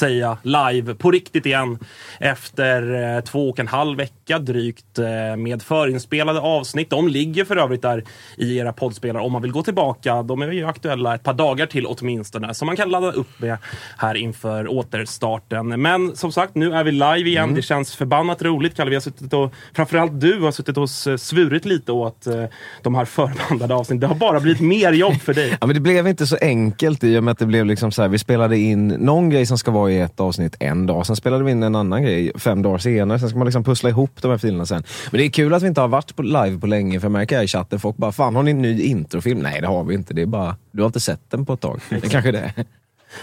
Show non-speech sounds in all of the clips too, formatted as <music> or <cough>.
Jag, live på riktigt igen. Efter eh, två och en halv vecka drygt eh, med förinspelade avsnitt. De ligger för övrigt där i era poddspelare om man vill gå tillbaka. De är ju aktuella ett par dagar till åtminstone, som man kan ladda upp med här inför återstarten. Men som sagt, nu är vi live igen. Mm. Det känns förbannat roligt, Kalle. Vi har suttit och, framförallt du har suttit och svurit lite åt eh, de här förbandade avsnitten. Det har bara blivit mer jobb för dig. Ja, men det blev inte så enkelt i och med att det blev liksom så här, vi spelade in någon grej som ska vara i ett avsnitt en dag, sen spelade vi in en annan grej fem dagar senare, sen ska man liksom pussla ihop de här filerna sen. Men det är kul att vi inte har varit på live på länge, för jag märker här i chatten, folk bara, fan har ni en ny introfilm? Nej det har vi inte, det är bara, du har inte sett den på ett tag. Det kanske är det. <laughs>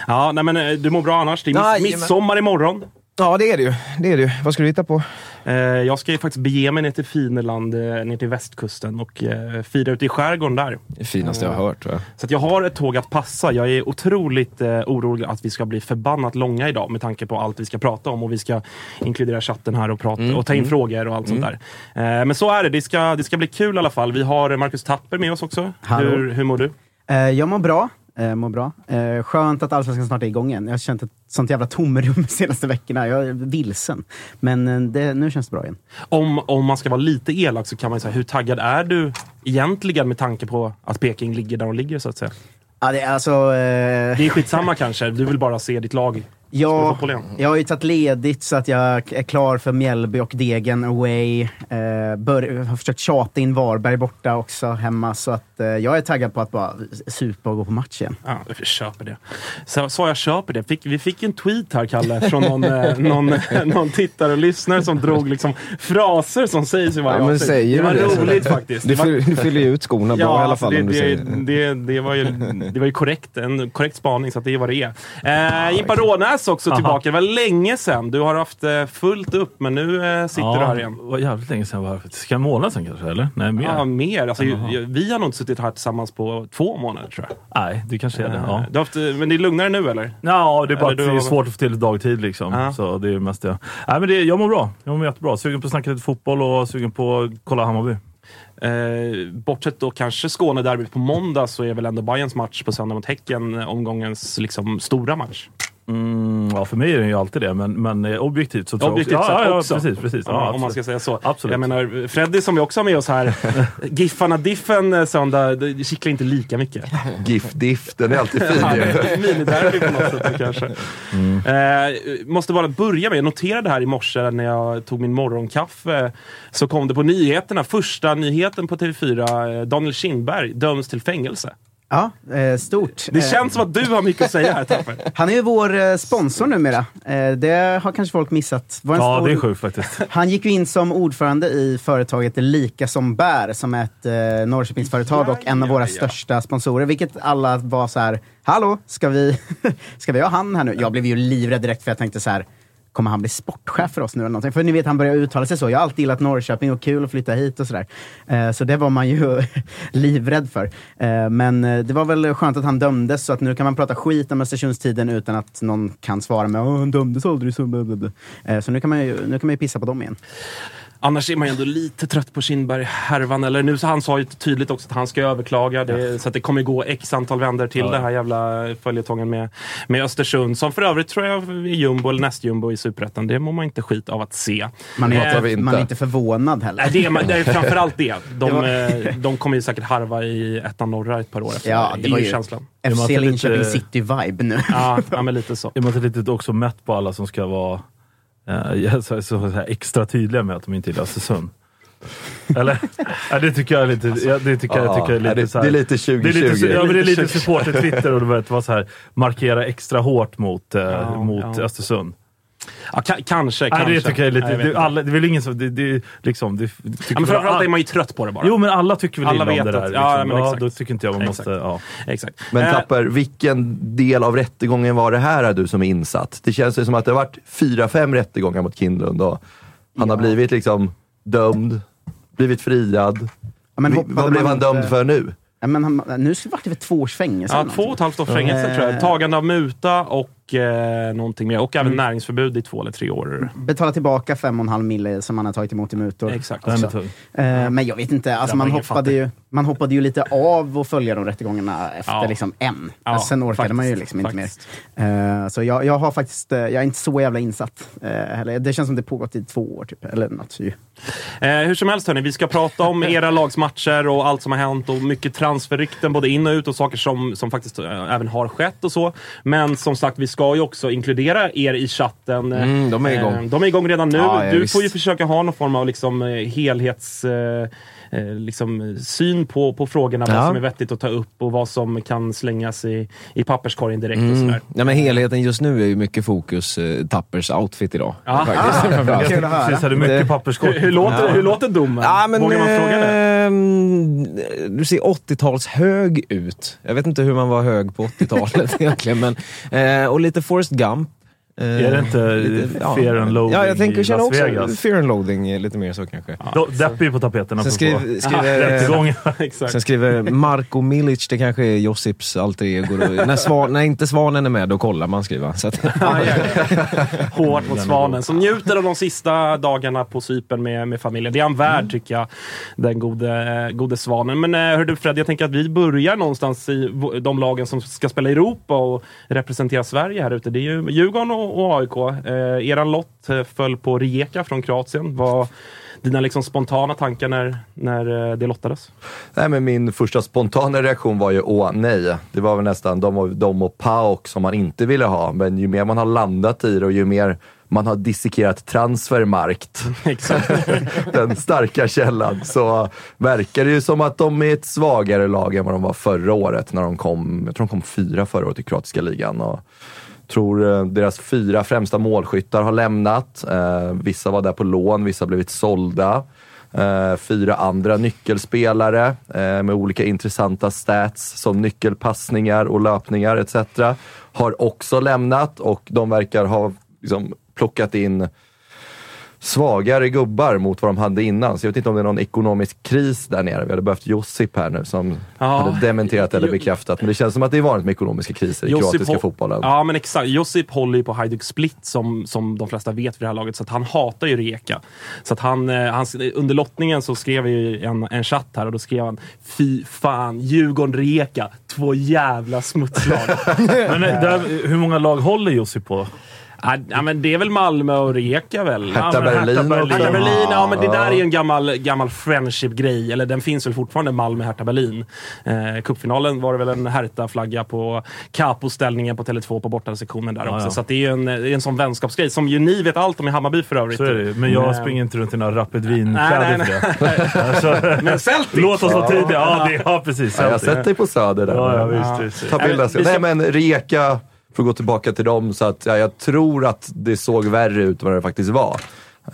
Ja, nej, men eh, du mår bra annars. Det är midsommar imorgon. Ja det är det ju, det är det ju. Vad ska du hitta på? Eh, jag ska ju faktiskt bege mig ner till Fineland, eh, ner till västkusten och eh, fira ute i skärgården där. Det finaste jag har hört jag. Så att jag har ett tåg att passa. Jag är otroligt eh, orolig att vi ska bli förbannat långa idag med tanke på allt vi ska prata om och vi ska inkludera chatten här och, prata, Mm, och ta in mm. frågor och allt sånt där. Eh, men så är det. Det ska, det ska bli kul i alla fall. Vi har Marcus Tapper med oss också. Hallå. Hur, hur mår du? Eh, jag mår bra. Eh, mår bra. Eh, skönt att Allsvenskan snart är igång igen. Jag har känt ett sånt jävla tomrum de senaste veckorna. Jag är vilsen. Men eh, det, nu känns det bra igen. Om, om man ska vara lite elak så kan man ju säga, hur taggad är du egentligen med tanke på att Peking ligger där de ligger så att säga? Ja, det är alltså... Eh, Det är skitsamma kanske. Du vill bara se ditt lag Ja, jag har ju tagit ledigt så att jag är klar för Mjällby och Degen away. Eh, bör, har försökt tjata in Varberg borta också hemma. Så att eh, jag är taggad på att bara supa och gå på match igen. Ja, jag köper det. Så, så jag köper det. Fick, vi fick en tweet här, Kalle, från någon, eh, <laughs> någon, någon tittare och lyssnare som drog liksom fraser som sägs i varje Ja, men avsnitt. säger Det var det så- roligt faktiskt. Du, fyller, du fyller ju ut skorna bra i alla alltså fall det, om du det, säger det, det, var ju, det var ju korrekt, en korrekt spaning, så att det är vad det är. Eh, Jimpa Rånäs också Aha. tillbaka. Det var länge sedan. Du har haft eh, fullt upp, men nu eh, sitter du här igen. Det var jävligt länge sedan. Var, ska en månad sedan kanske? Eller? Nej, mer. Ja, mer. Alltså, ju- vi har nog inte suttit här tillsammans på två månader, tror jag. Nej, det kanske är det. Eh, Ja. Du haft, men det är lugnare nu, eller? Ja, det är bara Eller det är svårt att få till dagtid liksom. Ja. Så det är mest det. Nej, men det, jag mår bra. Jag mår jättebra. Sugen på att snacka lite fotboll och sugen på att kolla Hammarby. Eh, bortsett då kanske Skånederbyt på måndag så är väl ändå Bayerns match på söndag mot Häcken omgångens liksom, stora match. Mm, ja, för mig är den ju alltid det, men, men eh, objektivt så tror Objektivt jag sett ja, ja, också. Precis, precis. Ja, Ja, om absolut. man ska säga så. Absolut. Jag menar, Freddy som vi också har med oss här. <laughs> Giffarna Diffen eh, söndag, det kittlar inte lika mycket. GIF-diff, den är alltid fin <laughs> ju. Miniderby på något sätt kanske. Eh, måste bara börja med, jag noterade här i morse när jag tog min morgonkaffe. Så kom det på nyheterna, första nyheten på TV4. eh, Daniel Kindberg döms till fängelse. Ja, eh, stort. Det Eh, känns som att du har mycket att säga här Tapper. <laughs> Han är ju vår eh, sponsor numera. Det har kanske folk missat. Var en Ja, stor- det är sjukt faktiskt. Han gick ju in som ordförande i företaget Lika som bär, som är ett Norrköpingsföretag och en av våra största sponsorer. Vilket alla var så här, hallå, ska vi, <laughs> ska vi ha han här nu? Jag blev ju livrädd direkt för jag tänkte så här, kommer han bli sportchef för oss nu eller någonting? För ni vet, han börjar uttala sig så. Jag har alltid gillat Norrköping och kul att flytta hit och sådär. Eh, så det var man ju <laughs> livrädd för. Eh, men eh, det var väl skönt att han dömdes, så att nu kan man prata skit om Östersundstiden utan att någon kan svara med att han dömdes aldrig. Så, så nu kan, man ju, nu kan man ju pissa på dem igen. Annars är man ju ändå lite trött på Kindberg-härvan. Eller nu så han sa ju tydligt också att han ska överklaga. Det, Så att det kommer gå x antal vändor till Ja. det här jävla följetongen med, med Östersund. Som för övrigt tror jag är jumbo eller nästjumbo i Superettan. Det mår man inte skit av att se. Man är, inte. man är inte förvånad heller. Nej, det, är, man- det är framförallt det. <laughs> De, Det eh, de kommer ju säkert harva i ettan norra ett par år efter. Ja, det var ju känslan. man FC Linköping lite- City-vibe nu. Ja, <laughs> ja, men lite så. Är man inte lite också mätt på alla som ska vara eh, så, så, så här extra tydliga med att de inte gillar Östersund? Eller? Ja, det tycker jag är lite, ja, det tycker jag, Ja, tycker jag är lite det- så här, det är lite Det är lite, 2020. ja, men det är lite supporter-Twitter och du vet, vara så här, markera extra hårt mot, eh, Ja, mot ja. Östersund. Ja, ka- kanske, Nej, kanske. det tycker jag är lite... Nej, det, alla, det är väl ingen som... Det, det, liksom, det, tycker ja, men framförallt all- är man ju trött på det bara. Jo, men alla tycker väl Alla illa om vet det där. att- Liksom. ja, Ja, men exakt. då tycker inte jag man Exakt. måste... Ja. Exakt. Men Eh, Tapper, vilken del av rättegången var det här är du som är insatt? Det känns ju som att det har varit fyra, fem rättegångar mot Kindlund och han har Ja. blivit liksom dömd, blivit friad. Ja, men Vad blev man han inte- dömd för nu? Ja, men han, nu vart det väl två års fängelse? Ja, två och ett halvt års fängelse Eh. tror jag. Tagande av muta och eh, någonting mer. Och även näringsförbud i två eller tre år. Betala tillbaka fem och en halv mille som han har tagit emot i mutor. Exakt. Eh, men jag vet inte, alltså man hoppade, ju, man hoppade ju lite av och följa de rättegångarna efter Ja. liksom en. Ja, Sen orkade faktiskt, man ju liksom inte faktiskt. mer. Eh, så jag, jag har faktiskt, eh, jag är inte så jävla insatt. Uh, heller. Det känns som det pågått i två år typ, eller något. Ju. Eh, hur som helst hörni, vi ska prata om era <laughs> lagsmatcher och allt som har hänt och mycket transferrykten både in och ut och saker som, som faktiskt eh, även har skett och så. Men som sagt, vi ska ju också inkludera er i chatten. Mm, de är igång. Eh, de är igång redan nu. Ja, ja, du visst. får ju försöka ha någon form av liksom, eh, helhets... Eh, liksom, syn på, på frågorna, vad Ja. som är vettigt att ta upp och vad som kan slängas i, i papperskorgen direkt och Mm. sådär. Ja, men helheten just nu är ju mycket fokus eh, Tappers outfit idag. Ja. Faktiskt, höra. Precis, hade mycket papperskort. Hur, hur, låter, hur låter domen? Ja, men, Vågar man fråga det? Ehm, du ser 80-tals hög ut. Jag vet inte hur man var hög på 80-talet <laughs> egentligen. Men, eh, och lite Forrest Gump. Eh, Är det inte lite- Fear and Loathing Ja, jag tänker i känna Las också Vegas? Fear and Loathing är lite mer så kanske. Då- Deppy på tapeten. Sen apropå. skriver, skriver. <laughs> Exakt. sen skriver Marco Milic, det kanske är Josips alter ego. När, svan, när inte Svanen är med, då kollar man skriver han. Så att, Hårt mot Svanen. Som njuter av de sista dagarna på Cypern med, med familjen. Det är han värd Mm. tycker jag, den gode, gode Svanen. Men eh, hör du Fred, jag tänker att vi börjar någonstans i de lagen som ska spela i Europa och representera Sverige här ute. Det är ju Djurgården och, och AIK. Eh, eran lott eh, föll på Rijeka från Kroatien. Vad dina liksom spontana tankar när, när eh, det lottades? Nej, men min första spontana reaktion var ju åh nej. Det var väl nästan de och, de och Pauk som man inte ville ha. Men ju mer man har landat i det och ju mer man har dissekerat transfermarkt, <laughs> <laughs> den starka källan, så verkar det ju som att de är ett svagare lag än vad de var förra året när de kom, jag tror de kom fyra förra året i kroatiska ligan. Och tror eh, deras fyra främsta målskyttar har lämnat. Eh, vissa var där på lån, vissa har blivit sålda. Eh, fyra andra nyckelspelare eh, med olika intressanta stats som nyckelpassningar och löpningar etc. har också lämnat och de verkar ha liksom, plockat in svagare gubbar mot vad de hade innan. Så jag vet inte om det är någon ekonomisk kris där nere. Vi hade behövt Josip här nu som Ja. hade dementerat eller bekräftat. Men det känns som att det är vanligt med ekonomiska kriser i kroatiska hå- fotbollen. Ja, men exakt. Josip håller ju på Hajduk Split som, som de flesta vet vid det här laget, så att han hatar ju Rijeka. Så att han, eh, han, under lottningen så skrev vi ju en, en chatt här och då skrev han Fy fan, Djurgården-Rijeka, två jävla smutslag. <laughs> Men eh, där, hur många lag håller Jussi på? Ja, men det är väl Malmö och Rijeka väl? Hertha ja, men Berlin Hertha Berlin. Hertha Berlin ja, men det där är ju en gammal, gammal friendship-grej. Eller den finns väl fortfarande, Malmö-Hertha Berlin. Eh, cupfinalen var det väl en Hertha-flagga på Capo-ställningen på Tele2 på bortasektionen där Ja, också. ja. Så att det är ju en, det är en sån vänskapsgrej som ju ni vet allt om i Hammarby för övrigt. Så är det Men jag Men- springer inte runt i några Rapid Nej, Wien-kläder nej, för det. <laughs> Alltså, Men Celtic! Låt oss vara tydliga. Ja, det, ja precis. Ja, jag har sett dig på Söder där. Ja, ja, visst, visst. Ta bilder. vi ska- Nej men Rijeka, för att gå tillbaka till dem, så att ja, jag tror att det såg värre ut än vad det faktiskt var.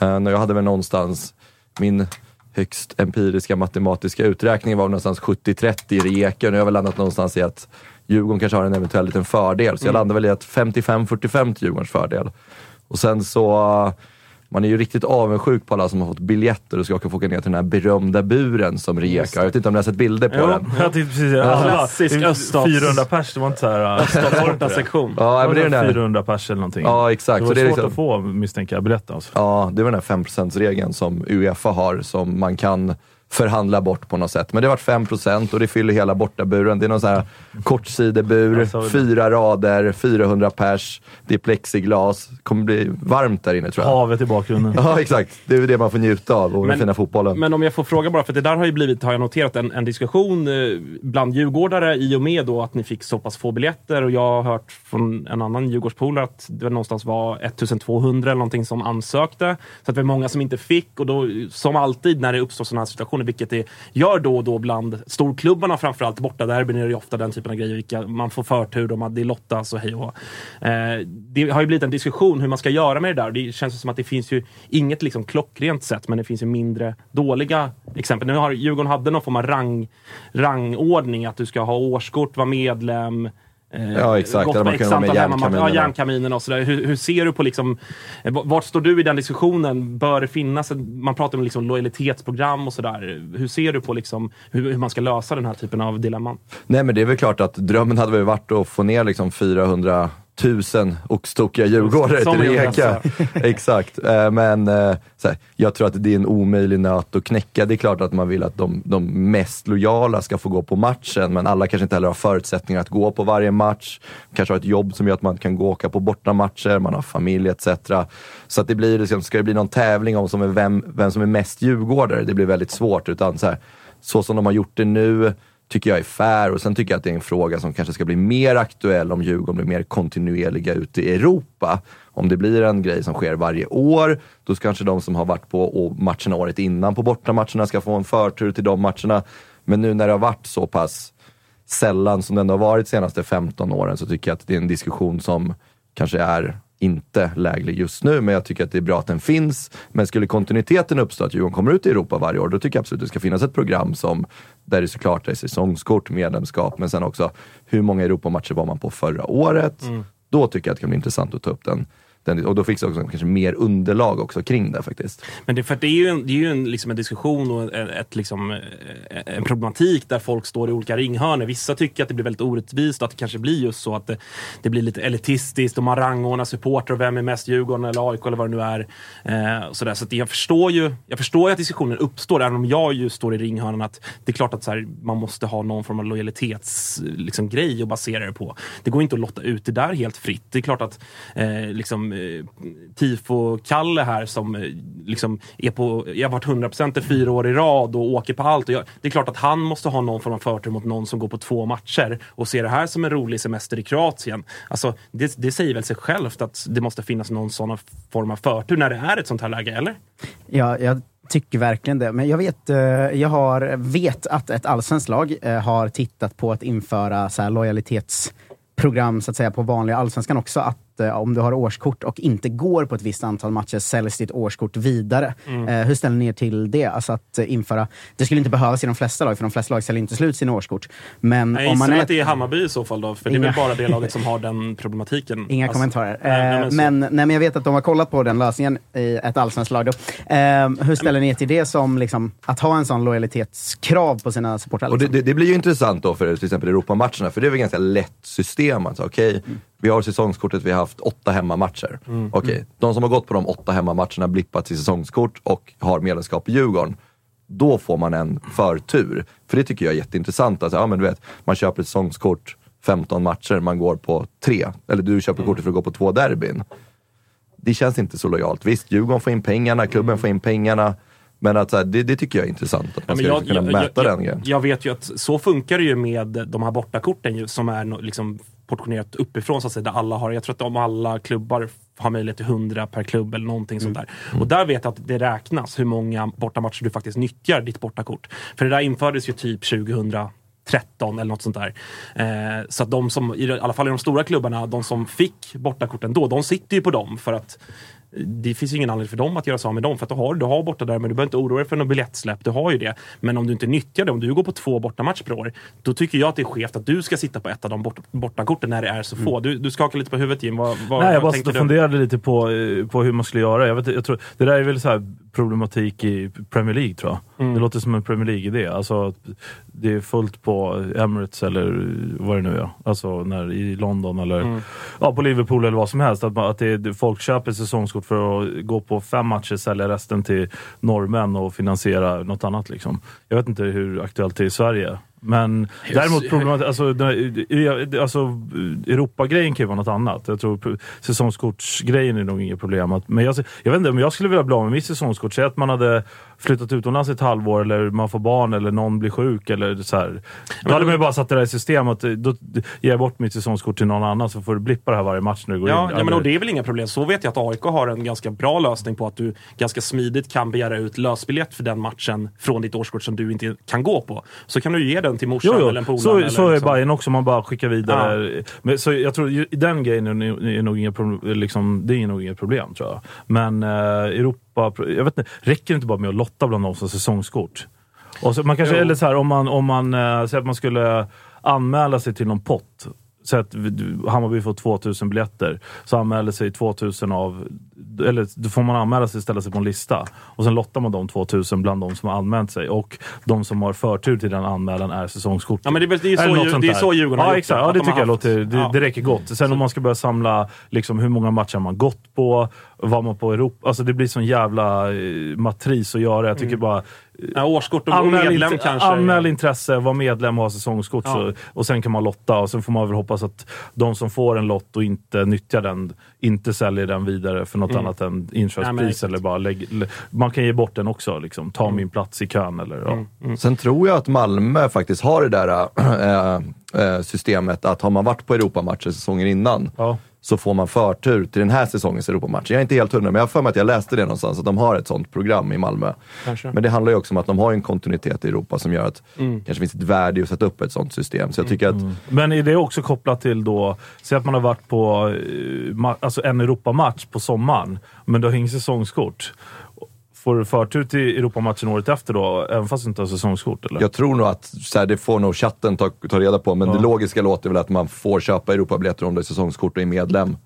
Uh, när jag hade väl någonstans, min högst empiriska matematiska uträkning var någonstans 70-30 i. Nu har jag väl landat någonstans i att Djurgården kanske har en eventuell liten fördel. Så jag landade väl i att 55-45 till Djurgårdens fördel. Och sen så, man är ju riktigt avundsjuk på alla som har fått biljetter och ska få åka ner till den här berömda buren som Rijeka. Jag vet inte om ni har sett bilder på Jo. den? Jag tänkte precis alla- Klassisk det är öststats- 400 pers, det var inte såhär... Borta sektion. Ja, men det är den där 400 pers eller någonting. Ja, exakt. Det Så var det är svårt liksom- att få misstänker jag biljetter alltså. Ja, det var den här 5%-regeln som Uefa har som man kan förhandla bort på något sätt. Men det varit 5% och det fyller hela bortaburen. Det är någon sån här kortsidebur, fyra rader, 400 pers, det är plexiglas. kommer bli varmt där inne tror jag. Havet i bakgrunden. <laughs> Ja, exakt. Det är det man får njuta av och den Men- fina fotbollen. Men om jag får fråga bara, för det där har ju blivit, har jag noterat, en, en diskussion eh, bland djurgårdare i och med då att ni fick så pass få biljetter och jag har hört från en annan djurgårdspolare att det någonstans var 1200 eller någonting som ansökte. Så att det var många som inte fick och då, som alltid när det uppstår sådana här situationer, vilket det gör då och då bland storklubbarna framförallt, borta derbyn är det ju ofta den typen av grejer, vilka man får förtur, och man, det lottas alltså, och hej och hå. eh, Det har ju blivit en diskussion hur man ska göra med det där. Det känns som att det finns ju inget liksom klockrent sätt, men det finns ju mindre dåliga exempel. Nu har Djurgården hade någon form av rang, rangordning, att du ska ha årskort, vara medlem, eh, Ja, exakt. gått på x antal järnkaminerna. Ja, järnkaminen och sådär. Hur, hur ser du på liksom, vart står du i den diskussionen? Bör det finnas, man pratar om liksom lojalitetsprogram och sådär. Hur ser du på liksom hur, hur man ska lösa den här typen av dilemman? Nej men det är väl klart att drömmen hade väl varit att få ner liksom 400 000 oxtokiga djurgårdare Som till i Rijeka. <laughs> Exakt. Eh, Men eh, så här, jag tror att det är en omöjlig nöt att knäcka. Det är klart att man vill att de, de mest lojala ska få gå på matchen, men alla kanske inte heller har förutsättningar att gå på varje match. Kanske har ett jobb som gör att man kan gå och åka på bortamatcher, man har familj etc. Så att det blir, liksom, ska det bli någon tävling om som är vem, vem som är mest djurgårdare, det blir väldigt svårt. Utan så, här, så som de har gjort det nu, tycker jag är fair och sen tycker jag att det är en fråga som kanske ska bli mer aktuell om Djurgården blir mer kontinuerliga ute i Europa. Om det blir en grej som sker varje år, då kanske de som har varit på matcherna året innan på bortamatcherna ska få en förtur till de matcherna. Men nu när det har varit så pass sällan som det ändå har varit de senaste 15 åren så tycker jag att det är en diskussion som kanske är inte läglig just nu, men jag tycker att det är bra att den finns. Men skulle kontinuiteten uppstå, att Djurgården kommer ut i Europa varje år, då tycker jag absolut att det ska finnas ett program som, där det såklart är säsongskort, medlemskap, men sen också hur många Europamatcher var man på förra året? Då tycker jag att det kan bli intressant att ta upp den den och då finns det också kanske mer underlag också kring det faktiskt. Men det, för det är ju en, det är ju en, liksom en diskussion och ett, ett, liksom, eh, en problematik där folk står i olika ringhörnor. Vissa tycker att det blir väldigt orättvist och att det kanske blir just så att det, det blir lite elitistiskt och man rangordnar supporter och vem är mest Djurgården eller AIK eller vad det nu är. Eh, så där. Så att jag, förstår ju, jag förstår ju att diskussionen uppstår, även om jag ju står i ringhörnan. Att det är klart att så här, man måste ha någon form av lojalitetsgrej liksom, att basera det på. Det går inte att lotta ut det där helt fritt. Det är klart att eh, liksom, Eh, Tifo-Kalle här som eh, liksom är på, jag har varit 100% i fyra år i rad och åker på allt. Och jag, det är klart att han måste ha någon form av förtur mot någon som går på två matcher och ser det här som en rolig semester i Kroatien. Alltså, det, det säger väl sig självt att det måste finnas någon sån form av förtur när det är ett sånt här läge, eller? Ja, jag tycker verkligen det. Men jag vet, eh, jag har, vet att ett allsvenskt lag har tittat på att införa så här lojalitetsprogram så att säga, på vanliga allsvenskan också. Att att eh, om du har årskort och inte går på ett visst antal matcher säljs ditt årskort vidare. Mm. Eh, hur ställer ni er till det? Alltså att eh, införa, det skulle inte behövas i de flesta lag, för de flesta lag säljer inte slut sina årskort. Men Jag om man är att det är Hammarby i så fall då, för det är Inga- väl bara det <laughs> laget som har den problematiken. Inga Alltså, kommentarer. nej, nej, men nej, men jag vet att de har kollat på den lösningen i ett allsvenskt lag. Då. Eh, hur ställer ni er till det som liksom, att ha en sån lojalitetskrav på sina supportrar? Och det, Liksom? det, det blir ju intressant då för till exempel Europamatcherna, för det är väl ganska lätt system. Alltså, Okej, vi har säsongskortet, vi har haft åtta hemmamatcher. Okej, de som har gått på de åtta hemmamatcherna blippat till säsongskort och har medlemskap i Djurgården. Då får man en förtur. För det tycker jag är jätteintressant. Alltså, ja, men du vet, man köper ett säsongskort, 15 matcher, man går på tre. Eller du köper kortet för att gå på två derbyn. Det känns inte så lojalt. Visst, Djurgården får in pengarna, klubben får in pengarna. Men att, så här, det, det tycker jag är intressant, att man ska jag, kunna jag, mäta jag, den grejen. jag, vet ju att så funkar det ju med de här bortakorten ju, som är liksom portionerat uppifrån så att säga, där alla har, jag tror att om alla klubbar har möjlighet till 100 per klubb eller någonting sånt där. Och där vet jag att det räknas hur många bortamatcher du faktiskt nyttjar ditt bortakort. För det där infördes ju typ 2013 eller något sånt där. Eh, så att de som, i alla fall i de stora klubbarna, de som fick bortakorten då, de sitter ju på dem för att det finns ingen anledning för dem att göra sig av med dem. För att du har, du har borta där, men du behöver inte oroa dig för något biljettsläpp. Du har ju det. Men om du inte nyttjar det, om du går på två bortamatcher per år, då tycker jag att det är skevt att du ska sitta på ett av de bort, bortakorten när det är så få. Du, du skakar lite på huvudet Jim. Vad, vad, Nej, jag bara funderade lite på, eh, på hur man skulle göra. Jag vet, jag tror, det där är väl så här problematik i Premier League tror jag. Mm. Det låter som en Premier League-idé. Alltså, det är fullt på Emirates eller vad det nu är. Alltså när, i London eller Mm. ja, på Liverpool eller vad som helst. Att, att det, folk köper säsongskort för att gå på fem matcher, sälja resten till norrmän och finansiera något annat. Liksom. Jag vet inte hur aktuellt det är i Sverige. Men däremot problemat, alltså, alltså, Europagrejen kan ju vara något annat. Jag tror säsongskortsgrejen är nog inget problem. Men jag, jag vet inte, men jag skulle vilja bli av med mitt säsongskort. Säg att man hade flyttat utomlands ett halvår eller man får barn eller någon blir sjuk eller så här. Då hade man ju bara satt det där i system att eh, då ger jag bort mitt säsongskort till någon annan så får du blippa det här varje match när du går Ja, in. ja men och det är väl inga problem. Så vet jag att AIK har en ganska bra lösning på att du ganska smidigt kan begära ut lösbiljett för den matchen från ditt årskort som du inte kan gå på. Så kan du ge den till morsan Jo, eller en jo. polare. Så, eller så är liksom. Bayern också, man bara skickar vidare. Men, så jag tror den grejen är, är nog inget problem, liksom, det är nog inget problem tror jag. Men eh, Europa, jag vet inte, räcker det inte bara med att lotta bland de som säsongskort? Och så, man kanske, Jo. eller så här, om man, om man eh, säger att man skulle anmäla sig till någon pott. Så att vi- Hammarby får 2000 biljetter, så anmäler sig 2000 av eller då får man anmäla sig och ställa sig på en lista. Och sen lottar man de 2000 bland de som har anmält sig. Och de som har förtur till den anmälan är säsongskort. Ja, men det är det är så ju- det är så Djurgården har ja, gjort exakt. det, Ja, det de tycker jag låter, det, ja. det räcker gott. Sen om man ska börja samla liksom, hur många matcher man gått på, vad man på Europa... Alltså det blir sån jävla eh, matris att göra. Jag tycker bara... Ja, årskort och, Anmäl, medlem int- kanske. anmäl intresse, var medlem och ha säsongskort. Ja. Så, och sen kan man lotta och sen får man väl hoppas att de som får en lott och inte nyttjar den, inte säljer den vidare för något Mm. annat än inköpspris. exakt. eller bara lägg, l- man kan ge bort den också. Liksom. Ta min plats i kön. Eller, ja. Mm. Sen tror jag att Malmö faktiskt har det där äh, äh, systemet att har man varit på Europamatcher säsonger innan Ja. Så får man förtur till den här säsongens Europamatcher. Jag är inte helt hundra, men jag har för mig att jag läste det någonstans, att de har ett sånt program i Malmö. Kanske. Men det handlar ju också om att de har en kontinuitet i Europa som gör att Mm. det kanske finns ett värde i att sätta upp ett sånt system. Så jag tycker att Men är det också kopplat till då, säg att man har varit på eh, alltså en Europamatch på sommaren, men du har inget säsongskort. Får du förtur till Europamatchen året efter då, även fast du inte har säsongskort? Eller? Jag tror nog att, så här, det får nog chatten ta, ta reda på, men Ja. det logiska låter väl att man får köpa Europabiljetter om du är säsongskort och är medlem.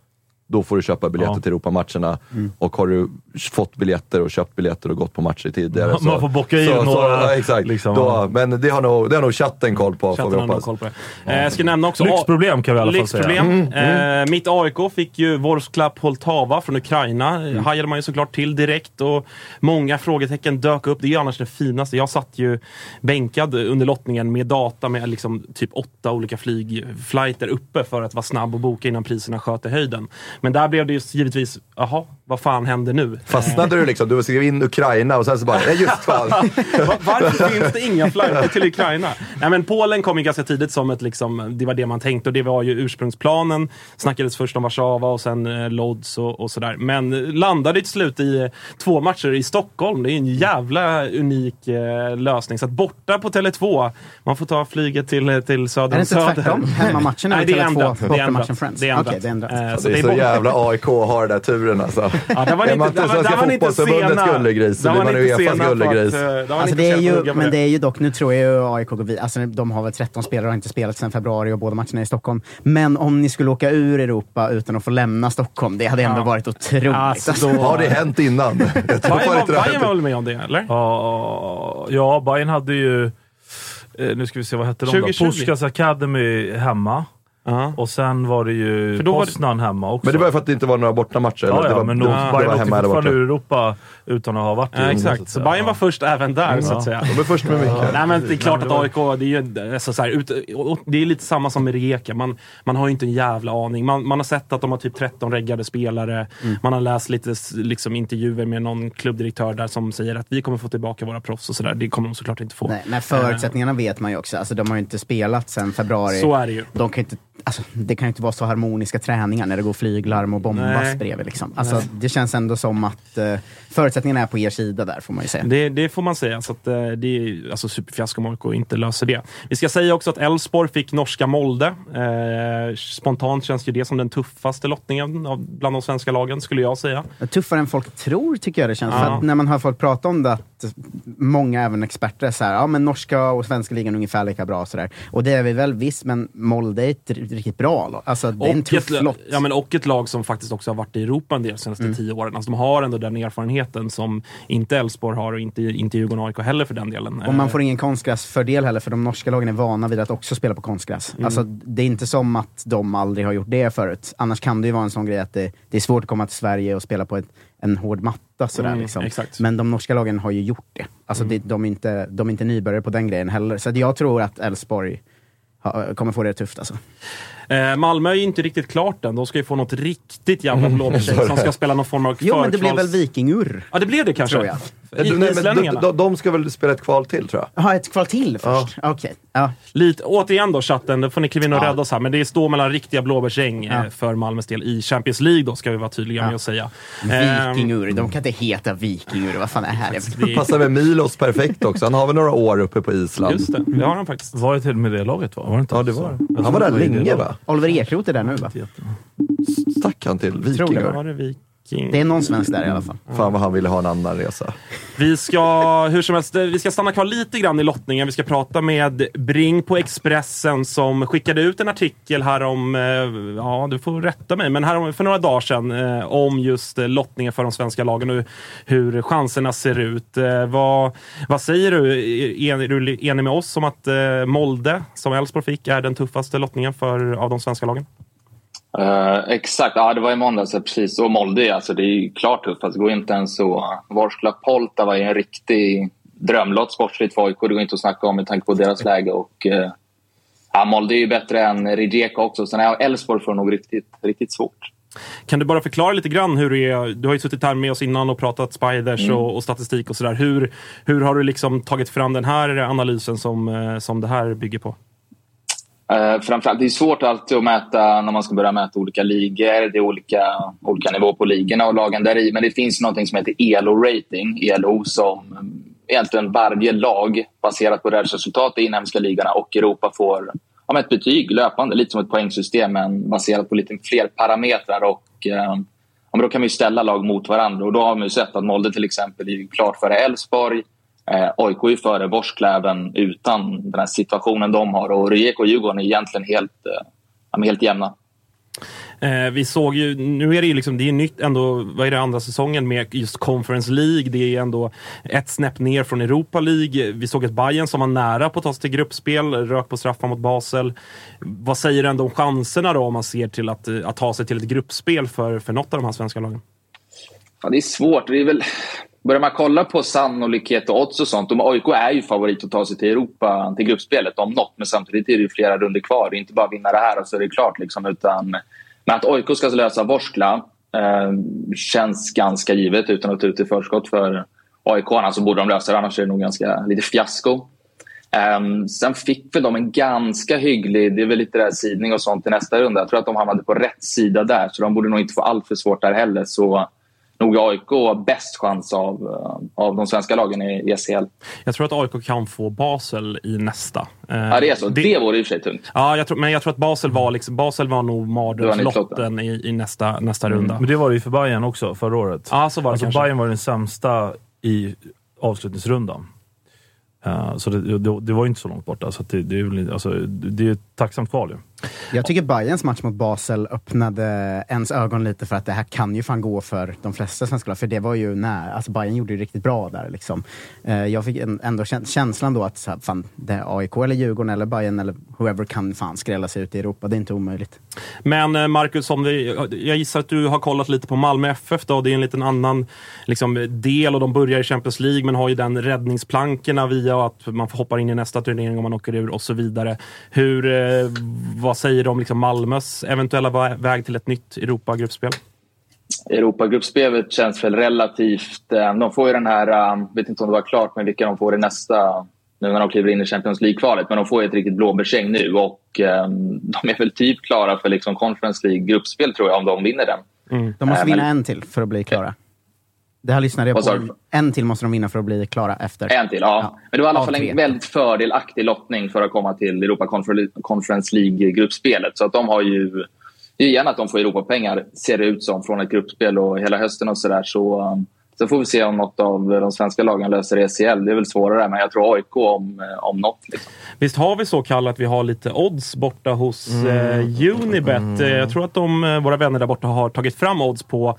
Då får du köpa biljetter Ja. till Europamatcherna. Mm. Och har du fått biljetter och köpt biljetter och gått på matcher tidigare. Man- så, man får bocka i så, några, Så, ja, exakt. liksom, då, ja. Men det har, nog, det har nog chatten koll på, Chatten vi har nog koll på det. Eh, Jag ska nämna också... Lyxproblem kan vi i alla fall Lyxproblem. säga. Eh, mitt AIK fick ju Vorskla Poltava från Ukraina. Mm. hajade man ju såklart till direkt och många frågetecken dök upp. Det är ju annars det finaste. Jag satt ju bänkad under lottningen med data med liksom typ åtta olika flygflighter uppe för att vara snabb och boka innan priserna sköt i höjden. Men där blev det ju givetvis, jaha, vad fan händer nu? Fastnade du liksom? Du skrev in Ukraina och sen så bara, nej just fan. <laughs> Va- Varför finns det inga flighter till Ukraina? Nej, men Polen kom ju ganska tidigt som ett, liksom, det var det man tänkte och det var ju ursprungsplanen. Snackades först om Warszawa och sen eh, Lodz och, och sådär. Men eh, landade till slut i eh, två matcher i Stockholm. Det är en jävla unik eh, lösning. Så att borta på Tele2, man får ta flyget till, eh, till söder Är det om inte söder. tvärtom? Hemmamatchen är Nej, väl det är Tele2, ändrat. Det är bortamatchen. Friends? Det är ändrat. Okej, det är ändrat. Eh, Så det är så bort- jävla AIK har den där turen alltså. Ja, där var är man inte- Svenska Fotbollförbundets gullegris så blir man Uefas gullegris. eh, Alltså det, är ju, men det. är ju dock, nu tror jag ju AIK går vidare. Alltså de har väl 13 spelare och har inte spelat sedan februari och båda matcherna är i Stockholm. Men om ni skulle åka ur Europa utan att få lämna Stockholm, det hade ändå Ja. varit otroligt. Alltså, Alltså, då- Har det hänt innan? Bayern fan var, väl med om det, eller? Ja, ja Bayern hade ju, eh, nu ska vi se, vad hette de 2020. då? Puskas Academy hemma. Ja. Och sen var det ju För då var det- Poznan hemma också. Men det var ju för att det inte var några bortamatcher. Ja, eller? ja, det var, men det, då, det Bayern var åkte fortfarande ur Europa utan att ha varit i Ja, så exakt. Så säga. Bayern var Ja. först även där, så att säga. De är först med mycket. Nej, men det är klart att AIK, det är ju alltså, så här, ut, det är lite samma som med Rijeka. Man, man har ju inte en jävla aning. Man, man har sett att de har typ 13 reggade spelare. Mm. Man har läst lite liksom, intervjuer med någon klubbdirektör där som säger att vi kommer få tillbaka våra proffs och sådär. Det kommer de såklart inte få. Nej, men förutsättningarna vet man ju också. Alltså, de har ju inte spelat sedan februari. Så är det ju. De kan inte, alltså, det kan ju inte vara så harmoniska träningar när det går flyglarm och bombas Nej. bredvid. Liksom. Alltså, det känns ändå som att eh, förutsättningarna är på er sida där, får man ju säga. Det, det får man säga. Så att, eh, det är alltså superfiasko om AIK inte löser det. Vi ska säga också att Elfsborg fick norska Molde. Eh, spontant känns ju det som den tuffaste lottningen av, bland de svenska lagen, skulle jag säga. Tuffare än folk tror, tycker jag det känns. Ja. För att när man hör folk prata om det, att många, även experter, är så här, ja men norska och svenska ligan är ungefär lika bra. Så där. Och det är vi väl visst, men Molde är ett riktigt bra. Alltså, det är en tuff ett, lott. ja, men och ett lag som faktiskt också har varit i Europa en del de senaste Mm. tio åren. Alltså, de har ändå den erfarenheten som inte Elfsborg har och inte, inte Djurgården AIK heller för den delen. Och man Eh, får ingen konstgräsfördel heller, för de norska lagen är vana vid att också spela på konstgräs. Mm. Alltså, det är inte som att de aldrig har gjort det förut. Annars kan det ju vara en sån grej att det, det är svårt att komma till Sverige och spela på ett, en hård matta. Sådär, Mm, liksom. Men de norska lagen har ju gjort det. Alltså, Mm. det de, är inte, de är inte nybörjare på den grejen heller. Så jag tror att Elfsborg kommer få det tufft. Alltså. Eh, Malmö är ju inte riktigt klart än. De ska ju få något riktigt jävla blåbärstjäng <laughs> som ska spela någon form av Jo, men det blev väl. Vikingur? Ja, det blev det kanske. Tror jag. I- Nej, men de, de, de ska väl spela ett kval till tror jag. Jaha, ett kval till först? Okej. Ja. Lite, återigen då chatten, då får ni kliva in och Ja. rädda oss här. Men det står mellan riktiga blåbärsgäng eh, Ja. för Malmös del i Champions League då, ska vi vara tydliga Ja. med att säga. Vikingur, de kan inte heta Vikingur. Vad fan är det här? <laughs> det- Passar med Milos perfekt också. Han har väl några år uppe på Island. Just det, det har han faktiskt. Var det till och med det laget va? Var det inte Ja, det så? var Han var där länge va? Oliver Ekroth är där nu va? Stack han till Tror det. Var det Viking? Det är någon svensk där i alla fall. Fan vad han ville ha en annan resa. Vi ska hur som helst, vi ska stanna kvar lite grann i lottningen. Vi ska prata med Bring på Expressen som skickade ut en artikel här om, eh, ja du får rätta mig, men här om, för några dagar sedan eh, om just eh, lottningen för de svenska lagen och hur chanserna ser ut. Vad, vad säger du? Är, är du enig med oss om att Molde, som Elfsborg fick, är den tuffaste lottningen för, av de svenska lagen? Eh, exakt, ja det var i måndags precis. Och Molde, alltså det är klart tuffast. Det går inte ens så. Vorskla Polta var ju en riktig drömlott sportsligt för AIK. Det går inte att snacka om med tanke på deras läge. Och, eh, ja, Molde är ju bättre än Rijeka också. Sen Elfsborg får nog riktigt, riktigt svårt. Kan du bara förklara lite grann hur det är? Du har ju suttit här med oss innan och pratat spiders Mm. och, och statistik och sådär. Hur, hur har du liksom tagit fram den här analysen som, eh, som det här bygger på? Uh, framförallt, det är svårt alltid att mäta när man ska börja mäta olika ligor. Det är olika, olika nivåer på ligorna och lagen där i. Men det finns något som heter ELO-rating. ELO som egentligen varje lag baserat på deras resultat i inhemska ligorna och Europa får ja, ett betyg löpande. Lite som ett poängsystem men baserat på lite fler parametrar. Och, eh, ja, men då kan vi ställa lag mot varandra. Och då har vi sett att Molde till exempel är klart före Elfsborg. Eh, AIK är före Vorskla även utan den här situationen de har. Och Rijeka och Djurgården är egentligen helt, eh, helt jämna. Eh, vi såg ju, nu är det ju liksom, det är nytt ändå, vad är det andra säsongen med just Conference League. Det är ändå ett snäpp ner från Europa League. Vi såg ett Bayern som var nära på att ta sig till gruppspel, rök på straffar mot Basel. Vad säger du ändå om chanserna då om man ser till att, eh, att ta sig till ett gruppspel för, för något av de här svenska lagen? Ja, det är svårt. Det är väl... Börjar man kolla på sannolikhet och odds och sånt, de AIK är ju favorit att ta sig till Europa, till gruppspelet om något. Men samtidigt är det ju flera runder kvar. Det är inte bara att vinna det här och så är det klart. Liksom, utan, men att AIK ska lösa Vorskla eh, känns ganska givet utan att ta ut i förskott för AIK. Så borde de lösa det, annars är det nog ganska lite fiasko. Um, sen fick väl de en ganska hygglig, det är väl lite där sidning och sånt i nästa runda. Jag tror att de hamnade på rätt sida där, så de borde nog inte få allt för svårt där heller. Så nog AIK bäst chans av, eh, av de svenska lagen i SHL. Jag tror att AIK kan få Basel i nästa. Eh, Ja, det är så. Det, vore i och för sig tungt. Ja, jag tror, men jag tror att Basel var, liksom, Basel var nog mardrömslotten i, i nästa, nästa runda. Men det var det ju för Bayern också förra året. Ja, så var det alltså kanske. Bayern var den sämsta i avslutningsrundan. Eh, så det, det, det var ju inte så långt borta. Så det, det, är alltså, det är ett tacksamt kval ju. Jag tycker Bayerns match mot Basel öppnade ens ögon lite för att det här kan ju fan gå för de flesta svenska lag. För det var ju när, alltså Bayern gjorde ju riktigt bra där. Liksom. Eh, jag fick ändå känslan då att så här, fan, det AIK eller Djurgården eller Bayern eller whoever kan fan skrälla sig ut i Europa. Det är inte omöjligt. Men eh, Marcus, om det, jag gissar att du har kollat lite på Malmö FF. Då. Det är en liten annan liksom, del och de börjar i Champions League men har ju den räddningsplankorna via att man hoppar in i nästa turnering om man åker ur och så vidare. Hur, eh, vad vad säger du om liksom Malmös eventuella vä- väg till ett nytt Europa-gruppspel? Europagruppspelet känns väl relativt... eh, De får ju den här... Jag vet inte om det var klart med vilka de får i nästa... Nu när de kliver in i Champions League-kvalet. Men de får ju ett riktigt blåbärsgäng nu och eh, de är väl typ klara för liksom Conference League-gruppspel tror jag, om de vinner den. De måste Eh, vinna men- en till för att bli klara. Det här lyssnade jag på. En till måste de vinna för att bli klara efter. En till, ja. Men det var i alla fall en väldigt fördelaktig lottning för att komma till Europa Confer- Conference League-gruppspelet. Så att de har ju... Det är gärna att de får Europapengar, ser det ut som, från ett gruppspel och hela hösten och sådär. Så, um, så får vi se om något av de svenska lagen löser ECL. Det är väl svårare, men jag tror AIK om, eh, om något. Liksom. Visst har vi så Kalle att vi har lite odds borta hos Mm. eh, Unibet. Eh, Jag tror att de, eh, våra vänner där borta har tagit fram odds på eh,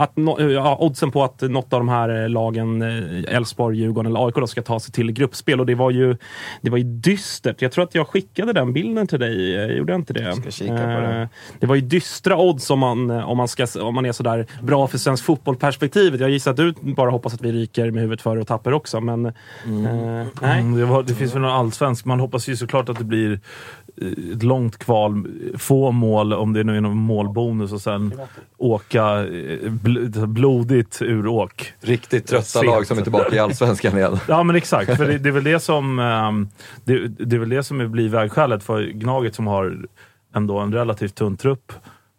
att no, eh, ja, oddsen på att något av de här eh, lagen, eh, Elfsborg, Djurgården eller AIK, då, ska ta sig till gruppspel. Och det var, ju, det var ju dystert. Jag tror att jag skickade den bilden till dig. Eh, Gjorde jag inte det? ska kika på det. Eh, det var ju dystra odds om man, eh, om man, ska, om man är sådär bra för svensk fotbollperspektivet. Jag gissar att du bara hoppas att vi ryker med huvudet före och tapper också. Men eh, nej. Mm, det, var, det finns väl någon allsvensk. Man hoppas ju såklart att det blir eh, ett långt kval, få mål om det nu är någon målbonus och sen åka eh, bl blodigt ur åk. Riktigt trötta Sent. lag som är tillbaka i Allsvenskan igen. <laughs> Ja men exakt, för det, det är väl det som ehm, det, det är väl det som blir vägskälet för Gnaget som har ändå en relativt tunn trupp.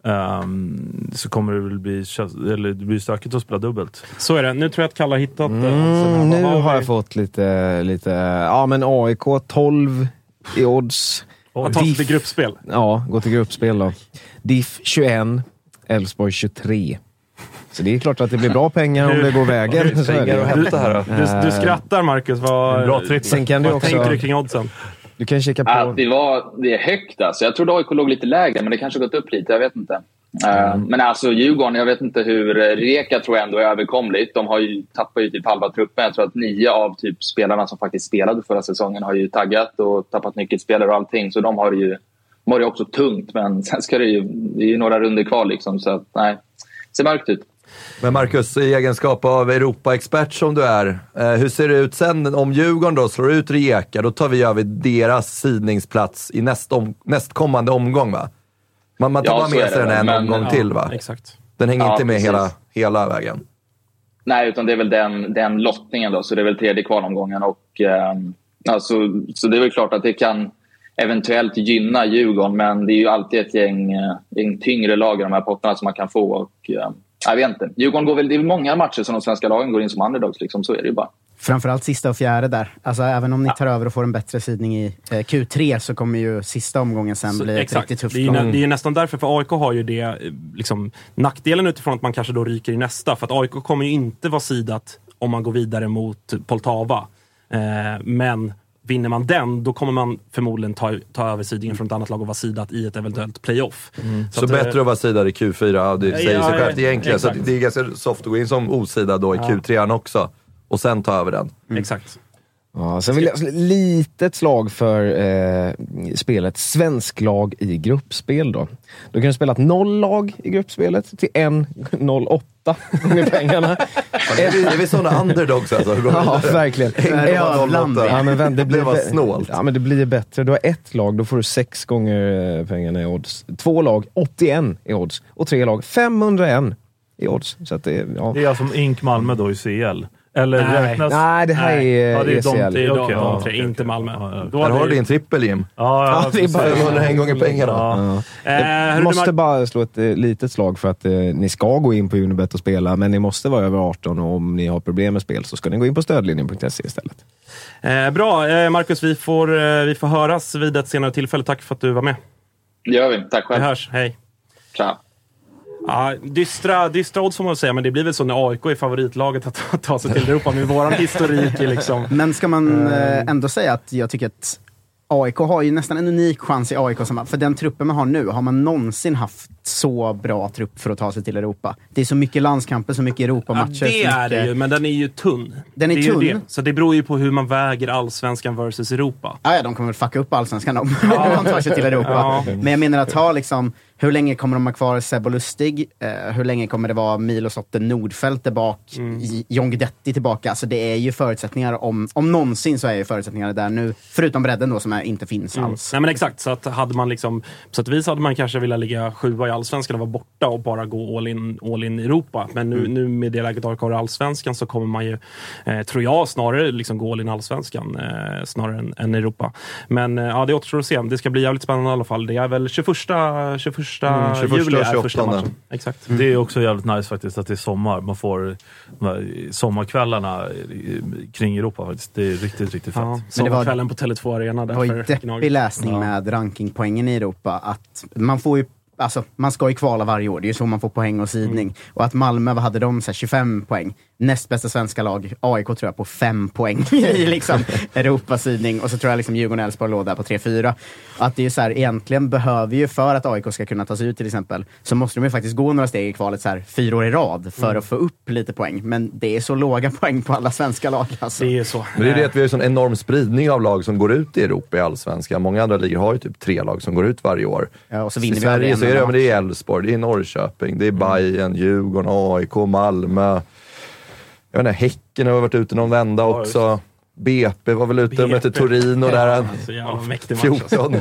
Ehm, så kommer det väl bli, eller det blir stökigt att spela dubbelt. Så är det. Nu tror jag att Kalle har hittat eh. Mm, nu har jag fått lite, lite, ja men AIK 12 i odds. Att ta sig till gruppspel. Ja, gå till gruppspel då. DIF 21, Elfsborg 23. Så det är klart att det blir bra pengar om det går vägen. Att då. Du, du skrattar Marcus. Vad, bra trippel. Sen kan du vad också, tänker du kring oddsen? du kan kika Att på... det, var, det är högt alltså. Jag trodde AIK låg lite lägre, men det kanske gått upp lite. Jag vet inte. Eh, Men alltså Djurgården, jag vet inte hur... eh, Reka tror jag ändå är överkomligt. De har ju, tappar ju typ halva truppen. Jag tror att nio av typ spelarna som faktiskt spelade förra säsongen har ju taggat och tappat nyckelspelare och allting. Så de har det ju, de har det också tungt. Men <laughs> sen ska det ju... Det är ju några runder kvar liksom. Så att, nej. ser mörkt ut. Men Marcus, i egenskap av Europa-expert som du är, eh, hur ser det ut sen om Djurgården då slår ut Rijeka? Då tar vi över deras sidningsplats i näst om, nästkommande omgång, va? Man, man tar Ja, bara med sig den en men- omgång till, va? Exakt. Den hänger Ja, inte med precis. hela, hela vägen. Nej, utan det är väl den, den lottningen då. Så det är väl tredje kvalomgången. Och, eh, alltså, så det är väl klart att det kan eventuellt gynna Djurgården. Men det är ju alltid ett gäng, eh, gäng tyngre lag i de här potterna som man kan få. Och, eh, jag vet inte. Djurgården går väl, det är många matcher som de svenska lagen går in som underdogs. Liksom. Så är det ju bara. Framförallt sista och fjärde där. Alltså, även om ni tar över och får en bättre sidning i eh, Q3 så kommer ju sista omgången sen Så, bli ett exakt. riktigt tufft det, är nä- det är ju nästan därför, för AIK har ju det eh, liksom, nackdelen utifrån att man kanske då ryker i nästa. För att AIK kommer ju inte vara sidat om man går vidare mot Poltava. Eh, men vinner man den, då kommer man förmodligen ta, ta över sidningen från ett annat lag och vara sidat i ett eventuellt playoff. Så, att, eh, bättre att vara sidad i Q4, ja, det säger ja, sig självt ja, egentligen. Så exakt. det är ganska soft att gå in som osidad då i Q3 också. Och sen ta över den. Exakt. Ja, sen vill jag slå ett litet slag för eh, spelet svensk lag i gruppspel. Då Då kan du spela ett noll lag i gruppspelet till en 08 med pengarna. <laughs> Är vi sådana underdogs alltså? <laughs> Ja, verkligen. Ja, men vänt, det, blir, Det snålt. Ja, men det blir bättre. Du har ett lag, då får du sex gånger eh, pengarna i odds. Två lag, 81 i odds. Och tre lag, 501 i odds. Så att det, ja. Det är alltså Ink Malmö då i CL. Eller Nej. räknas... Nej, det här är Ja, det är de, ECL. det är de, de ja, tre, okej, inte. Malmö. Ja, ja. Då Där har du vi- din trippel Jim. Ja, ja, Ja, det är bara- precis. 501 gånger pengarna. Ja. Eh, Jag hörru, måste bara slå ett eh, litet slag för att eh, ni ska gå in på Unibet och spela, men ni måste vara över 18 och om ni har problem med spel så ska ni gå in på stödlinjen.se istället. Eh, bra, eh, Marcus, vi får, eh, vi får höras vid ett senare tillfälle. Tack för att du var med. Det gör vi. Tack Vi själv. hörs, hej. Tja. Ja, dystra, dystra odds får man säga, men det blir väl så när AIK är favoritlaget att ta sig till Europa med våran historik. Liksom. <laughs> Men ska man eh, ändå säga att jag tycker att AIK har ju nästan en unik chans i AIK. För den truppen man har nu, har man någonsin haft så bra trupp för att ta sig till Europa? Det är så mycket landskamper, så mycket Ja, Europamatcher. det så är mycket... det ju, men den är ju tunn. Den är det ju tunn. det. Så det beror ju på hur man väger allsvenskan versus Europa. Ah, ja, de kommer väl fucka upp allsvenskan om <laughs> de tar sig till Europa. Ja. Men jag menar att ha liksom, hur länge kommer de ha kvar Seb och Lustig? Eh, hur länge kommer det vara Milos Otte Nordfeldt bak? Mm. John Guidetti tillbaka? Alltså det är ju förutsättningar, om, om någonsin så är ju förutsättningarna där nu. Förutom bredden då som är, inte finns Mm. alls. Nej men exakt, så att hade man liksom, på sätt och vis hade man kanske velat ligga sjua i allsvenskan och vara borta och bara gå all in, all in i Europa. Men nu, Mm. nu med det läget AIK har i allsvenskan så kommer man ju, eh, tror jag, snarare liksom gå all in i allsvenskan eh, snarare än, än Europa. Men eh, ja, det återstår att se. Det ska bli jävligt spännande i alla fall. Det är väl 21, 21, 21 Mm, 21 juli är 28. första matchen. Exakt. Det är också jävligt nice faktiskt att det är sommar. Man får de här sommarkvällarna kring Europa faktiskt. Det är riktigt, riktigt fett. Ja, Men det var- sommarkvällen på Tele2 Arena. Det var ju deppig läsning Ja. med rankingpoängen i Europa. Att man får ju Alltså, man ska ju kvala varje år, det är ju så man får poäng och sidning. Mm. Och att Malmö, vad hade de? Så här, 25 poäng. Näst bästa svenska lag, AIK tror jag, på 5 poäng <laughs> i liksom <laughs> Europasidning. Och så tror jag liksom Djurgården och Elfsborg låg där på 3-4. Att det är så här, egentligen behöver ju, för att AIK ska kunna ta sig ut till exempel, så måste de ju faktiskt gå några steg i kvalet så här, fyra år i rad för Mm. att få upp lite poäng. Men det är så låga <laughs> poäng på alla svenska lag. Alltså. Det är så. Men det är det att vi har en sån enorm spridning av lag som går ut i Europa i Allsvenskan. Många andra ligor har ju typ tre lag som går ut varje år. Ja, och så I vinner vi Sverige så är det, men det är Elfsborg, det är Norrköping, det är Bayern, Djurgården, AIK, Malmö. Jag vet inte, Häcken har varit ute någon vända Ja, just också. BP var väl ute och mötte. Torino där. Så jävla mäktig match. alltså. 14.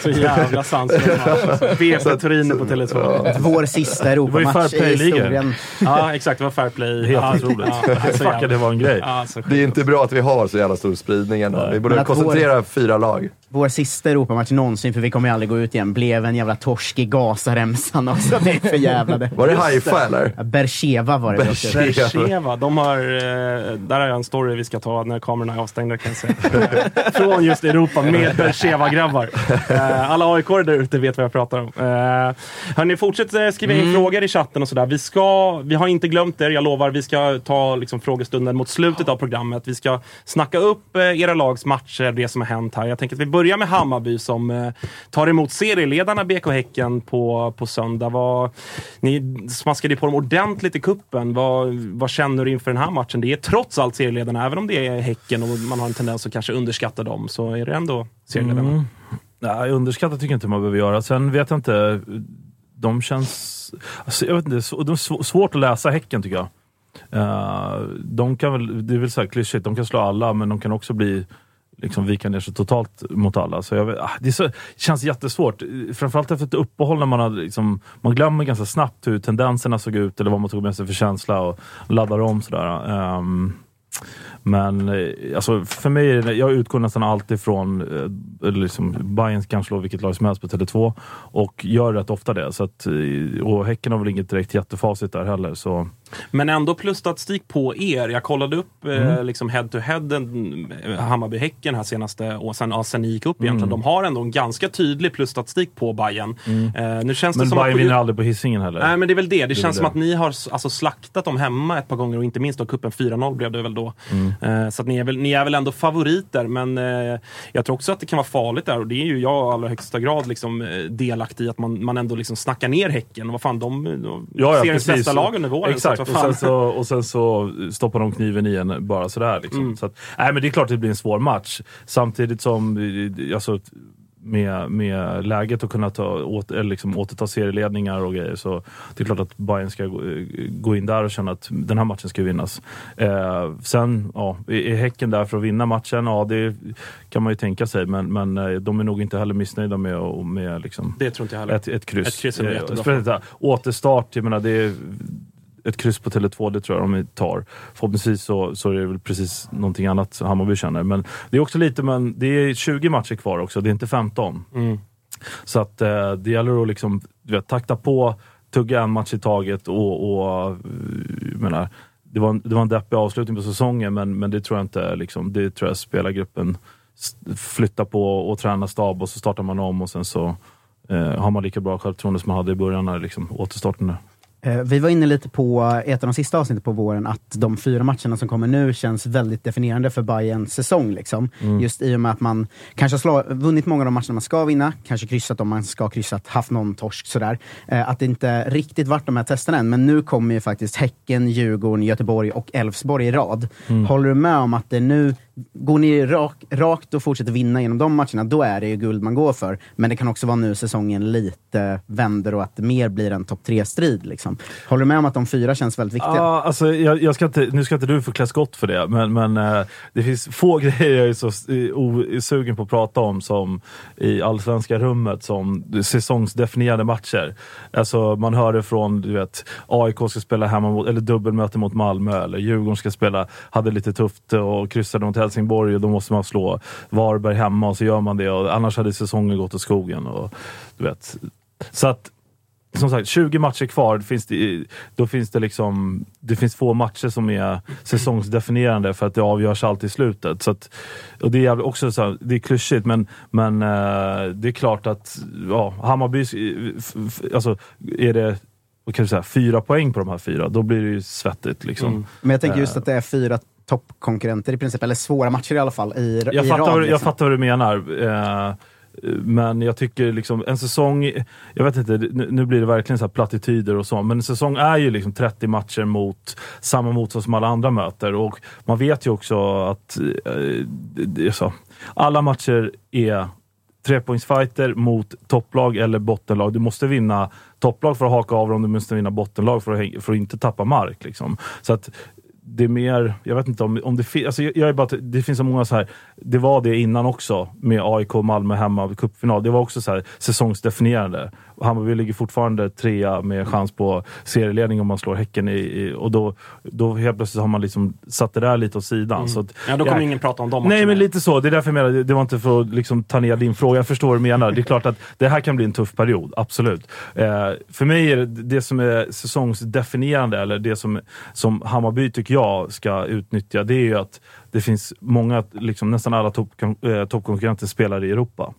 <laughs> Så jävla sanslös match. alltså. BP Torino på Tele2. Vår sista Europamatch i historien. Ja, exakt. Det var fair play. Helt ja, otroligt. Ja, Fuck, så jävla- det var en grej. Ja, Det är inte bra att vi har så jävla stor spridning ändå. Vi borde koncentrera fyra lag. Vår sista Europamatch någonsin, för vi kommer ju aldrig gå ut igen, blev en jävla torsk i Gazaremsan också. Det är för jävla det. Var det Haifa eller? Bercheva var det. Bercheva. De har, eh, där har jag en story vi ska ta när kamerorna är avstängda kan jag säga. <laughs> Från just Europa med Bercheva-grabbar. Eh, alla aik där ute vet vad jag pratar om. Eh, hörni, fortsätt skriva in frågor i chatten och sådär. Vi, ska, vi har inte glömt er, jag lovar. Vi ska ta liksom, frågestunden mot slutet av programmet. Vi ska snacka upp era lags matcher, det som har hänt här. Jag tänker att vi börjar med Hammarby som eh, tar emot serieledarna BK Häcken på, på söndag. Vad, ni smaskade på dem ordentligt i kuppen. Vad, vad känner du inför den här matchen? Det är trots allt serieledarna, även om det är Häcken och man har en tendens att kanske underskatta dem, så är det ändå serieledarna. Mm. Nej, underskatta tycker jag inte man behöver göra. Sen vet jag inte, de känns... Alltså, jag vet inte, de är svårt att läsa Häcken tycker jag. Uh, de kan väl, det är väl så här klyschigt, de kan slå alla men de kan också bli liksom vika ner sig totalt mot alla. Så jag ah, det, så, känns jättesvårt. Framförallt efter ett uppehåll när man har liksom, man glömmer ganska snabbt hur tendenserna såg ut eller vad man tog med sig för känsla och laddar om sådär. Um, men eh, alltså, för mig, jag utgår nästan alltid från, eh, liksom, Bayern kan slå vilket lag som helst på Tele2 och gör rätt ofta det. Så att, eh, och Häcken har väl inget direkt jättefacit där heller. Så. Men ändå plusstatistik på er. Jag kollade upp eh, Mm. liksom head to head eh, Hammarby-Häcken här senaste och sen, ja, sen ni gick upp egentligen. Mm. De har ändå en ganska tydlig plusstatistik på Bayern. Eh, nu känns det Men som Bayern att vinner aldrig på hissingen heller. Nej men det är väl det. Det, är känns väl som det. att ni har alltså, slaktat dem hemma ett par gånger och inte minst då kuppen 4-0 blev det väl då. Mm. Eh, så ni, är väl, ni är väl ändå favoriter men eh, jag tror också att det kan vara farligt där och det är ju jag i allra högsta grad liksom, eh, delaktig i att man, man ändå liksom snackar ner Häcken. Vad fan, de, de Ja, ja, seriens bästa lag under våren. Exakt, så att, och fan. sen, så, och sen så stoppar de kniven i en bara sådär. Liksom. Mm. Så att, nej, men det är klart att det blir en svår match. Samtidigt som alltså, med, med läget att kunna ta, åt, eller liksom, återta serieledningar och grejer så det är klart att Bayern ska gå, gå in där och känna att den här matchen ska vinnas. Eh, sen, ja, är Häcken där för att vinna matchen? Ja, det kan man ju tänka sig, men, men eh, de är nog inte heller missnöjda med, med liksom, Det tror inte jag heller. ett, ett kryss. Ett kryss är Eh, jättebra. Återstart, jag menar det är, ett kryss på Tele2, det tror jag de tar. Förhoppningsvis så, så är det väl precis någonting annat Hammarby känner. Men det är också lite, men det är 20 matcher kvar också, det är inte 15. Mm. Så att eh, det gäller att liksom, du vet, takta på, tugga en match i taget och, och menar, det var, en, det var en deppig avslutning på säsongen, men, men det tror jag inte, liksom, det tror jag spelargruppen flyttar på och tränar stab och så startar man om och sen så eh, har man lika bra självförtroende som man hade i början när liksom, återstarten. där. Eh, Vi var inne lite på ett av de sista avsnitten på våren att de fyra matcherna som kommer nu känns väldigt definierande för Bayerns säsong. Liksom. Mm. Just i och med att man kanske har sla- vunnit många av de matcherna man ska vinna, kanske kryssat om man ska kryssat, haft någon torsk sådär. Eh, Att det inte riktigt varit de här testerna än, men nu kommer ju faktiskt Häcken, Djurgården, Göteborg och Elfsborg i rad. Mm. Håller du med om att det nu, går ni rak, rakt och fortsätter vinna genom de matcherna, då är det ju guld man går för. Men det kan också vara nu säsongen lite vänder och att det mer blir en topp tre-strid. Liksom. Håller du med om att de fyra känns väldigt viktiga? Ja, alltså, jag, jag ska inte, nu ska inte du få klä skott för det, men, men eh, det finns <laughs> få grejer jag är så osugen sugen på att prata om som i allsvenska rummet som säsongsdefinierade matcher. Alltså, man hör det från du vet, AIK ska spela hemma mot, eller dubbelmöte mot Malmö, eller Djurgården ska spela, hade lite tufft och kryssade mot Helsingborg och då måste man slå Varberg hemma och så gör man det och annars hade säsongen gått åt skogen. Och, du vet. Så att som sagt, 20 matcher kvar. Det finns det, då finns det liksom, det finns få matcher som är säsongsdefinierande för att det avgörs alltid i slutet. Så att, och det är också så här, det är klyschigt men, men eh, det är klart att ja, Hammarby, eh, alltså är det vad kan du säga, fyra poäng på de här fyra, då blir det ju svettigt. Liksom. Mm. Men jag tänker just Eh. att det är fyra toppkonkurrenter i princip, eller svåra matcher i alla fall, i, jag, i fattar, rad. Liksom. jag fattar vad du menar. Eh, men jag tycker liksom en säsong, jag vet inte, nu, blir det verkligen så här plattityder och så, men en säsong är ju liksom 30 matcher mot samma motstånd som alla andra möter och man vet ju också att eh, så. alla matcher är trepoängsfighter mot topplag eller bottenlag. Du måste vinna topplag för att haka av dem, du måste vinna bottenlag för att, för att inte tappa mark. Liksom. Så att det är mer, jag vet inte om, om det finns, alltså jag, jag är bara, det finns så många så här, det var det innan också med AIK och Malmö hemma vid cupfinal. Det var också så här säsongsdefinierande. Hammarby ligger fortfarande trea med chans på serieledning om man slår Häcken i, i, och då, då helt plötsligt har man liksom satt det där lite åt sidan. Så att, Mm. Ja, då kommer jag- ingen prata om de Nej, men lite så. Det är därför jag menar, det- var inte för att liksom ta ner din fråga. Jag förstår vad du menar. Det är klart att det här kan bli en tuff period, absolut. Eh, för mig är det det som är säsongsdefinierande, eller det som, som Hammarby tycker jag ska utnyttja, det är ju att det finns många, liksom, nästan alla eh, toppkonkurrenter spelar i Europa.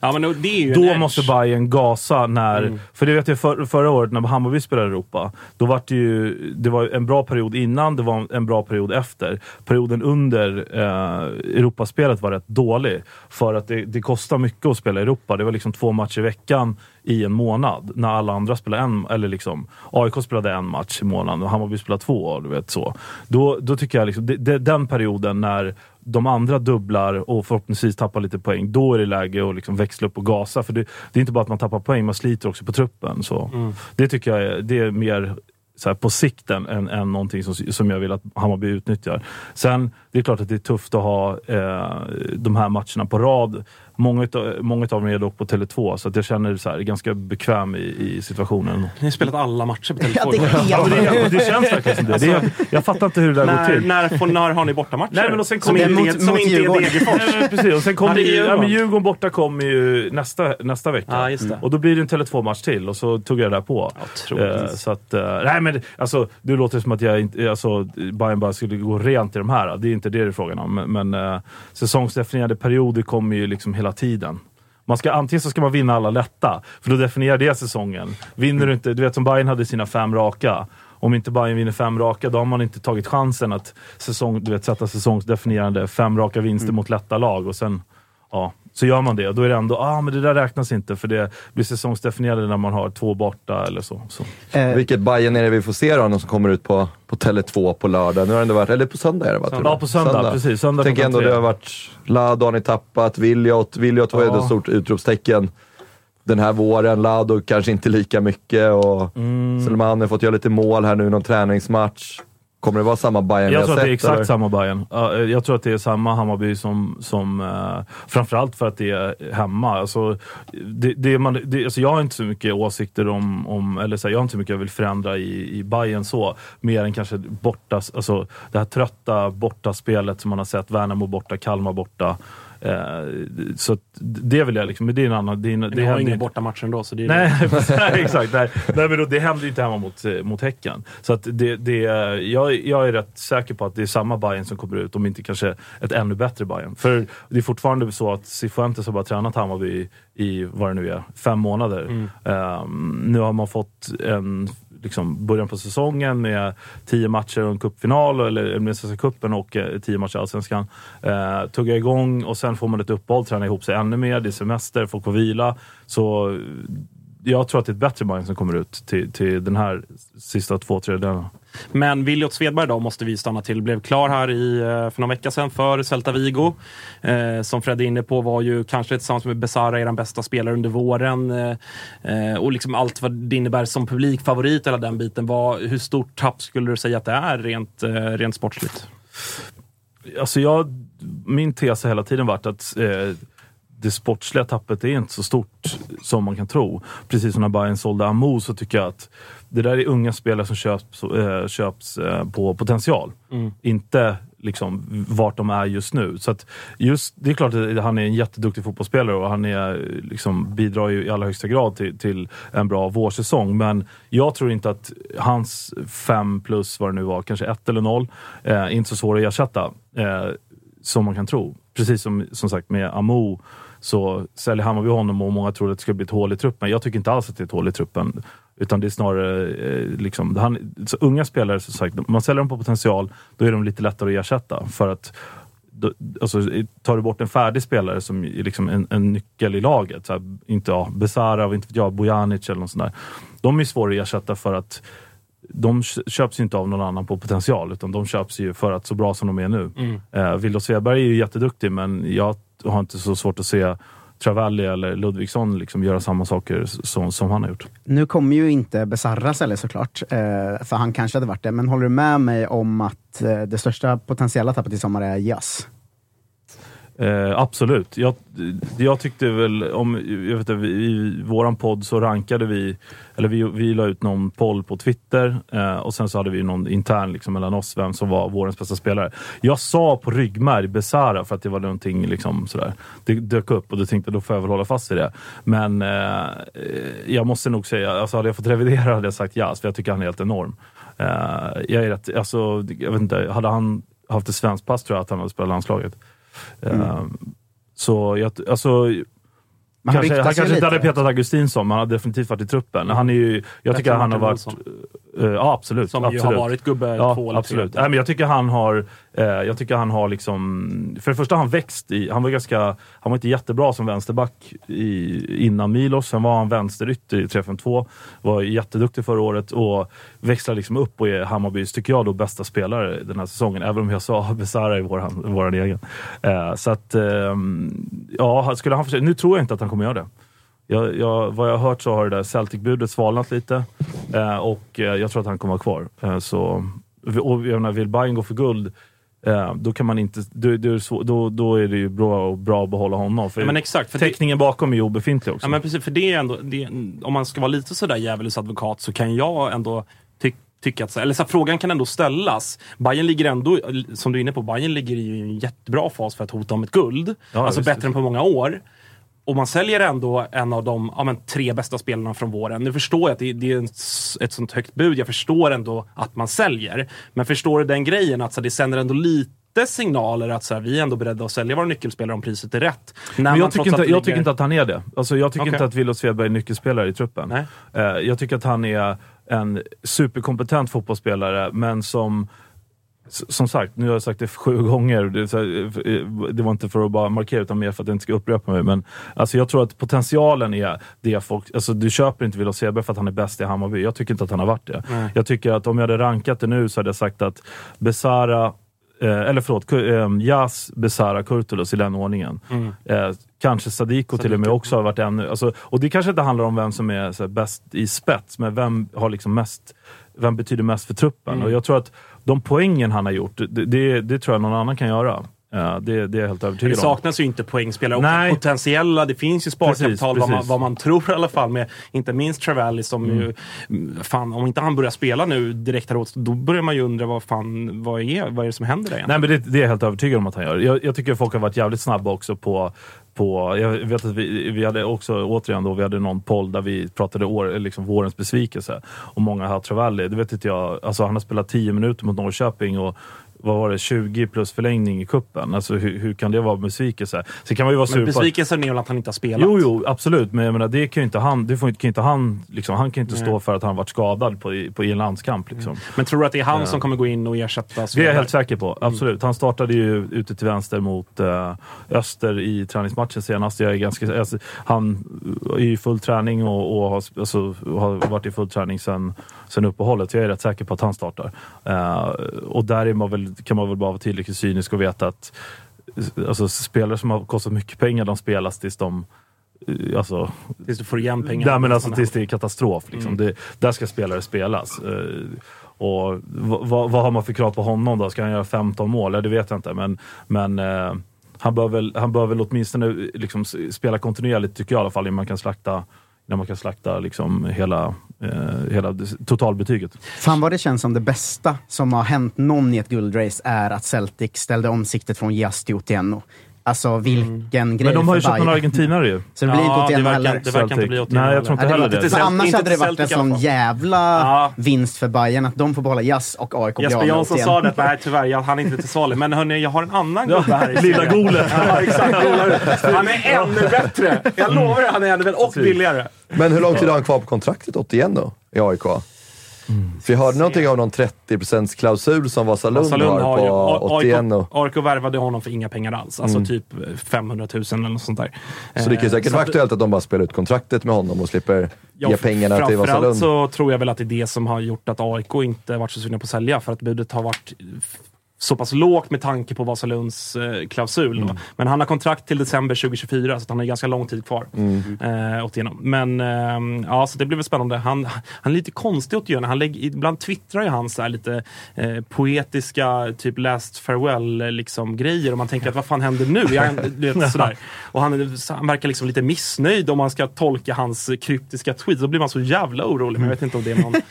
Ja, men det är ju en Då måste Bayern gasa när... Mm. För det vet jag för, förra året när Hammarby spelade i Europa. Då var det ju det var en bra period innan, det var en bra period efter. Perioden under eh, Europaspelet var rätt dålig. För att det, det kostar mycket att spela i Europa. Det var liksom två matcher i veckan i en månad. När alla andra spelade en, eller liksom AIK spelade en match i månaden och Hammarby spelade två. Du vet, så. Då, då tycker jag liksom, det, det, den perioden när de andra dubblar och förhoppningsvis tappar lite poäng, då är det läge att liksom växla upp och gasa. För det, det är inte bara att man tappar poäng, man sliter också på truppen. Så. Mm. Det tycker jag är, det är mer så här, på sikten än, än någonting som, som jag vill att Hammarby utnyttjar. Sen, det är klart att det är tufft att ha eh, de här matcherna på rad. Många, utav, många av dem är dock på Tele2, så att jag känner så här, ganska bekväm i, i situationen. Ni har spelat alla matcher på Ja, Tele2. det är helt- Ja, men det, det känns verkligen som det. det är, jag fattar inte hur det där går när, till. när, när har ni bortamatcher? Nej, men och sen som Mot- som mot inte är. Degerfors. Nej, precis. Och sen kommer det ja, Djurgården. men Djurgården borta kommer ju nästa, nästa vecka. Ja, just det. Och då blir det en Tele2-match till och så tog jag det där på. Eh, så att, eh, nej men alltså, du låter som att jag inte, alltså, Bayern bara skulle gå rent i de här. Det är inte det det är frågan om. Men, men eh, säsongsdefinierade perioder kommer ju liksom hela tiden. Man ska, antingen så ska man vinna alla lätta, för då definierar det säsongen. Vinner du inte, du vet som Bayern hade sina fem raka. Om inte Bayern vinner fem raka, då har man inte tagit chansen att säsong, du vet, sätta säsongsdefinierande fem raka vinster mot lätta lag. Och sen, ja, så gör man det och då är det ändå, ah men det där räknas inte för det blir säsongsdefinierande när man har två borta eller så. så. Eh, Vilket Bayern är det vi får se då, någon som kommer ut på, på Tele2 på lördag? Nu har det ändå varit, eller på söndag är det va? Ja, på söndag, precis. Söndag Jag tänker ändå tre. det har varit, Lado har ni tappat, Viljot, Viljot var ju Ja. ett stort utropstecken den här våren. Lado kanske inte lika mycket och Mm. Selman har fått göra lite mål här nu i någon träningsmatch. Kommer det vara samma Bayern Jag tror att det är exakt eller? samma Bayern. Eh, Jag tror att det är samma Hammarby som, som uh, framförallt för att det är hemma. Alltså, det, det, man, det, alltså jag har inte så mycket åsikter om, om eller så här, jag har inte så mycket jag vill förändra i, i Bayern så. Mer än kanske borta, alltså det här trötta bortaspelet som man har sett. Värnamo borta, Kalmar borta. Eh, så det vill jag liksom, men det är en annan... Det, är en- Det har inga bortamatcher ändå, så det är Nej, nej <laughs> exakt. Nej, nej, men då, det händer ju inte hemma mot, eh, mot Häcken. Så att det, det, jag, jag är rätt säker på att det är samma Bayern som kommer ut, om inte kanske ett ännu bättre Bayern. För det är fortfarande så att Cifuentes har bara tränat Hammarby i, i, vad det nu är, fem månader. Ehm, nu har man fått en liksom, början på säsongen med tio matcher och en cupfinal, eller med Svenska cupen och eh, tio matcher i Allsvenskan. Eh, tugga igång och sen får man ett uppehåll, träna ihop sig ännu mer, det är semester, folk får vila. Så eh, jag tror att det är ett bättre Bayern som kommer ut till, till den här sista två tredjedelarna. Men Williot Svedberg då måste vi stanna till. Blev klar här i, eh, för någon vecka sedan för Celta Vigo. Eh, som Fred är inne på var ju kanske tillsammans med Besara er bästa spelare under våren. Eh, eh, och liksom allt vad det innebär som publikfavorit, hela den biten. Vad, hur stort tapp skulle du säga att det är rent, eh, rent sportsligt? Alltså jag, min tes har hela tiden varit att eh, det sportsliga tappet är inte så stort som man kan tro. Precis som när Bayern sålde Amo så tycker jag att det där är unga spelare som köps, eh, köps eh, på potential. Inte liksom vart de är just nu. Så just, det är klart att han är en jätteduktig fotbollsspelare och han är, liksom, bidrar ju i allra högsta grad till, till en bra vårsäsong. Men jag tror inte att hans fem plus vad det nu var, kanske ett eller noll, eh, inte så svår att ersätta. Eh, som man kan tro. Precis som, som sagt med Amo så säljer Hammarby honom och många tror att det ska bli ett hål i truppen. Jag tycker inte alls att det är ett hål i truppen. Utan det är snarare eh, liksom, han, så unga spelare, som sagt, man säljer dem på potential, då är de lite lättare att ersätta. För att då, alltså, tar du bort en färdig spelare som är liksom en, en nyckel i laget, så här, inte ja, Besara, inte jag, Bojanic eller något sånt där. De är svåra att ersätta för att de köps ju inte av någon annan på potential, utan de köps ju för att så bra som de är nu. Mm. Eh, Svedberg är ju jätteduktig, men jag har inte så svårt att se Travalli eller Ludvigsson liksom göra samma saker som, som han har gjort. Nu kommer ju inte Besarra sälja såklart, eh, för han kanske hade varit det. Men håller du med mig om att eh, det största potentiella tappet i sommar är Jas? Eh, absolut. Jag, jag tyckte väl, om, jag vet inte, vi- i våran podd så rankade vi, eller vi, vi la ut någon poll på Twitter eh, och sen så hade vi någon intern liksom, mellan oss, vem som var vårens bästa spelare. Jag sa på ryggmärg Besara för att det var någonting liksom, sådär. Det dök upp och då tänkte jag då får jag väl hålla fast i det. Men eh, jag måste nog säga, alltså hade jag fått revidera hade jag sagt Jas, för jag tycker han är helt enorm. Eh, jag är rätt, alltså, jag vet inte, hade han haft ett svenskt pass tror jag att han hade spelat landslaget. Eh, Så jag, alltså, Men han kanske, han kanske inte hade petat Augustinsson, men han har definitivt varit i truppen. Han är ju, jag tycker Bättre han har varit... Eh, ja, absolut. Som ju absolut. har varit gubbe ja, två eller absolut. tre. Nej, men jag tycker han har, eh, jag tycker han har liksom, för det första har han växt i, han var ganska, han var inte jättebra som vänsterback i, innan Milos, sen var han vänsterytter i 3-5-2, var jätteduktig förra året och växlar liksom upp och är Hammarbys, tycker jag, då bästa spelare den här säsongen, även om jag sa <laughs> Besara i våran, våran egen. Eh, så att, ehm, ja, skulle han försöka, nu tror jag inte att han kommer göra det. Jag, jag, vad jag har hört så har det där Celtic-budet svalnat lite eh, och eh, jag tror att han kommer vara kvar. Eh, så, och jag menar, vill Bayern gå för guld, eh, då kan man inte, då, då, det då, är det ju bra, bra att behålla honom. För Ja, men exakt, för det- täckningen bakom är ju obefintlig också. Ja, men precis, för det är ändå, det, om man ska vara lite sådär djävulens advokat så kan jag ändå ty, tycka att, eller så här, frågan kan ändå ställas. Bayern ligger ändå, som du är inne på, Bayern ligger i en jättebra fas för att hota om ett guld. Ja, alltså visst, bättre visst. än på många år. Och man säljer ändå en av de ja, men, tre bästa spelarna från våren. Nu förstår jag att det, det är en, ett sånt högt bud. Jag förstår ändå att man säljer. Men förstår du den grejen att så, det sänder ändå lite signaler att så här, vi är ändå beredda att sälja våra nyckelspelare om priset är rätt. När Men jag, tycker inte, allt jag ligger- tycker inte att han är det. Alltså, jag tycker Okej. inte att Willof Svedberg är nyckelspelare i truppen. Nej. Eh, jag tycker att han är en superkompetent fotbollsspelare, men som som sagt, nu har jag sagt det sju gånger. Det, eh, det var inte för att bara markera, utan mer för att jag inte ska upprepa mig. Men alltså, jag tror att potentialen är det folk... Alltså, du köper inte Willof Svedberg för att han är bäst i Hammarby. Jag tycker inte att han har varit det. Jag tycker att om jag hade rankat det nu så hade jag sagt att Besara eh, eller förlåt, eh, Jas, Besara, Kurtulus i den ordningen. Mm. Eh, kanske Sadiko till och med också har varit ännu... Alltså, och det kanske inte handlar om vem som är här, bäst i spets, men vem har liksom mest... Vem betyder mest för truppen? Mm. Och jag tror att de poängen han har gjort, det, det, det tror jag någon annan kan göra. Eh, det, det är jag helt övertygad det om. saknas ju inte poängspelare. Och Nej. potentiella, det finns ju sparkapital Precis, vad, man, precis. vad man tror i alla fall med inte minst Travalli som ju, mm, fan om inte han börjar spela nu direkt häråt, då börjar man ju undra vad fan, vad är, vad är det som händer där egentligen? Nej, men det, det är jag helt övertygad om att han gör. Jag, jag tycker folk har varit jävligt snabba också på på, jag vet att vi, vi hade också, återigen då, vi hade någon poll där vi pratade år, liksom vårens besvikelse. Och många har Travalli. Det vet inte jag. Alltså han har spelat 10 minuter mot Norrköping och vad var det, 20 plus förlängning i kuppen. Alltså hur, hur kan det vara besvikelse? Sen kan man ju vara sur Men på att- besvikelsen är väl att han inte har spelat? Jo, jo, absolut. Men jag menar, det kan ju inte han, det får, kan inte han, liksom, han kan inte Nej. stå för att han varit skadad på, i- på, i en landskamp. Liksom. Men tror du att det är han Ja. som kommer gå in och ersätta Det är jag helt säker på. Absolut. Han startade ju ute till vänster mot eh, Öster i träningsmatchen senast. Jag är ganska, alltså, han är i full träning och, och har, alltså, har varit i full träning sen, sen uppehållet. Jag är rätt säker på att han startar. Eh, och där är man väl, kan man väl bara vara tillräckligt cynisk och veta att alltså, spelare som har kostat mycket pengar, de spelas tills de eh, Alltså, Tills du får igen pengarna. Nej, men alltså tills det är katastrof. Liksom. Mm. Det, där ska spelare spelas. Eh, och vad, vad, har man för krav på honom då? Ska han göra 15 mål? Ja, det vet jag inte. Men, men eh, han, bör väl, han bör väl åtminstone liksom, spela kontinuerligt, tycker jag i alla fall, innan man kan slakta, när man kan slakta liksom, hela, eh, hela totalbetyget. Fan vad det känns som det bästa som har hänt någon i ett guldrace är att Celtic ställde om siktet från Giasti till Otieno. Alltså vilken grej Men de har ju köpt någon argentinare ju. Så det blir inte Otieno heller. det verkar inte bli Otieno Nej, jag tror inte Ja, det heller det. för annars Inte hade det varit en sån jävla vinst för Bayern att de får behålla Jazz och AIK blir av Jesper Jansson sa det, att nej tyvärr, jag, han är inte till salu. Men hörni, jag har en annan gubbe här i Lilla. Golet. <laughs> Ja, exakt. <laughs> Han är ännu bättre. Jag lovar, han är ännu bättre. Och billigare. Men hur lång tid har han kvar på kontraktet 81 då, i AIK? För jag hörde någonting om någon 30% klausul som Vasalund, Vasalund har har på 81. AIK, AIK värvade honom för inga pengar alls. Alltså Mm. typ 500 000 eller något sånt där. Så det kan ju Eh, säkert vara att- aktuellt att de bara spelar ut kontraktet med honom och slipper Ja, ge pengarna till framförallt Vasalund. så tror jag väl att det är det som har gjort att AIK inte varit så sugna på att sälja. För att budet har varit så pass lågt med tanke på Vasalunds eh, klausul. Mm. Men han har kontrakt till december 2024, så han har ganska lång tid kvar. Mm. Eh, åt igenom. Men eh, ja, så det blir väl spännande. Han, han är lite konstig åt Jöne. Han lägger, ibland twittrar ju han så lite eh, poetiska, typ last farewell eh, liksom, grejer. Och man tänker att vad fan händer nu? Jag, vet, <laughs> sådär. Och han, han verkar liksom lite missnöjd om man ska tolka hans kryptiska tweets. Då blir man så jävla orolig. Men jag vet inte om det är någon... <laughs>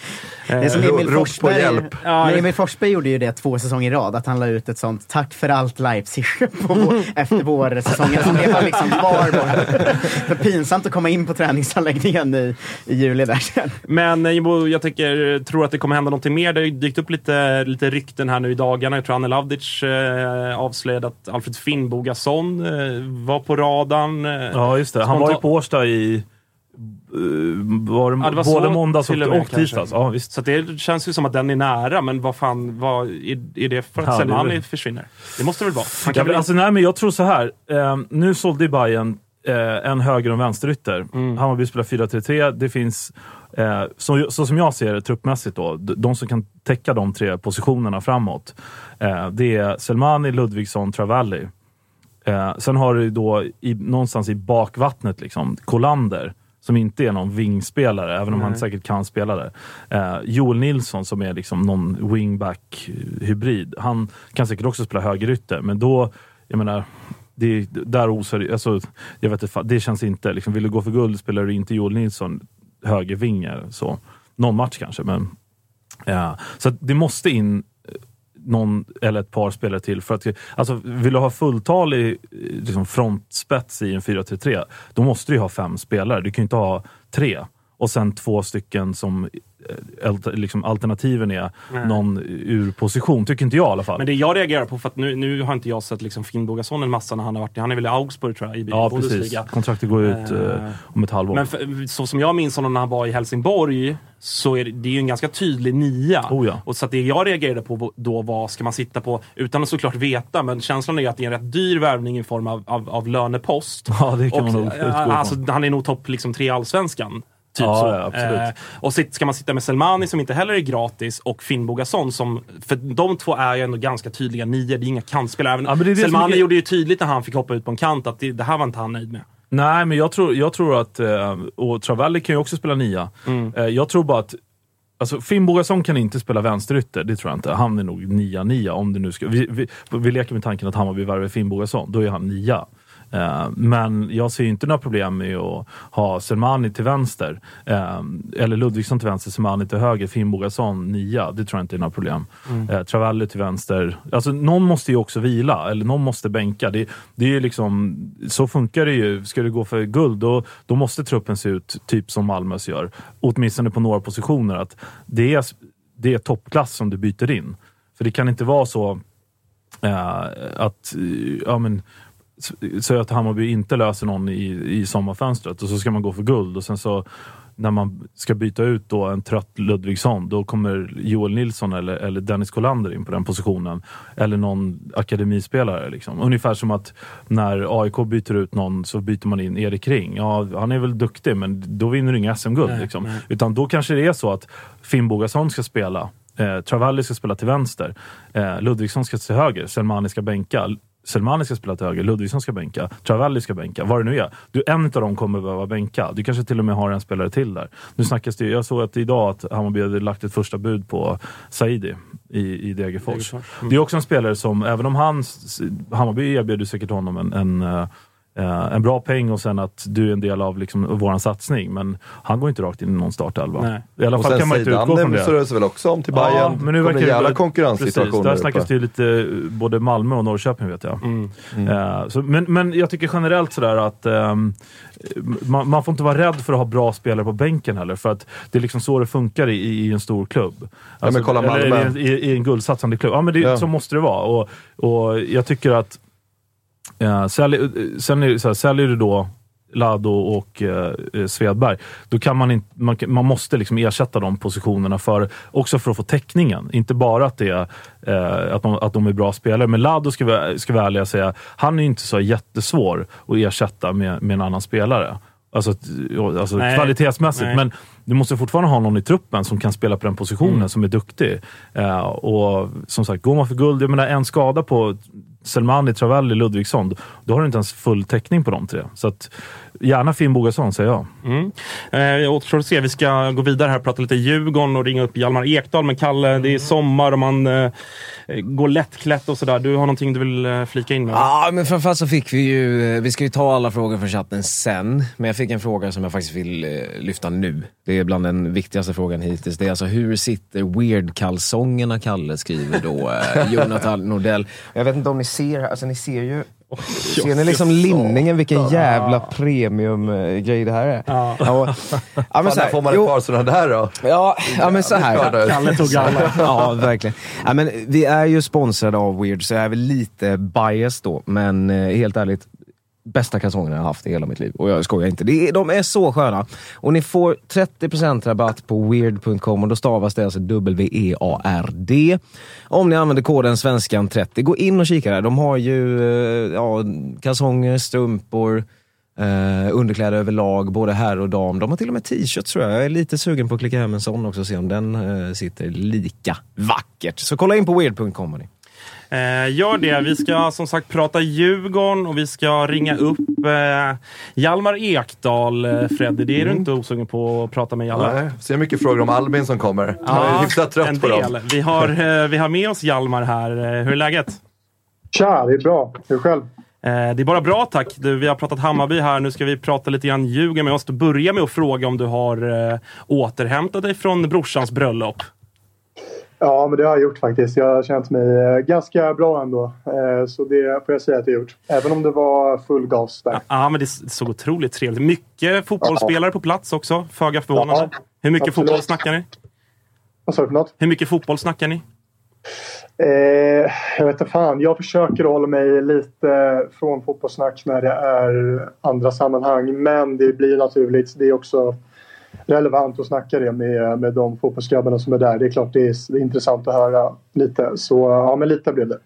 Det är som eh, Emil Forsberg, hjälp. Ja, Emil Forsberg gjorde ju det två säsonger i rad, att han la ut ett sånt tack för allt Leipzig <laughs> på vår, efter vårsäsongen. Så det var liksom kvar bara. För pinsamt att komma in på träningsanläggningen i, i juli där sen. Men eh, jag tänker, tror att det kommer hända någonting mer. Det har ju dykt upp lite, lite rykten här nu i dagarna. Jag tror Anne Lavdic eh, avslöjade att Alfred Finnbogason eh, var på radarn. Eh, Ja, just det. Han Spontan- var ju på Årsta i var det, Ja, det var både så måndags och, och och tisdags. Ja, visst. Så det känns ju som att den är nära, men vad fan, vad, är, det för att Ja, Selmani väl- försvinner? Det måste det väl vara? Han Ja, kan men väl alltså, nej, men jag tror så här. Eh, nu sålde ju Bayern eh, en höger och en vänsterytter. Mm. Hammarby spelar 4-3-3. Det finns, eh, så, så som jag ser det truppmässigt, då, de som kan täcka de tre positionerna framåt. Eh, det är Selmani, Ludvigsson, Travalli. Eh, sen har du då i, någonstans i bakvattnet liksom, Kolander som inte är någon wingspelare, även om han Nej. säkert kan spela det. Eh, Joel Nilsson som är liksom någon wingback-hybrid. Han kan säkert också spela högerytter, men då, jag menar, det, där osar, alltså, jag vet inte, det känns inte, liksom, vill du gå för guld spelar du inte Joel Nilsson högervinge. Så. Någon match kanske, men Ja, så det måste in eh, någon eller ett par spelare till. För att, alltså, vill du ha fulltalig liksom, frontspets i en 4-3-3, då måste du ha fem spelare. Du kan ju inte ha tre och sen två stycken som liksom, alternativen är Nej. någon ur position. Tycker inte jag i alla fall. Men det jag reagerar på, för att nu, nu har inte jag sett liksom Finnbogason en massa när han har varit Han är väl i Augsburg tror jag, i ja, precis. Kontraktet går ut Eh, eh, om ett halvår. Men för, så som jag minns honom när han var i Helsingborg, så är det, det är ju en ganska tydlig nia. Oh ja. Och så det jag reagerade på då var, ska man sitta på, utan att såklart veta, men känslan är att det är en rätt dyr värvning i form av, av, av lönepost. Ja, det kan Och, man nog utgå eh, alltså, Han är nog topp liksom, tre i Allsvenskan. Typ Ja, så. ja, absolut. Eh, och sit, ska man sitta med Selmani som inte heller är gratis och Finn Bogason som, för de två är ju ändå ganska tydliga nior, det är inga kantspelare. Ja, det Selmani är- gjorde ju tydligt när han fick hoppa ut på en kant att det, det här var inte han nöjd med. Nej, men jag tror, jag tror att, eh, och Travalli kan ju också spela nia. Eh, Jag tror bara att Alltså Finn Bogason kan inte spela vänsterytter, det tror jag inte. Han är nog nia nia om det nu ska... Vi, vi, vi leker med tanken att Hammarby värvar Finn Bogason, då är han nia. Eh, men jag ser inte några problem med att ha Selmani till vänster, eh, eller Ludvigsson till vänster, Selmani till höger, Finn Bogason nia. Det tror jag inte är några problem. Eh, Travalli till vänster. Alltså någon måste ju också vila, eller någon måste bänka. Det, det är ju liksom, så funkar det ju. Ska du gå för guld, då, då måste truppen se ut typ som Malmös gör. Åtminstone på några positioner. Att det, är, det är toppklass som du byter in. För det kan inte vara så eh, att ja, men, Säg att Hammarby inte löser någon i, i sommarfönstret och så ska man gå för guld och sen så när man ska byta ut då en trött Ludvigsson, då kommer Joel Nilsson eller, eller Dennis Kolander in på den positionen. Eller någon akademispelare. Liksom. Ungefär som att när AIK byter ut någon så byter man in Erik Ring. Ja, han är väl duktig, men då vinner du inga SM-guld. Liksom. nej. Utan då kanske det är så att Finn Bogason ska spela, eh, Travalli ska spela till vänster, eh, Ludvigsson ska till höger, Selmani ska bänka. Selmani ska spela till höger, Ludvigsson ska bänka, Travalli ska bänka, vad det nu är. Du, en av dem kommer behöva bänka. Du kanske till och med har en spelare till där. Nu snackas det, jag såg att idag att Hammarby hade lagt ett första bud på Saidi i, i Degerfors. Degerfors, Det är också en spelare som, även om han, Hammarby erbjuder säkert honom en, en eh, eh, en bra peng och sen att du är en del av liksom, vår satsning. Men han går inte rakt in i någon startelva. Nej. I alla Och fall sen kan man inte utgå från det. surras väl också om till Bayern. Ja, men nu verkar det jävla konkurrenssituationer Precis, där snackas det ju lite eh, både Malmö och Norrköping vet jag. Mm. Eh, så, men, men jag tycker generellt sådär att ehm, man, man får inte vara rädd för att ha bra spelare på bänken heller. För att det är liksom så det funkar i, i en stor klubb. Alltså, men kolla eller Malmö. I, i, I en guldsatsande klubb. Ja, men det, Ja. så måste det vara. Och, och jag tycker att eh, sälj, sen är det så här, säljer du då Lado och eh, Svedberg, då kan man inte, man, man måste liksom ersätta de positionerna för, också för att få täckningen. Inte bara att, det eh, att, de, att de är bra spelare, men Lado ska vi, ska vi ärliga säga, han är inte så jättesvår att ersätta med, med en annan spelare. Alltså, alltså Nej. kvalitetsmässigt. Nej. Men du måste fortfarande ha någon i truppen som kan spela på den positionen, Mm. som är duktig. Eh, och som sagt, går man för guld, jag menar en skada på Selmani, Travelli, Ludvigsson, då har du inte ens full täckning på de tre. Så att, gärna Finn Bogason, säger jag. Mm. Eh, återstår att se. Vi ska gå vidare här och prata lite Djurgården och ringa upp Hjalmar Ekdal. Men Kalle, det är sommar och man eh, går lättklätt och sådär. Du har någonting du vill eh, flika in med? Ja, men framförallt så fick vi ju, eh, vi ska ju ta alla frågor från chatten sen, men jag fick en fråga som jag faktiskt vill eh, lyfta nu. Det är bland den viktigaste frågan hittills. Det är alltså hur sitter weird-kalsongerna, Kalle skriver då eh, Jonathan Nordell. Jag vet inte om ni ser här, alltså ni ser ju Ser ni liksom linningen, vilken jävla premiumgrej det här är? Ja. Ja, och, <laughs> ja, men så när här, får man jo, ett par sådana där då? Ja, ja men så här. Kalle tog alla. <laughs> ja, verkligen. Ja, men vi är ju sponsrade av Weird, så jag är väl lite biased då. Men eh, helt ärligt, bästa kalsongerna jag haft i hela mitt liv. Och jag skojar inte. Det är, de är så sköna. Och ni får 30% rabatt på weird.com och då stavas det alltså W-E-A-R-D. Om ni använder koden svenskan30. Gå in och kika där. De har ju eh, ja, kalsonger, strumpor, Eh, underkläder överlag, både herr och dam. De har till och med t-shirts tror jag. Jag är lite sugen på att klicka hem en sån också och se om den eh, sitter lika vackert. Så kolla in på weird.com. hörni. Eh, gör det. Vi ska som sagt prata Djurgården och vi ska ringa upp eh, Hjalmar Ekdal. Eh, Freddy, det är du inte osugen på att prata med Hjalmar? Nej, ser mycket frågor om Albin som kommer. Jag är hyfsat en trött på del. dem. Vi har, eh, vi har med oss Hjalmar här. Eh, hur är läget? Tja, det är bra. Hur själv? Eh, det är bara bra tack. Du, vi har pratat Hammarby här. Nu ska vi prata lite grann Djurgården. Men jag måste börja med att fråga om du har eh, återhämtat dig från brorsans bröllop. Ja, men det har jag gjort faktiskt. Jag har känt mig eh, ganska bra ändå. Eh, Så det får jag säga att jag har gjort. Även om det var full gas där. Ja, men det såg otroligt trevligt Mycket fotbollsspelare på plats också. Föga förvånande. Ja, Hur mycket absolut. fotboll snackar ni? Vad sa du för något? Hur mycket fotboll snackar ni? Eh, jag vet inte fan. Jag försöker hålla mig lite från fotbollssnack när det är andra sammanhang. Men det blir naturligt. Det är också relevant att snacka det med, med de fotbollsgrabbarna som är där. Det är klart det är, intressant att höra lite. Så ja, men lite blev det.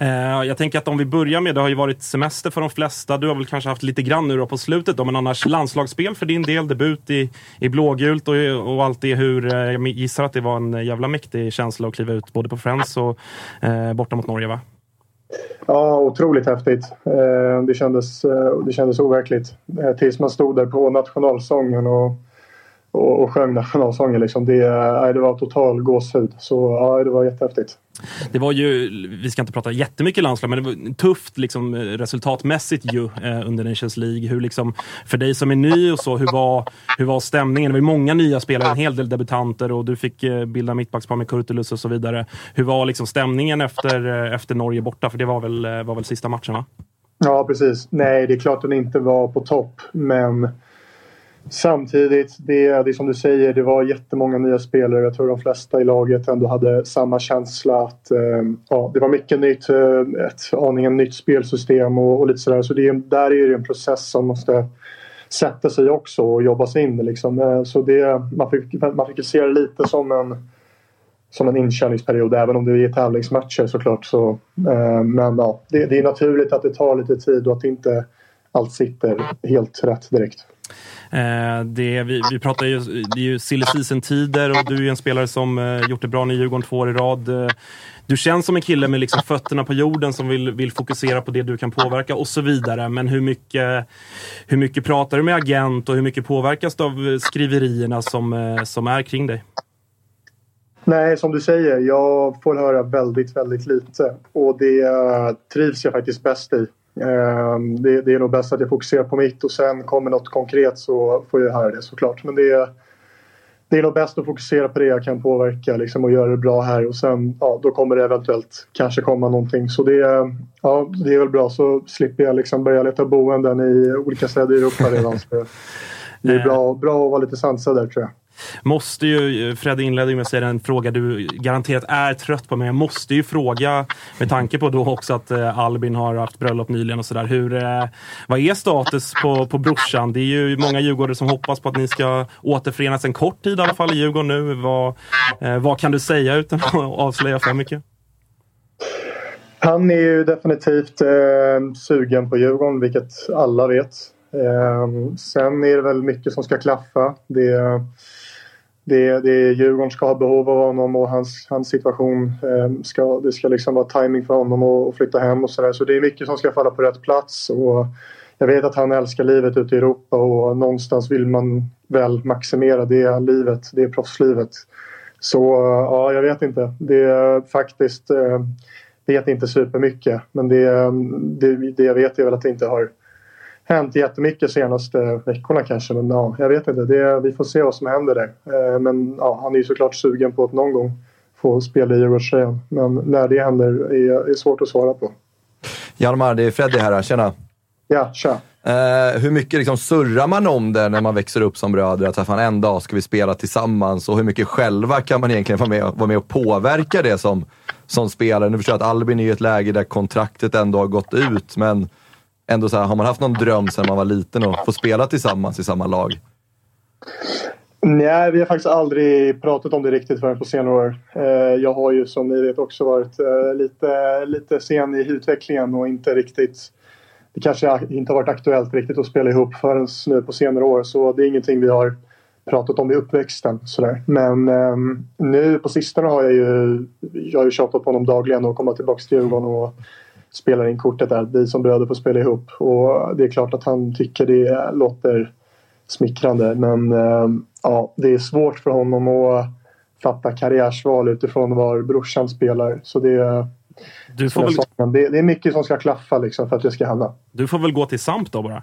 Eh, jag tänker att om vi börjar med, det har ju varit semester för de flesta. Du har väl kanske haft lite grann nu då på slutet då, men annars landslagsspel för din del, debut i, i blågult och, och allt det hur, eh, jag gissar att det var en jävla mäktig känsla att kliva ut både på Friends och eh, borta mot Norge va? Ja, otroligt häftigt. Eh, det, kändes, det kändes overkligt. Tills man stod där på nationalsången och, och, och sjöng nationalsången. Liksom. Det, eh, det var total gåshud. Så ja, det var jättehäftigt. Det var ju, vi ska inte prata jättemycket landslag, men det var tufft liksom, resultatmässigt ju eh, under Nations League. Hur, liksom, för dig som är ny och så, hur var, hur var stämningen? Det var många nya spelare, en hel del debutanter och du fick eh, bilda mittbackspar med Kurtulus och så vidare. Hur var liksom stämningen efter, eh, efter Norge borta? För det var väl, eh, var väl sista matchen va? Ja, precis. Nej, det är klart den inte var på topp, men Samtidigt, det, det är som du säger, det var jättemånga nya spelare. Jag tror de flesta i laget ändå hade samma känsla att eh, ja, det var mycket nytt, eh, ett aningen nytt spelsystem och, och lite sådär. Så det, där är det en process som måste sätta sig också och jobbas in. Liksom. Eh, så det, man, fick, man fick se det lite som en, som en inkörningsperiod även om det är tävlingsmatcher såklart. Så, eh, men ja, det, det är naturligt att det tar lite tid och att inte allt sitter helt rätt direkt. Eh, det, vi, vi pratar ju, det är ju silly season-tider och du är ju en spelare som eh, gjort det bra i Djurgården två år i rad. Eh, du känns som en kille med liksom fötterna på jorden som vill, vill fokusera på det du kan påverka och så vidare. Men hur mycket, hur mycket pratar du med agent och hur mycket påverkas du av eh, skriverierna som, eh, som är kring dig? Nej, som du säger, jag får höra väldigt, väldigt lite. Och det trivs jag faktiskt bäst i. Ehm, det, det, är nog bäst att jag fokuserar på mitt och sen kommer något konkret så får jag höra det såklart. Men det är, det är nog bäst att fokusera på det jag kan påverka liksom, och göra det bra här och sen ja, då kommer det eventuellt kanske komma någonting. Så det, ja, det är väl bra så slipper jag liksom börja leta boenden i olika städer i Europa redan. Så det är <laughs> bra, bra att vara lite sansad där tror jag. Måste ju, Fred inledde med att säga en fråga du garanterat är trött på, men jag måste ju fråga med tanke på då också att eh, Albin har haft bröllop nyligen och sådär. eh, vad är status på, på brorsan? Det är ju många djurgårdare som hoppas på att ni ska återförenas en kort tid i alla fall i Djurgården nu. Vad, eh, vad kan du säga utan att <laughs> avslöja för mycket? Han är ju definitivt eh, sugen på Djurgården, vilket alla vet. Eh, sen är det väl mycket som ska klaffa. Det det, det Djurgården ska ha behov av honom och hans, hans situation. Eh, ska, det ska liksom vara timing för honom att flytta hem och sådär. Så det är mycket som ska falla på rätt plats. Och jag vet att han älskar livet ute i Europa och någonstans vill man väl maximera det livet, det proffslivet. Så eh, ja, jag vet inte. Det är faktiskt eh, vet inte supermycket. Men det, eh, det, det jag vet är väl att det inte har hänt jättemycket senaste veckorna kanske. Men ja, jag vet inte. Det, vi får se vad som händer där. Eh, men ja, han är ju såklart sugen på att någon gång få spela i Djurgårdströjan. Men när det händer är, är svårt att svara på. Hjalmar, det är Freddy här. Tjena! Ja, tja! Uh, hur mycket liksom surrar man om det när man växer upp som bröder? Att fan, en dag ska vi spela tillsammans. Och hur mycket själva kan man egentligen vara med, vara med och påverka det som, som spelare? Nu förstår jag att Albin är i ett läge där kontraktet ändå har gått ut, men ändå så här, har man haft någon dröm sedan man var liten att få spela tillsammans i samma lag? Nej, vi har faktiskt aldrig pratat om det riktigt förrän på senare år. Eh, jag har ju som ni vet också varit eh, lite, lite sen i utvecklingen och inte riktigt... Det kanske inte har varit aktuellt riktigt att spela ihop förrän nu på senare år så det är ingenting vi har pratat om i uppväxten. Sådär. Men ehm, nu på sistone har jag ju, jag har ju tjatat på honom dagligen och komma tillbaka till Djurgården och spelar in kortet där. Vi som bröder får spela ihop. Och det är klart att han tycker det låter smickrande. Men äh, ja, det är svårt för honom att fatta karriärsval utifrån var brorsan spelar. Så det, du får väl... det, det, är mycket som ska klaffa liksom för att det ska hända. Du får väl gå till Samp då bara?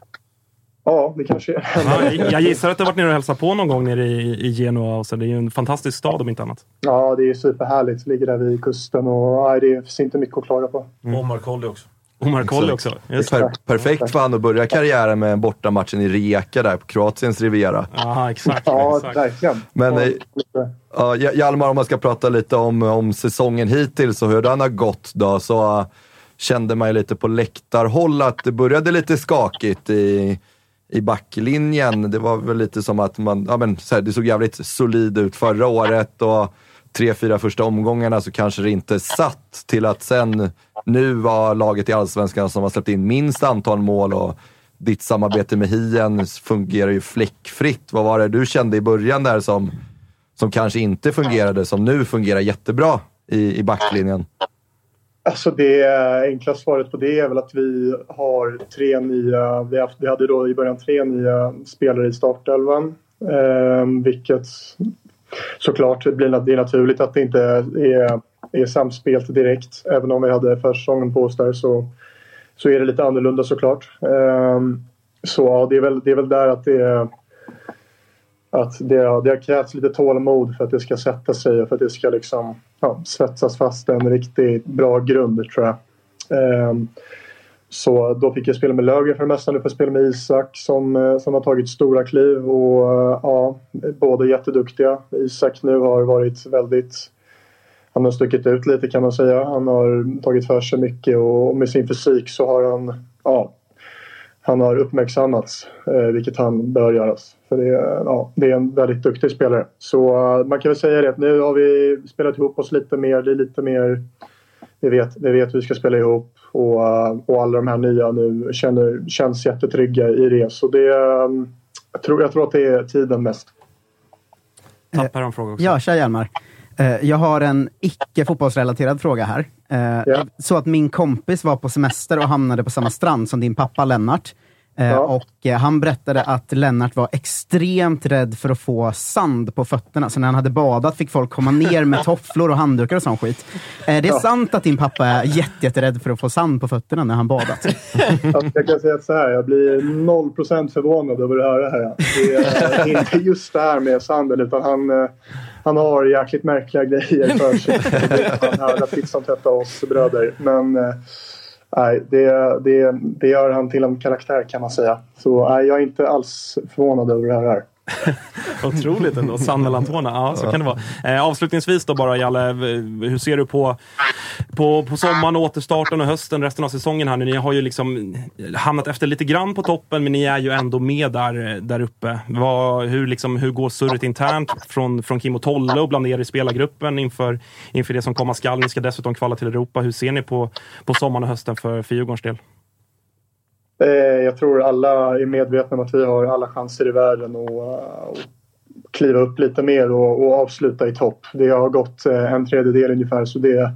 Ja, det kanske är. Ja, jag gissar att du har varit nere och hälsat på någon gång nere i, i Genua. Och så. Det är ju en fantastisk stad om inte annat. Ja, det är superhärligt. Ligger där vid kusten och nej, det finns inte mycket att klaga på. Mm. Och Markolli också. Och Markolli också. Per perfekt för honom att börja karriären med bortamatchen i Rijeka där på Kroatiens Riviera. Ja, exakt. Ja, exakt. verkligen. Men ja, Hjalmar, om man ska prata lite om, om säsongen hittills och hur den har gått då, så uh, kände man ju lite på läktarhåll att det började lite skakigt i i backlinjen. Det var väl lite som att man, ja men så här, det såg jävligt solid ut förra året och tre, fyra första omgångarna så kanske det inte satt till att sen, nu var laget i Allsvenskan som har släppt in minst antal mål och ditt samarbete med Hien fungerar ju fläckfritt. Vad var det du kände i början där som, som kanske inte fungerade, som nu fungerar jättebra i, i backlinjen? Alltså det enkla svaret på det är väl att vi har tre nya, vi, haft, vi hade då i början tre nya spelare i startelvan. Eh, vilket såklart blir det är naturligt att det inte är, är samspelt direkt. Även om vi hade försäsongen på oss där så, så är det lite annorlunda såklart. Eh, så ja, det är, väl, det är väl där att det är att det, det har krävts lite tålamod för att det ska sätta sig och för att det ska liksom, ja, svetsas fast en riktigt bra grund tror jag. Um, så då fick jag spela med Löfgren för det mesta. Nu får jag spela med Isak som, eh, som har tagit stora kliv och eh, ja, båda jätteduktiga. Isak nu har varit väldigt han har stuckit ut lite kan man säga. Han har tagit för sig mycket och med sin fysik så har han ja, han har uppmärksammats, eh, vilket han bör göras. För det, ja, det är en väldigt duktig spelare. Så uh, man kan väl säga det att nu har vi spelat ihop oss lite mer. Det är lite mer... Vi vet, vi vet hur vi ska spela ihop och, uh, och alla de här nya nu känner, känns jättetrygga i det. Så det, um, jag, tror, jag tror att det är tiden mest. Tappar en fråga också. Ja, tja Hjalmar. Jag har en icke fotbollsrelaterad fråga här. Ja. Så att min kompis var på semester och hamnade på samma strand som din pappa Lennart. Eh, Ja. Och eh, han berättade att Lennart var extremt rädd för att få sand på fötterna. Så när han hade badat fick folk komma ner med <laughs> tofflor och handdukar och sån skit. Eh, Det är Ja. sant att din pappa är jätte, jätterädd för att få sand på fötterna när han badat. <laughs> Jag kan säga så här, jag blir 0% förvånad över att höra det här. Det är inte just det här med sanden utan han, han har jäkligt märkliga grejer för sig. Han hörde pizzan tvätta oss bröder. Men nej, det, det, det gör han till en karaktär kan man säga. Så nej, jag är inte alls förvånad över det här. <laughs> Otroligt ändå. Sand mellan tårna. Ja, så kan det vara. Eh, avslutningsvis då bara, Jalle. Hur ser du på, på, på sommaren, återstarten och hösten, resten av säsongen här nu? Ni har ju liksom hamnat efter lite grann på toppen, men ni är ju ändå med där, eh, där uppe. Vad, hur, liksom, hur går surret internt från, från Kim och Tolle och bland er i spelargruppen inför, inför det som komma skall? Ni ska dessutom kvala till Europa. Hur ser ni på, på sommaren och hösten för, för Djurgårdens del? Eh, jag tror alla är medvetna om att vi har alla chanser i världen att eh, kliva upp lite mer och, och avsluta i topp. Det har gått eh, en tredjedel ungefär så det,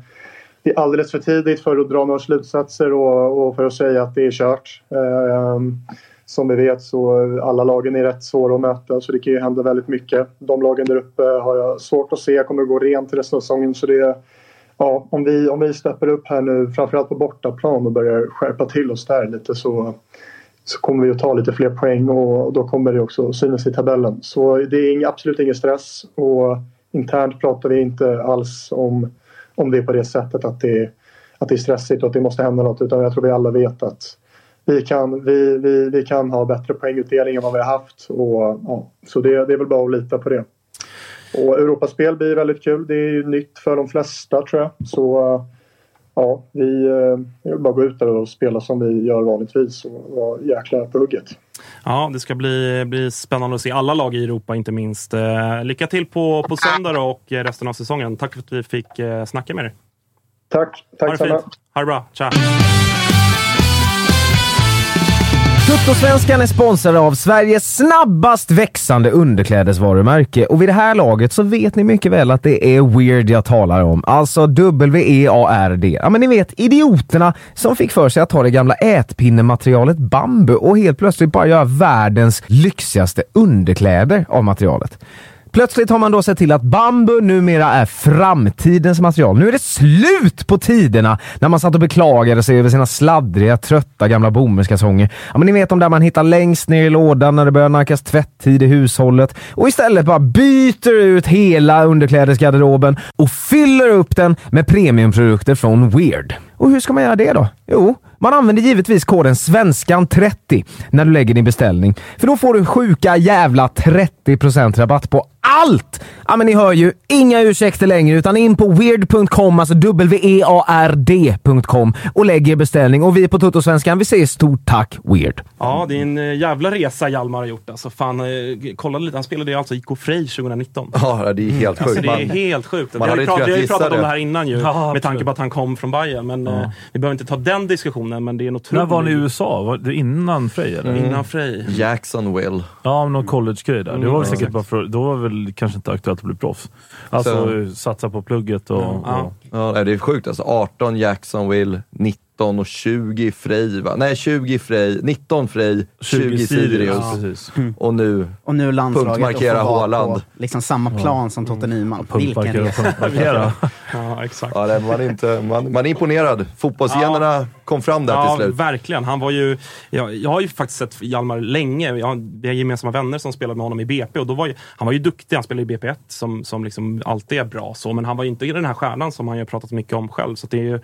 det är alldeles för tidigt för att dra några slutsatser och, och för att säga att det är kört. Ehm, som vi vet så alla lagen är rätt svåra att möta så det kan ju hända väldigt mycket. De lagen där uppe har jag svårt att se kommer att gå rent resten av säsongen så det Ja, om vi, om vi släpper upp här nu, framförallt på bortaplan och börjar skärpa till oss där lite så, så kommer vi att ta lite fler poäng och då kommer det också synas i tabellen. Så det är ing, absolut ingen stress och internt pratar vi inte alls om, om det på det sättet att det, att det är stressigt och att det måste hända något utan jag tror vi alla vet att vi kan, vi, vi, vi kan ha bättre poängutdelning än vad vi har haft. Och, ja, så det, det är väl bara att lita på det. Och Europaspel blir väldigt kul. Det är ju nytt för de flesta tror jag. Så ja, vi eh, det bara gå ut där och spela som vi gör vanligtvis och vara jäkla på hugget. Ja, det ska bli, bli spännande att se alla lag i Europa, inte minst. Eh, lycka till på, på söndag och resten av säsongen. Tack för att vi fick eh, snacka med dig. Tack, Ha tack det samma. fint. Ha det bra. Tja! Tuttosvenskan är sponsrad av Sveriges snabbast växande underklädesvarumärke och vid det här laget så vet ni mycket väl att det är Weird jag talar om. Alltså W-E-A-R-D. Ja men ni vet, idioterna som fick för sig att ta det gamla ätpinnematerialet bambu och helt plötsligt bara göra världens lyxigaste underkläder av materialet. Plötsligt har man då sett till att bambu numera är framtidens material. Nu är det slut på tiderna när man satt och beklagade sig över sina sladdriga, trötta gamla bomullskalsonger. Ja, men ni vet de där man hittar längst ner i lådan när det börjar nackas tvättid i hushållet och istället bara byter ut hela underklädesgarderoben och fyller upp den med premiumprodukter från Weird. Och hur ska man göra det då? Jo, man använder givetvis koden SVENSKAN30 när du lägger din beställning. För då får du sjuka jävla 30% rabatt på allt! Ja, men ni hör ju, inga ursäkter längre, utan in på weird.com, alltså w-e-a-r-d.com och lägg er beställning. Och vi på Toto-svenskan, vi säger stort tack Weird. Ja, det är en eh, jävla resa Hjalmar har gjort. Alltså, fan, eh, kollade lite. Han spelade ju alltså IK Frej 2019. Ja, det är helt sjukt. Alltså, det är helt sjukt. Vi man har ju pratat, inte vi har pratat om det här innan ju, Ja, med tanke på att han kom från Bayern. Men eh, vi behöver inte ta den diskussionen, men det är en otrolig... När var ni i USA? Var det innan Frej eller? Innan Frej. Jacksonville. Ja, någon college-grej där. Det Mm, var väl säkert exakt. bara för, då var väl kanske inte aktuellt att bli proffs. Alltså Så- satsa på plugget och... Ja. och Ja, det är sjukt alltså. 18 Jacksonville, 19 och 20 Frej va? Nej, 20 Frej, 19 Frej, 20, Sirius. Ja, precis. Och nu Och nu landslaget Punktmarkera Haaland. på liksom samma plan som Totte Nyman. Vilken Punktmarkera, resa. <laughs> Ja, exakt. Ja, nej, man, är inte, man, man är imponerad. Fotbollsgenerna kom fram där Ja, till slut. verkligen. Han var ju, jag, jag har ju faktiskt sett Hjalmar länge. Jag, har- vi har gemensamma vänner som spelade med honom i BP. Och då var ju, han var ju duktig. Han spelade i BP1 som, som liksom alltid är bra. Så, men han var ju inte den här stjärnan som han ju har pratat mycket om själv. Så det är ju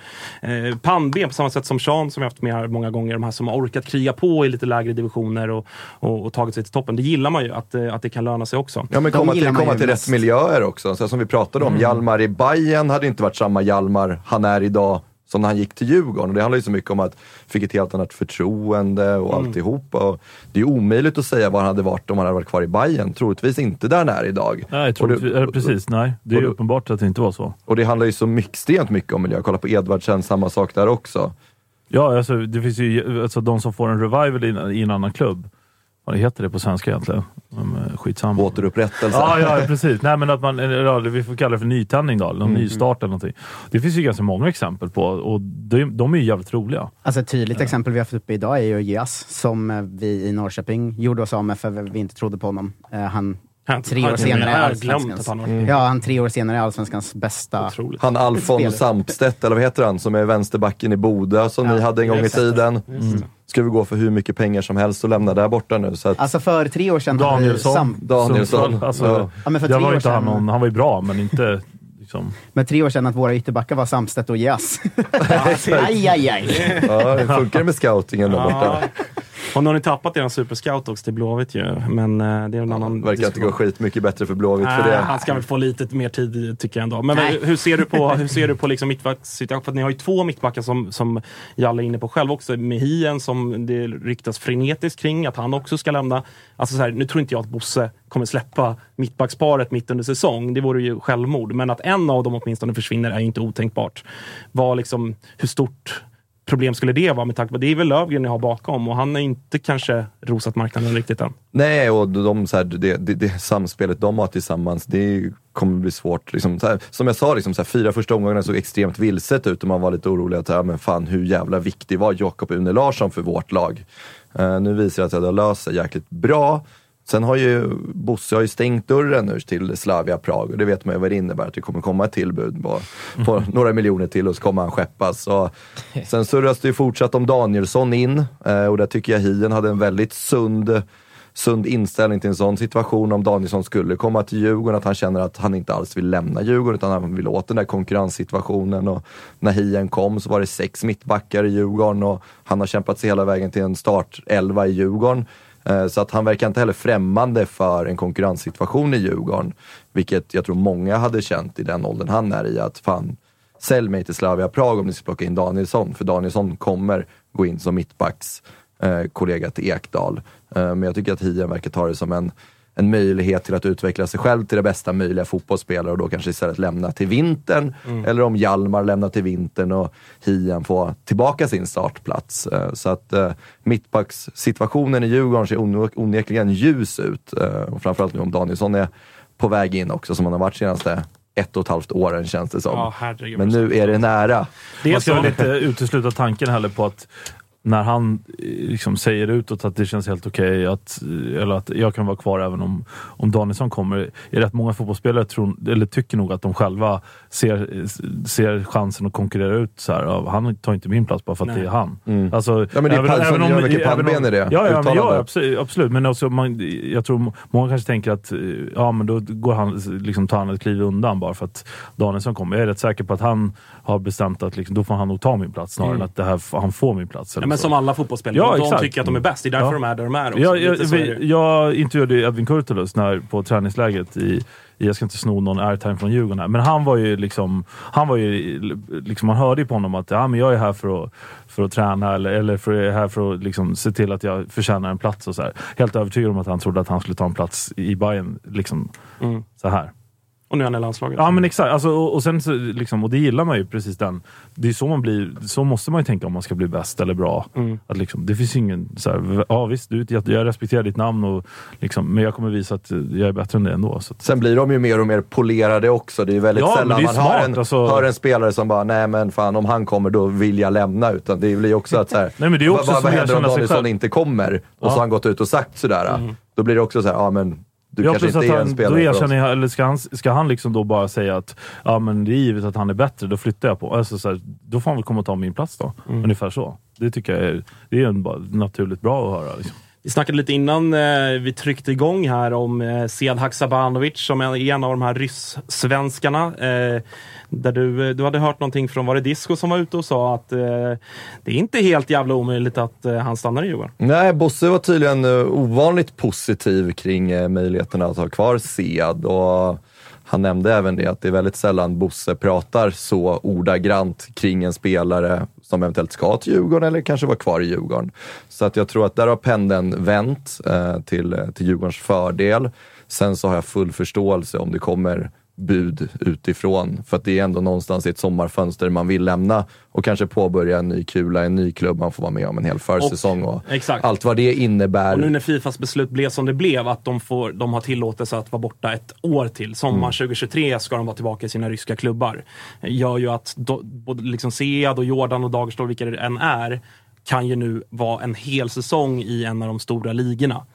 eh, pannben på samma sätt som Sean som jag haft med här många gånger. De här som har orkat kriga på i lite lägre divisioner och, och, och tagit sig till toppen. Det gillar man ju, att, eh, att det kan löna sig också. Ja, men komma till, komma till rätt miljöer också. Så som vi pratade om, Hjalmar i Bayern hade inte varit samma Hjalmar han är idag som när han gick till Djurgården. Och det handlar ju så mycket om att fick ett helt annat förtroende och alltihopa. Och det är ju omöjligt att säga var han hade varit om han hade varit kvar i Bayern. Troligtvis inte där han är idag. Nej, Och det- precis. Nej, det är det- uppenbart att det inte var så. Och det handlar ju så mycket, extremt mycket om miljö. Kolla på Edvardsen, samma sak där också. Ja, alltså, det finns ju alltså, de som får en revival i en annan klubb. Vad heter det på svenska egentligen? Um, skitsamma. Återupprättelse. Ja, ja, precis. Nej, men att man, eller, ja, vi får kalla det för nytändning då, eller någon nystart eller någonting. Det finns ju ganska många exempel på och de, de är ju jävligt roliga. Alltså ett tydligt exempel vi har fått upp idag är ju Jas som eh, vi i Norrköping gjorde oss av med för vi inte trodde på honom. Eh, Han Han- tre han- år senare är allsvenskans... han Ja, han tre år senare är allsvenskans bästa. otroligt. Han Alfons. Sampstedt, eller vad heter han, som är vänsterbacken i Boda som ni hade en gång i tiden. Ska vi gå för hur mycket pengar som helst och lämna där borta nu. Så att, Alltså för tre år sedan... Danielsson. Sam, Danielsson. Sundsvall, Alltså, Ja. Ja, men för jag tre var år inte han, sedan- någon, han var ju bra, men inte liksom... med tre år sedan att våra ytterbackar var Samstedt och <laughs> Jas. aj, aj, aj. ja, det funkar med scoutingen där borta. Ja. Och nu har ni tappat er superscout också till Blåvitt ju. Men eh, det är en annan Det verkar inte gå skit mycket bättre för Blåvitt för Nej, det. han ska väl få lite mer tid tycker jag ändå. Men Nej. hur ser du på, hur ser du på liksom mittbackssituationen? För att ni har ju två mittbackar som, som Jalle är inne på själv också. Med Hien som det ryktas frenetiskt kring att han också ska lämna. Alltså så här, nu tror inte jag att Bosse kommer släppa mittbacksparet mitt under säsong. Det vore ju självmord. Men att en av dem åtminstone försvinner är ju inte otänkbart. Vad liksom, hur stort problem skulle det vara med tanke på att det är väl Löfgren ni har bakom och han har inte kanske rosat marknaden riktigt än. Nej, och de, så här, det, det, det samspelet de har tillsammans, det kommer bli svårt. Liksom, så här, som jag sa, liksom, så här, fyra första omgångarna såg extremt vilset ut och man var lite orolig att, ja, men fan hur jävla viktig var Jakob Une Larsson för vårt lag? Uh, nu visar det sig att det har löst sig jäkligt bra. Sen har ju Bosse har ju stängt dörren nu till Slavia Prag och det vet man ju vad det innebär, att det kommer komma ett tillbud på, på några miljoner till och så kommer han skeppas. Och <laughs> sen surras det ju fortsatt om Danielsson in eh, och där tycker jag Hien hade en väldigt sund sund inställning till en sån situation om Danielsson skulle komma till Djurgården, att han känner att han inte alls vill lämna Djurgården utan han vill åt den där konkurrenssituationen. Och när Hien kom så var det sex mittbackar i Djurgården och han har kämpat sig hela vägen till en startelva i Djurgården. Eh, så att han verkar inte heller främmande för en konkurrenssituation i Djurgården. Vilket jag tror många hade känt i den åldern han är i, att fan, sälj mig till Slavia Prag om ni ska plocka in Danielsson. För Danielsson kommer gå in som mittbacks eh, kollega till Ekdal. Eh, men jag tycker att Hien verkar ta det som en, en möjlighet till att utveckla sig själv till det bästa möjliga fotbollsspelare och då kanske istället lämna till vintern. Eller om Hjalmar lämnar till vintern och Hien får tillbaka sin startplats. Eh, så att eh, mittbackssituationen i Djurgården ser on- onekligen ljus ut. Eh, och framförallt nu om Danielsson är på väg in också, som han har varit senaste ett och ett halvt åren känns det som. Ja, herregud. Men nu är det nära. Det är ska så. väl inte utesluta tanken heller på att när han eh, liksom säger utåt att det känns helt okej, att, eh, eller att jag kan vara kvar även om, om Danielsson kommer. Är rätt många fotbollsspelare tror, eller tycker nog att de själva ser, ser chansen att konkurrera ut. Så här, "Ja, han tar inte min plats bara för att Nej. det är han. Mm. Alltså, Ja, men det är pall- så gör mycket även pannben i det Ja, ja, men, ja absolut, absolut. Men också, man, jag tror många kanske tänker att eh, ja, men då går han, liksom, tar han ett kliv undan bara för att Danielsson kommer. Jag är rätt säker på att han har bestämt att liksom, då får han nog ta min plats snarare Mm. än att det här, han får min plats. Eller Ja, men som alla fotbollsspelare. Ja, de exakt. tycker att de är bäst. Det är därför Ja. de är där de är också. Jag, jag, vi, jag intervjuade Edvin Kurtulus när, på träningsläget i, jag ska inte sno någon airtime från Djurgården här, men han var ju liksom, han var ju, liksom, man hörde ju på honom att ja, men jag är här för att, för att träna eller, eller för, här för att liksom, se till att jag förtjänar en plats och så här. Helt övertygad om att han trodde att han skulle ta en plats i Bayern liksom, Mm. så här. Och nu är han i landslaget. Ja men exakt, alltså, och, och, sen, så, liksom, och det gillar man ju precis den. Det är så man blir, så måste man ju tänka om man ska bli bäst eller bra. Mm. Att liksom, det finns ingen, så här, ja visst, du, jag, jag respekterar ditt namn, och, liksom, men jag kommer visa att jag är bättre än det ändå. Så att, Sen blir de ju mer och mer polerade också. Det är ju väldigt Ja, sällan man smart, hör, en, alltså. hör en spelare som bara, nej men fan om han kommer då vill jag lämna. Utan det blir också att så här, <laughs> Nej, men det är också vad, vad som händer om Danielsson inte kommer? Och Ja. så har han gått ut och sagt sådär. Då blir det också så här, ja men du ja, kanske inte är en han, då spelare oss. erkänner jag, eller ska han, ska han liksom då bara säga att ja, men det är givet att han är bättre, då flyttar jag på. Alltså, så här, då får han väl komma och ta min plats då. Mm. Ungefär så. Det tycker jag är, det är en, naturligt bra att höra. Liksom. Vi snackade lite innan eh, vi tryckte igång här om eh, Sead Haksabanovic som är en av de här ryss-svenskarna. Eh, där du, eh, du hade hört någonting från, var det Disco som var ute och sa att eh, det är inte helt jävla omöjligt att eh, han stannar i Djurgården. Nej, Bosse var tydligen eh, ovanligt positiv kring eh, möjligheterna att ha kvar Sead. Och han nämnde även det att det är väldigt sällan Bosse pratar så ordagrant kring en spelare som eventuellt ska till Djurgården eller kanske vara kvar i Djurgården. Så att jag tror att där har pendeln vänt eh, till, eh, till Djurgårdens fördel. Sen så har jag full förståelse om det kommer bud utifrån. För att det är ändå någonstans i ett sommarfönster man vill lämna och kanske påbörja en ny kula, en ny klubb man får vara med om en hel försäsong och, exakt. allt vad det innebär. Och nu när Fifas beslut blev som det blev, att de, får, de har tillåtelse att vara borta ett år till. Sommar Mm. 2023 ska de vara tillbaka i sina ryska klubbar. Gör ju att do, både liksom Sead och Jordan och Dagerstål, vilka det än är, kan ju nu vara en hel säsong i en av de stora ligorna.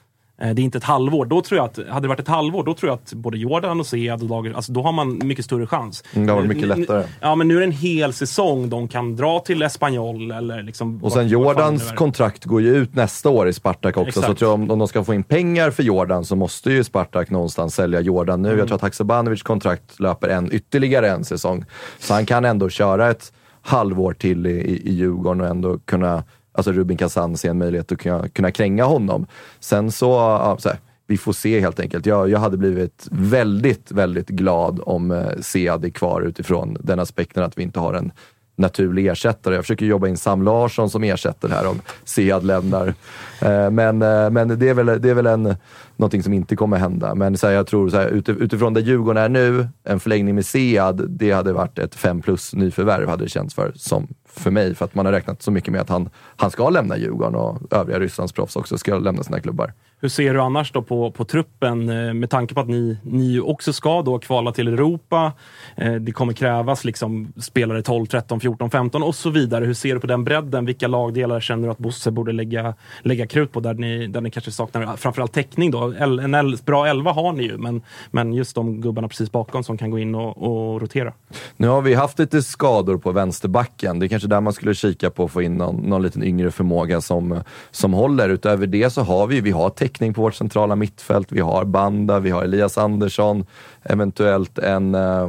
Eh, Det är inte ett halvår. Då tror jag att, hade det varit ett halvår, då tror jag att både Jordan och Sead och Dager, alltså då har man mycket större chans. Mm, det har varit mycket lättare. Ja, men nu är det en hel säsong de kan dra till Espanyol eller liksom... Och sen Jordans kontrakt går ju ut nästa år i Spartak också. Exakt. Så tror jag om, om de ska få in pengar för Jordan så måste ju Spartak någonstans sälja Jordan nu. Mm. Jag tror att Haksabanovic kontrakt löper en, ytterligare en säsong. Så han kan ändå köra ett halvår till i, i, i Djurgården och ändå kunna, alltså Rubin Kazan se en möjlighet att kunna, kunna kränga honom. Sen så, ja, så här, vi får se helt enkelt. Jag, jag hade blivit väldigt, väldigt glad om eh, Sead är kvar utifrån den aspekten att vi inte har en naturlig ersättare. Jag försöker jobba in Sam Larsson som ersätter här om Sead lämnar. Eh, men, eh, men det är väl, det är väl en, någonting som inte kommer hända. Men så här, jag tror så här, utifrån där Djurgården är nu, en förlängning med Sead, det hade varit ett 5 plus nyförvärv hade det känts för, som för mig. För att man har räknat så mycket med att han, han ska lämna Djurgården och övriga Rysslands proffs också ska lämna sina klubbar. Hur ser du annars då på, på truppen eh, med tanke på att ni, ni också ska då kvala till Europa? Eh, det kommer krävas liksom spelare 12, 13, 14, 15 och så vidare. Hur ser du på den bredden? Vilka lagdelar känner du att Bosse borde lägga, lägga krut på där ni, där ni kanske saknar framförallt täckning då? En el, bra elva har ni ju, men, men just de gubbarna precis bakom som kan gå in och, och rotera. Nu har vi haft lite skador på vänsterbacken. Det kanske där man skulle kika på att få in någon, någon liten yngre förmåga som, som håller. Utöver det så har vi, vi har täckning på vårt centrala mittfält. Vi har Banda, vi har Elias Andersson, eventuellt en eh,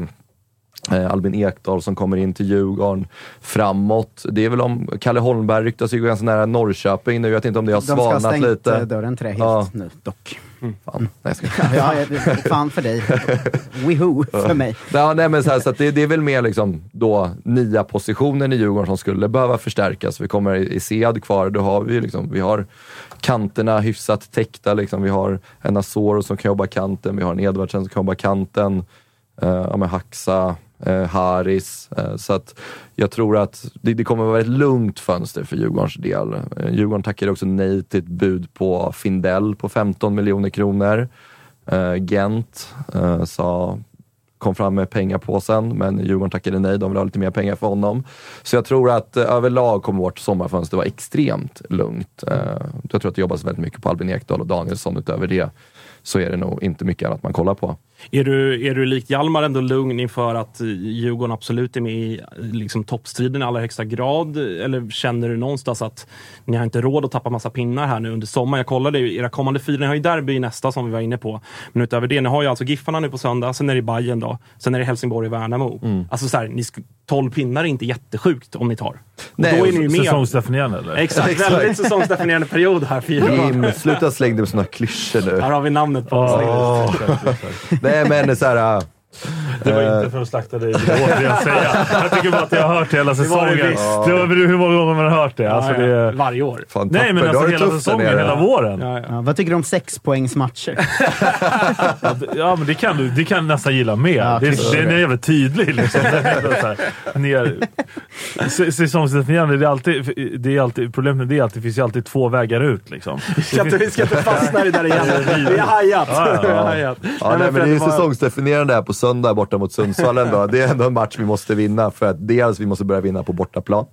Albin Ekdal som kommer in till Djurgården. Framåt, det är väl om Kalle Holmberg ryktas ju ganska nära Norrköping nu. Jag vet inte om det har De ska ha svalnat stängt lite. eh, dörren till det helt Ja. nu, dock. Fan, nej, ska... Ja, ja, fan för dig. <laughs> Wihoo för mig. Ja, nej, men så här, så det, det är väl mer liksom då nya positionen i Djurgården som skulle behöva förstärkas. Vi kommer i Sead kvar, då har vi liksom, vi har kanterna hyfsat täckta. Liksom. Vi har en Asoro som kan jobba kanten, vi har en Edvardsen som kan jobba kanten. Uh, ja, Haxa, eh, Haris. Eh, så att jag tror att det, det kommer att vara ett lugnt fönster för Djurgårdens del. Eh, Djurgården tackade också nej till ett bud på Findell på 15 miljoner kronor. Eh, Gent eh, sa kom fram med pengapåsen, men Djurgården tackade nej. De vill ha lite mer pengar för honom. Så jag tror att eh, överlag kommer vårt sommarfönster vara extremt lugnt. Eh, jag tror att det jobbas väldigt mycket på Albin Ekdal och Danielsson. Utöver det så är det nog inte mycket annat man kollar på. Är du, är du likt Hjalmar ändå lugn inför att Djurgården absolut är med i liksom, toppstriden i allra högsta grad? Eller känner du någonstans att ni har inte råd att tappa massa pinnar här nu under sommaren? Jag kollade ju, era kommande fyra, ni har ju derby nästa som vi var inne på. Men utöver det, ni har ju alltså Giffarna nu på söndag, sen är det Bayern då, sen är det Helsingborg och Värnamo. Mm. Alltså så här, ni sk- 12 pinnar är inte jättesjukt om ni tar. Nej, då är ni ju med. Säsongsdefinierande eller? Exakt, väldigt säsongsdefinierande period här. Fyra Jim, sluta släng dig med såna klyschor nu. Här har vi namnet på Åh. Nej men så här. Det var eh, inte för att slakta dig, vill jag återigen säga. Jag tycker bara att jag har hört det hela var det säsongen. visst. Det var, hur många gånger man har hört det? Alltså, Ja, det Varje år. Fan, nej, men alltså har det hela säsongen, nere. hela våren. Ja, ja. Ja, vad tycker du om sexpoängsmatcher? <laughs> Ja, men det kan du det kan nästan gilla mer. Ja, det, är, den är jävligt tydlig. Liksom. Är säsongsdefinierande, det är alltid, det är alltid, problemet med det är att det finns alltid två vägar ut. Liksom. Vi ska inte, vi ska inte fastna i det där igen. Vi har hajat. Ja, ja, ja. Vi har hajat. Ja, nej, men det är säsongsdefinierande här på söndag borta mot Sundsvall ändå. Det är ändå en match vi måste vinna för att dels vi måste börja vinna på bortaplan.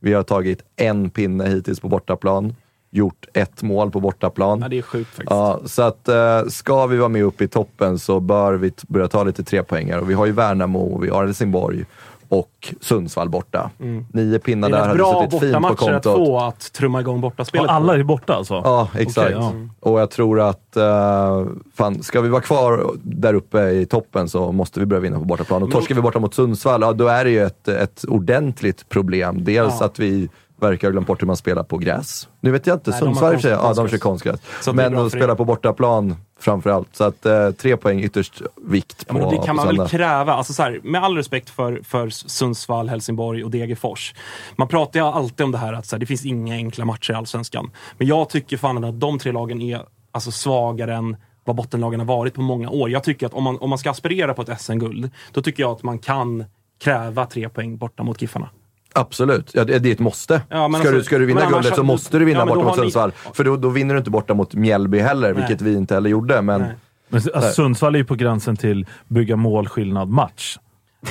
Vi har tagit en pinne hittills på bortaplan, gjort ett mål på bortaplan. Ja, det är sjukt faktiskt. Ja, så att eh, ska vi vara med uppe i toppen så bör vi börja ta lite trepoängare. Och vi har ju Värnamo, vi har Helsingborg och Sundsvall borta. Nio pinnar Mm. Det där är hade bra suttit fint på bortamatcher att kontot. få att trumma igång bortaspelet. Och alla är borta alltså? Ja, exakt. Okej, ja. Och jag tror att, uh, fan, ska vi vara kvar där uppe i toppen så måste vi börja vinna på bortaplan. Och torskar vi borta mot Sundsvall, ja, då är det ju ett, ett ordentligt problem. Dels Ja. att vi verkar ha glömt bort hur man spelar på gräs. Nu vet jag inte, Sundsvall i och för sig, ja de kör konstgräs. Men att spela på bortaplan framförallt. Så att eh, tre poäng ytterst vikt Ja, på, men det kan man väl kräva. Alltså så här, med all respekt för, för Sundsvall, Helsingborg och Degerfors. Man pratar ju alltid om det här att så här, det finns inga enkla matcher i Allsvenskan. Men jag tycker fan att de tre lagen är alltså, svagare än vad bottenlagen har varit på många år. Jag tycker att om man, om man ska aspirera på ett SM-guld, då tycker jag att man kan kräva tre poäng borta mot Giffarna. Absolut, ja, det är ett måste. Ja, ska, alltså- du, ska du vinna guldet så måste du vinna Ja, borta mot har ni- Sundsvall. För då, då vinner du inte borta mot Mjällby heller, Nej. vilket vi inte heller gjorde. Men. Men alltså, Sundsvall är ju på gränsen till bygga målskillnad-match.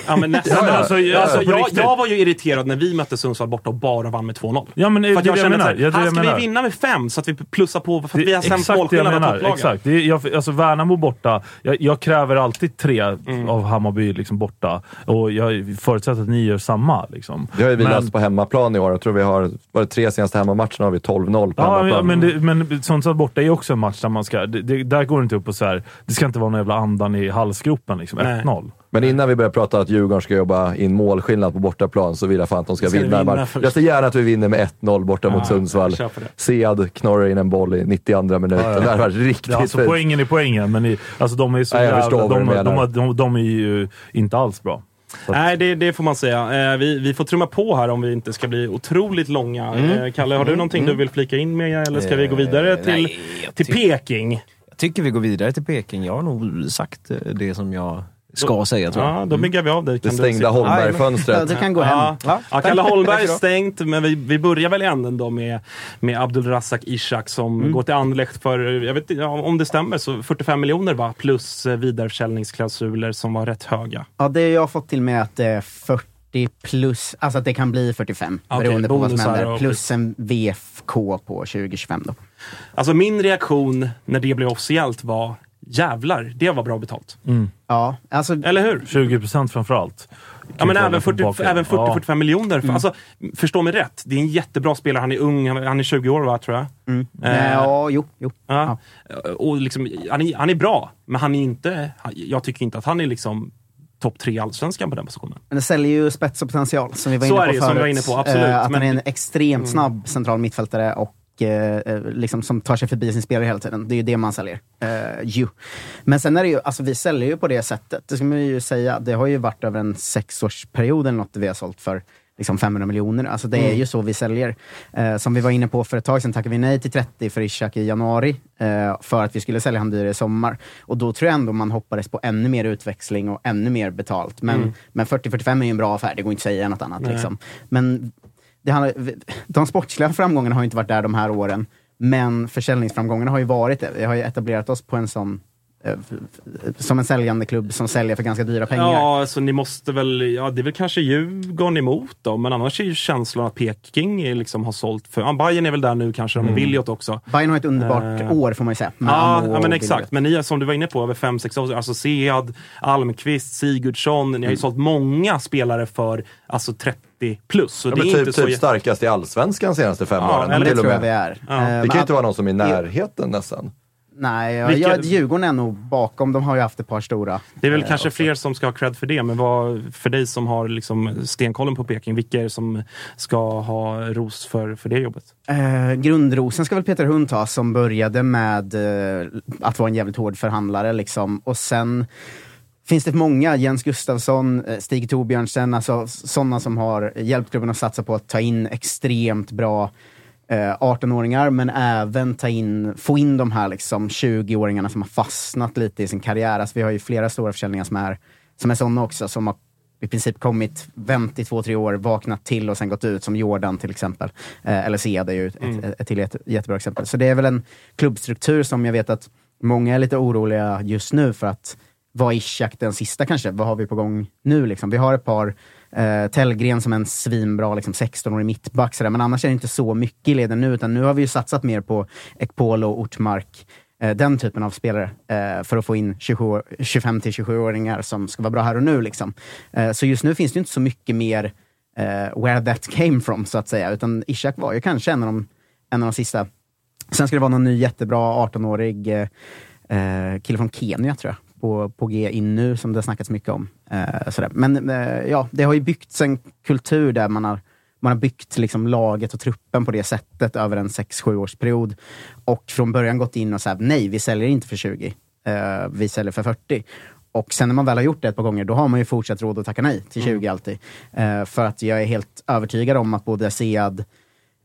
Ja, men nästan. Ja, ja. alltså, Ja, alltså, jag, jag var ju irriterad när vi mötte Sundsvall borta och bara vann med 2-0. Ja, men det För att det jag jag kände menar. att Ja, det här jag ska menar. vi vinna med fem så att vi plussar på för att vi har sämst målskillnad av menar. topplagen. Exakt. Det är, jag, alltså Värnamo borta. Jag, jag kräver alltid tre Mm. av Hammarby liksom borta. Och jag förutsätter att ni gör samma. Liksom. Det har ju vi Men- löst på hemmaplan i år. Jag tror vi har, var det tre senaste hemmamatcherna har vi 12-0 på Ja, hemmaplan. ja, men, det, men Sundsvall borta är också en match där man ska... Det, det, där går det inte upp och så här. Det ska inte vara någon jävla andan i halsgropen. Liksom. Nej. 1-0. Men innan vi börjar prata att Djurgården ska jobba in målskillnad på bortaplan så vill jag fan att de ska, Ska vinna. vinna jag ser gärna att vi vinner med 1-0 borta mot Sundsvall. jag köper det. Sead knorrar in en boll i 92 minuten. Ja, ja. Det hade varit riktigt Ja, alltså, fint. poängen är poängen, men i, alltså, de är så Nej, jag jävla... De, de, de, de, de är ju inte alls bra. Nej, det, det får man säga. Eh, vi, vi får trumma på här om vi inte ska bli otroligt långa. Mm. Eh, Kalle, har du någonting du vill flika in med eller ska vi gå vidare Eh, till, nej, till Peking? Jag tycker vi går vidare till Peking. Jag har nog sagt det som jag ska säga tror jag. Ja, då myggar vi av dig. Det Kan stängda se- Ja, Holmberg-fönstret. du kan gå hem. Ja, Ja, Kalle Holmberg stängt, men vi, vi börjar väl änden då med, med Abdulrazak Ishak som Mm. går till Anderlecht för, jag vet inte om det stämmer, så 45 miljoner va? Plus eh, vidareförsäljningsklausuler som var rätt höga. Ja, det jag har fått till mig är att det är 40 plus, alltså att det kan bli 45 Okej, beroende på vad som händer. Plus en VFK på 2025 då. Alltså min reaktion när det blev officiellt var jävlar, det var bra betalt. Ja, alltså Eller hur? 20 procent framförallt. Ja, men Kan även, kolla 40, tillbaka. även 40-45 Ja. miljoner. Mm. Alltså, förstå mig rätt, det är en jättebra spelare. Han är ung, han är 20 år va, tror jag. Mm. Eh, ja, jo, jo. Ja. Och liksom, han, är, han är bra, men han är inte, jag tycker inte att han är liksom topp tre i Allsvenskan på den positionen. Men det säljer ju spets och potential som vi var Så inne är på det förut. som vi var inne på, absolut. Eh, att Men- han är en extremt snabb central mittfältare och eh, eh, liksom som tar sig förbi sin spelare hela tiden. Det är ju det man säljer. Uh, ju. Men sen är det ju, alltså vi säljer ju på det sättet. Det ska man ju säga. Det har ju varit över en sexårsperiod eller något vi har sålt för liksom 500 miljoner. Alltså det är Mm. ju så vi säljer. Eh, som vi var inne på för ett tag sedan tackade vi nej till 30 för Ishak i januari. eh, för att vi skulle sälja han dyrare i sommar. Och då tror jag ändå man hoppades på ännu mer utväxling och ännu mer betalt. Men, Mm. men 40-45 är ju en bra affär, det går inte att säga något annat. Liksom. Men det handlar, de sportsliga framgångarna har ju inte varit där de här åren. Men försäljningsframgångarna har ju varit det. Vi har ju etablerat oss på en sån som en säljande klubb som säljer för ganska dyra pengar. Ja, alltså ni måste väl, ja det är väl kanske Djurgården emot då, men annars är ju känslan att Peking är liksom har sålt för, ja, Bayern är väl där nu kanske, Mm. med Williot också. Bayern har ett underbart Eh, år får man ju säga. Ja, ja men exakt. Men ni som du var inne på, över 5-6 år, alltså Sead, Almqvist, Sigurdsson. Ni har ju Mm. sålt många spelare för alltså 30 plus. Så Ja, det men är typ, inte så... typ starkast i Allsvenskan senaste fem Ja, åren. eller det tror jag vi är. Ja. Eh, Det kan ju inte vara någon som är i närheten nästan. Nej, jag, Vilka- jag, Djurgården är nog bakom. De har ju haft ett par stora. Det är väl eh, kanske också. fler som ska ha cred för det, men vad, för dig som har liksom stenkollen på Peking, vilka är det som ska ha ros för, för det jobbet? Eh, grundrosen ska väl Peter Hund ta, som började med eh, att vara en jävligt hård förhandlare. Liksom. Och sen finns det många, Jens Gustafsson, eh, Stig Torbjörnsen, alltså sådana som har hjälpt klubben att satsa på att ta in extremt bra eh, 18-åringar, men även ta in, få in de här liksom 20-åringarna som har fastnat lite i sin karriär. Alltså, vi har ju flera stora försäljningar som är, som är sådana också, som har i princip kommit, vänt i två, tre år, vaknat till och sen gått ut, som Jordan till exempel. Eh, eller Sead är ju ett, Mm. ett, ett jätte, jättebra exempel. Så det är väl en klubbstruktur som jag vet att många är lite oroliga just nu för att vad är den sista kanske? Vad har vi på gång nu? Liksom? Vi har ett par Eh, Tellgren som en svinbra liksom, 16-årig mittback, sådär. men annars är det inte så mycket i leden nu, utan nu har vi ju satsat mer på Ekpolo, Ortmark, eh, den typen av spelare, eh, för att få in 25-27-åringar som ska vara bra här och nu. Liksom. Eh, så just nu finns det inte så mycket mer eh, where that came from, så att säga, utan Ishak var ju kanske en av de, en av de sista. Sen ska det vara någon ny jättebra 18-årig eh, eh, kille från Kenya, tror jag, på, på G in nu, som det har snackats mycket om. Eh, sådär. Men eh, ja, det har ju byggts en kultur där man har, man har byggt liksom laget och truppen på det sättet över en 6-7 årsperiod. Och från början gått in och sagt nej, vi säljer inte för 20. Eh, vi säljer för 40. Och sen när man väl har gjort det ett par gånger, då har man ju fortsatt råd att tacka nej till 20 alltid. Eh, för att jag är helt övertygad om att både Sead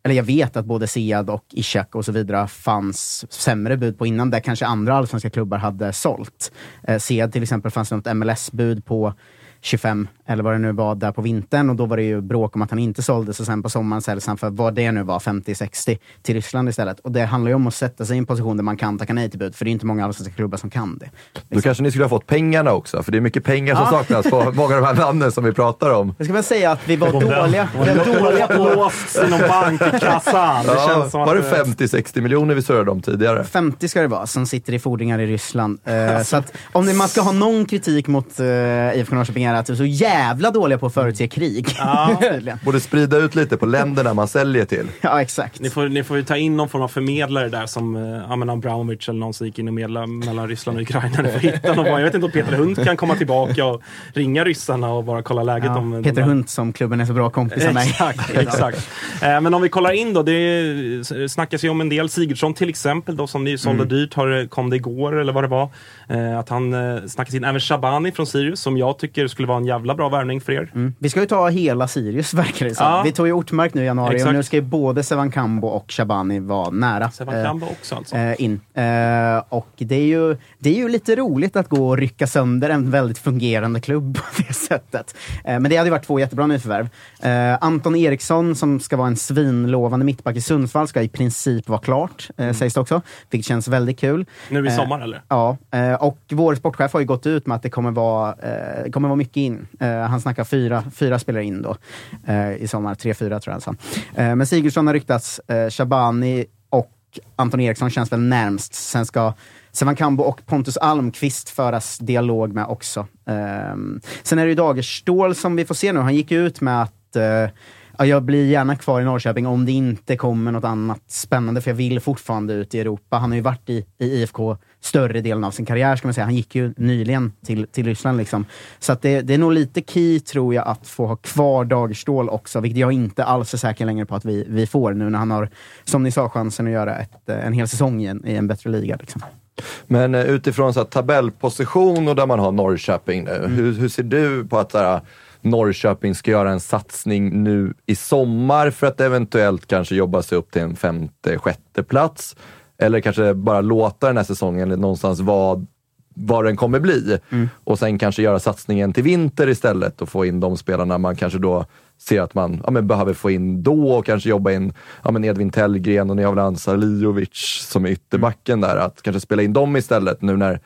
eller jag vet att både Sead och Ishak och så vidare fanns sämre bud på innan, där kanske andra allsvenska klubbar hade sålt. Eh, Sead till exempel fanns det något MLS-bud på 25, eller vad det nu var, där på vintern och då var det ju bråk om att han inte såldes och sen på sommaren säljs han för vad det nu var, 50-60 till Ryssland istället. Och det handlar ju om att sätta sig i en position där man kan tacka nej till bud, för det är inte många allsvenska klubbar som kan det. Då kanske ni skulle ha fått pengarna också, för det är mycket pengar som Ja. saknas på <laughs> många av de här namnen som vi pratar om. Jag ska väl säga att vi var dåliga. Vi var dåliga på... Låsts i någon bank i kassan. Det Ja, känns som var det eh, 50-60 miljoner vi surrade om tidigare? 50 ska det vara, som sitter i fordringar i Ryssland. Eh, <laughs> så att om det, man ska ha någon kritik mot uh, IFK Norrköping är att vi är så jävla dåliga på att förutse krig. Verkligen. <laughs> Borde sprida ut lite på länderna man säljer till. ja, exakt. Ni får, ni får ju ta in någon form av förmedlare där som eh, ja, men Abramovic eller någon som gick in och medlade mellan Ryssland och Ukraina. Ni får hitta någon. Jag vet inte om Peter Hund kan komma tillbaka och ringa ryssarna och bara kolla läget Ja, om Peter Hunt som klubben är så bra kompisar med. Exakt, <laughs> exakt. Eh, Men om vi kollar in då, det snackas ju om en del. Sigurdsson till exempel, då, som ni sålde Mm. dyrt, har, kom det igår eller vad det var. Eh, Att han eh, snackas in. Även Shabani från Sirius, som jag tycker skulle vara en jävla bra värvning för er. Mm. Vi ska ju ta hela Sirius, <laughs> verkar det. Ja. Vi tog ju Ortmark nu i januari Exakt. och nu ska ju både Sevan Kambo och Shabani vara nära. Sevan eh, också alltså. eh, in. Eh, och det är, ju, det är ju lite roligt att gå och rycka sönder en väldigt fungerande klubb på <laughs> det sättet. Eh, men det hade ju varit två jättebra nyförvärv. Eh, Anton Eriksson, som ska vara en svinlovande mittback i Sundsvall, ska i princip vara klart, eh, sägs det också. Vilket känns väldigt kul. Nu i sommar eller? Ja, och vår sportchef har ju gått ut med att det kommer vara, kommer vara mycket in. Eh, han snackar fyra, fyra spelare in då eh, i sommar. Tre, fyra tror jag han sa. Eh, men Sigurdsson har ryktats, eh, Shabani och Anton Eriksson känns väl närmst. Sen ska Sevan Kambo och Pontus Almqvist föras dialog med också. Eh, sen är det ju Dagerstål som vi får se nu. Han gick ut med att eh, ja, jag blir gärna kvar i Norrköping om det inte kommer något annat spännande, för jag vill fortfarande ut i Europa. Han har ju varit i, i IFK större delen av sin karriär, ska man säga. Han gick ju nyligen till, till Ryssland. Liksom. Så att det, det är nog lite key, tror jag, att få ha kvar Dagerstål också, vilket jag inte alls är säker längre på att vi, vi får nu när han har, som ni sa, chansen att göra ett, eh, en hel säsong i en, i en bättre liga. Liksom. Men eh, utifrån så tabellposition och där man har Norrköping nu, hur, hur ser du på att Norrköping ska göra en satsning nu i sommar för att eventuellt kanske jobba sig upp till en femte, sjätte plats? Eller kanske bara låta den här säsongen någonstans vara vad den kommer bli. Och sen kanske göra satsningen till vinter istället och få in de spelarna man kanske då ser att man ja, men behöver få in då och kanske jobba in ja, men Edvin Tellgren och ni har väl Ansa Liovic som är ytterbacken där. Att kanske spela in dem istället nu när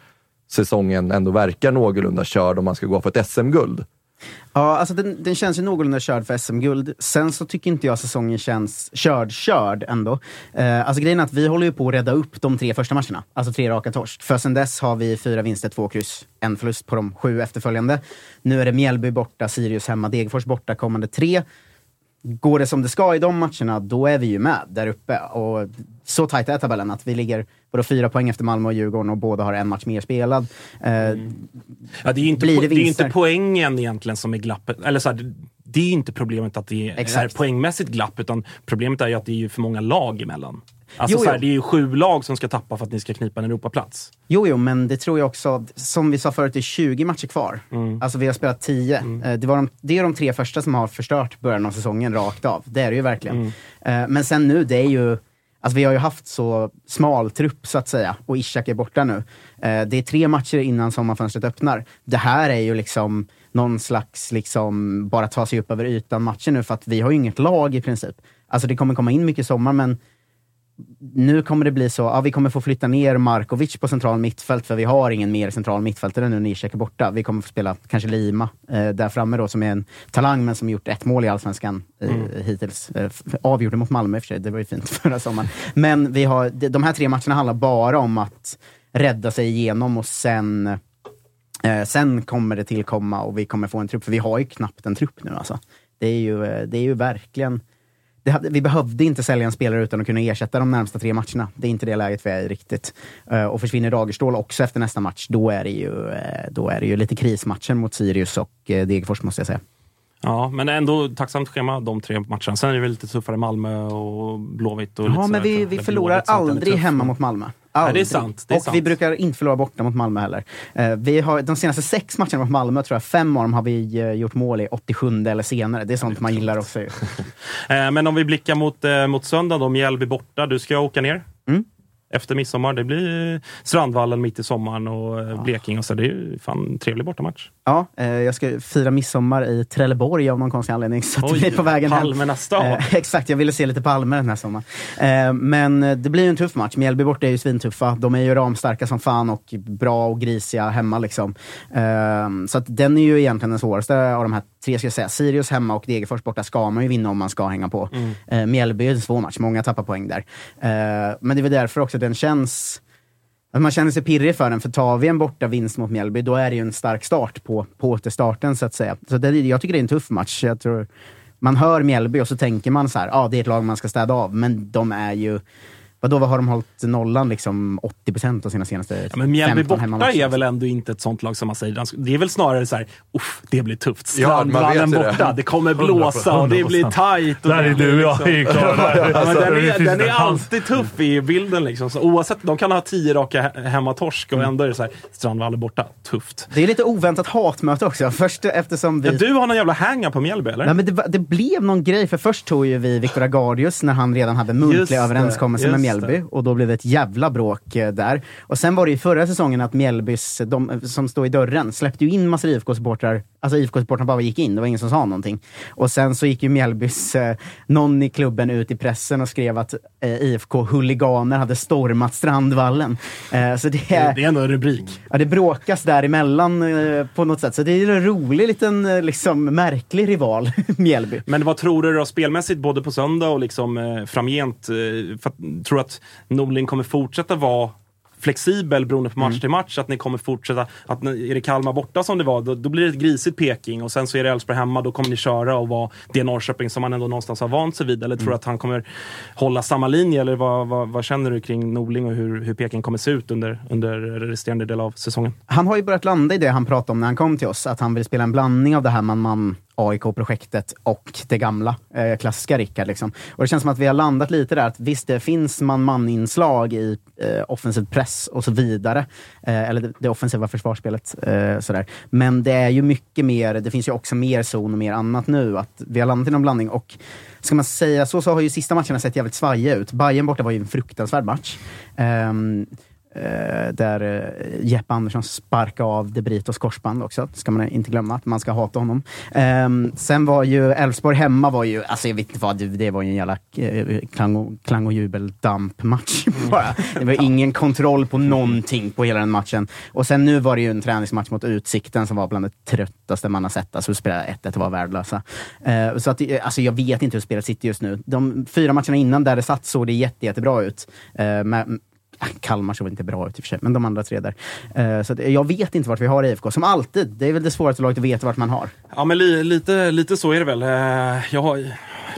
säsongen ändå verkar någorlunda körd om man ska gå för ett SM-guld. Ja, alltså den, den känns ju någorlunda körd för SM-guld. Sen så tycker inte jag säsongen känns körd, körd ändå. Eh, alltså grejen är att vi håller ju på att rädda upp de tre första matcherna. Alltså tre raka torsk. För sen dess har vi fyra vinster, två kryss, en förlust på de sju efterföljande. Nu är det Mjällby borta, Sirius hemma, Degerfors borta kommande tre. går det som det ska i de matcherna, då är vi ju med där uppe. Och så tajt är tabellen att vi ligger både fyra poäng efter Malmö och Djurgården och båda har en match mer spelad. Eh, Ja, det är inte, det det är inte poängen egentligen som är glappet. Eller så här, det- är inte problemet att det är Exakt. poängmässigt glapp, utan problemet är ju att det är ju för många lag emellan. Alltså Jo, så här, jo. det är ju sju lag som ska tappa för att ni ska knipa en Europaplats. Jo, jo, men det tror jag också, som vi sa förut, det är 20 matcher kvar. Mm. Alltså vi har spelat 10. Eh, Det, var de, det är de tre första som har förstört början av säsongen rakt av. Det är det ju verkligen. Mm. Eh, Men sen nu, det är ju, alltså vi har ju haft så smal trupp så att säga, och Ishak är borta nu. Eh, Det är tre matcher innan sommarfönstret öppnar. Det här är ju liksom någon slags, liksom, bara ta sig upp över ytan matcher nu, för att vi har ju inget lag i princip. Alltså det kommer komma in mycket i sommar, men nu kommer det bli så, ja, vi kommer få flytta ner Markovic på central mittfält, för vi har ingen mer central mittfältare nu när Ishak är borta. Vi kommer få spela kanske Lima eh, där framme då, som är en talang, men som gjort ett mål i Allsvenskan eh, hittills. Eh, avgjorde mot Malmö i och för sig, det var ju fint <laughs> förra sommaren. Men vi har, de, de här tre matcherna handlar bara om att rädda sig igenom och sen Eh, sen kommer det tillkomma och vi kommer få en trupp, för vi har ju knappt en trupp nu alltså. Det är ju, eh, det är ju verkligen... Det vi behövde inte sälja en spelare utan att kunna ersätta de närmsta tre matcherna. Det är inte det läget vi är i riktigt. Eh, och försvinner Dagerstål också efter nästa match, då är det ju, eh, då är det ju lite krismatchen mot Sirius och eh, Degerfors måste jag säga. Ja, men ändå tacksamt schema de tre matcherna. Sen är det väl lite tuffare Malmö och Blåvitt. Och Ja, men vi, vi förlorar aldrig hemma mot Malmö. det är sant, det är och sant. vi brukar inte förlora borta mot Malmö heller. Eh, vi har, de senaste sex matcherna mot Malmö, tror jag, fem av dem har vi eh, gjort mål i 87 eller senare. Det är sånt man gillar också. <laughs> Eh, Men om vi blickar mot, mot söndag då, Mjällby borta. Du ska åka ner. Mm. Efter midsommar. Det blir Strandvallen mitt i sommaren och eh, Blekinge. och Så det är ju fan trevlig bortamatch. Ja, eh, jag ska fira midsommar i Trelleborg av någon konstig anledning. Så Oj, det på vägen. Palmernas stad. Eh, exakt, jag ville se lite palmer den här sommaren. Eh, men det blir en tuff match. Mjällby borta är ju svintuffa. De är ju ramstarka som fan och bra och grisiga hemma. Liksom. Så att den är ju egentligen den svåraste av de här tre, ska jag säga. Sirius hemma och Degerfors borta ska man ju vinna om man ska hänga på. Mm. Mjällby är en svår match, många tappar poäng där. Men det är väl därför också den känns att man känner sig pirrig för den, för tar vi en borta vinst mot Mjällby, då är det ju en stark start på, på återstarten så att säga. Så det, jag tycker det är en tuff match. Jag tror, man hör Mjällby och så tänker man så här, ja ah, det är ett lag man ska städa av, men de är ju Vadå, vad har de hållit nollan liksom 80% av sina senaste Ja, men Mjällby 15 borta är väl ändå inte ett sånt lag som man säger. Det är väl snarare så här, uff, det blir tufft. Ja, Strandvallen det. borta, det kommer blåsa och det blir 100%. tajt. och Där det är du och jag liksom-. Ja, <laughs> Alltså, den, det är, den är alltid tuff i bilden. Liksom. Så oavsett, de kan ha tio raka he- hemmatorsk Mm. och ändå är det så här, Strandvallen borta, tufft. Det är lite oväntat hatmöte också. <laughs> Först eftersom vi... Ja, du har någon jävla hang på Mjällby eller? Nej, men det, det blev någon grej, för först tog ju vi Viktor Agardius när han redan hade muntlig Just det, överenskommelse med just Mjällby och då blev det ett jävla bråk eh, där. Och sen var det ju förra säsongen att Mjällbys, de som stod i dörren, släppte ju in massor IFK-supportrar. Alltså IFK-supportrarna bara gick in, det var ingen som sa någonting. Och sen så gick ju Mjällbys, eh, någon i klubben ut i pressen och skrev att eh, IFK-huliganer hade stormat Strandvallen. Eh, så det är... Det är ändå en rubrik. Ja, det bråkas däremellan eh, på något sätt. Så det är en rolig liten, eh, liksom, märklig rival, <laughs> Mjällby. Men vad tror du då spelmässigt, både på söndag och liksom, eh, framgent? Eh, för att, tror att Norling kommer fortsätta vara flexibel beroende på match Mm. till match? Att ni kommer fortsätta, att är det Kalmar borta som det var, då, då blir det ett grisigt Peking och sen så är det Elfsborg hemma, då kommer ni köra och vara det Norrköping som man ändå någonstans har vant sig vid. Eller tror du Mm. att han kommer hålla samma linje? Eller vad, vad, vad känner du kring Norling och hur, hur Peking kommer se ut under, under resterande del av säsongen? Han har ju börjat landa i det han pratade om när han kom till oss, att han vill spela en blandning av det här man-man AIK-projektet och det gamla eh, klassiska Rickard. Liksom. Och det känns som att vi har landat lite där, att visst det finns man-man-inslag i eh, offensiv press och så vidare. Eh, eller det, det offensiva försvarsspelet. Eh, sådär. Men det är ju mycket mer, det finns ju också mer zon och mer annat nu. Att vi har landat i någon blandning. Och ska man säga så, så har ju sista matcherna sett jävligt svajiga ut. Bayern borta var ju en fruktansvärd match. Eh, Eh, där eh, Jeppe Andersson sparkade av De Britos korsband också. ska man inte glömma, att man ska hata honom. Ehm, sen var ju Elfsborg hemma, var ju, alltså jag vet inte vad, det, var ju en jävla eh, klang och, klang och jubeldampmatch <laughs> bara. Det var ingen kontroll på någonting på hela den matchen. Och sen nu var det ju en träningsmatch mot Utsikten som var bland det tröttaste man har sett. Alltså spela 1-1 och var värdelösa. Eh, så att, eh, alltså jag vet inte hur spelet sitter just nu. De fyra matcherna innan där det satt såg det jätte, jättebra ut. Eh, med, Äh, Kalmar såg inte bra ut i och för sig, men de andra tre där. Eh, så eh, jag vet inte vart vi har IFK. Som alltid, det är väl det svåraste laget att veta vart man har. Ja, men li, lite, lite så är det väl. Eh, jag har,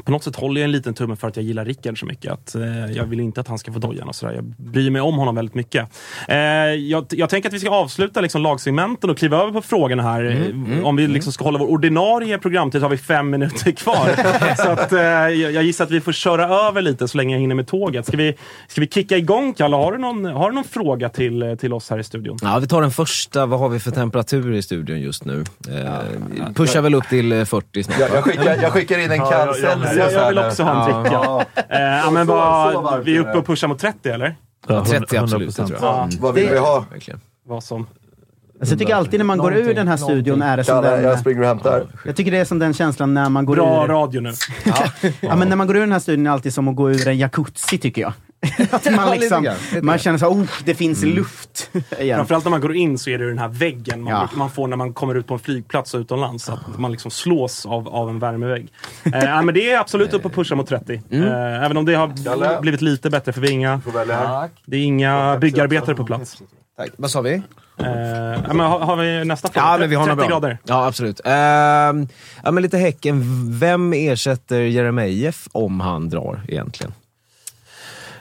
på något sätt håller jag en liten tumme för att jag gillar Rickard så mycket. Att, eh, jag vill inte att han ska få dojan och sådär. Jag bryr mig om honom väldigt mycket. Eh, jag, jag tänker att vi ska avsluta liksom lagsegmenten och kliva över på frågorna här. Mm, om vi liksom ska hålla vår ordinarie programtid så har vi fem minuter kvar. <laughs> så att, eh, jag, jag gissar att vi får köra över lite så länge jag hinner med tåget. Ska vi, ska vi kicka igång Kalle? Har du någon, har du någon fråga till, till oss här i studion? Ja, vi tar den första. Vad har vi för temperatur i studion just nu? Eh, pushar väl upp till eh, 40 snart. Jag, jag, skickar, jag skickar in en Ja, kall jag- jag- vill också ha en dricka. Ja. Eh, men Så- så vad, varmt vi är uppe och pushar mot 30 eller? Ja, 30 100%. absolut, det tror jag. Ja. Vad vill vi ha? Verkligen. Vad som... Alltså, jag tycker alltid när man går ur den här studion är det som Kalle, den... jag springer och hämtar. Jag tycker det är som den känslan när man går Bra ur... radio nu. <laughs> Ja, men när man går ur den här studion är det alltid som att gå ur en jacuzzi tycker jag. <laughs> Att man, liksom, man känner så oh, det finns luft. <laughs> Igen. Framförallt när man går in så är det den här väggen man, Ja. man får när man kommer ut på en flygplats utomlands. Att man liksom slås av, av en värmevägg. Eh, ja, men det är absolut uppe och pusha mot 30. Eh, även om det har Kalle. blivit lite bättre för vi är inga, Får välja här. det är inga byggarbetare på plats. Tack. Vad sa vi? Eh, men har, har vi nästa fråga? Ja, men vi har 30 något bra. grader. Ja, absolut. Ehm, ja, men lite Häcken. Vem ersätter Jeremejeff om han drar egentligen?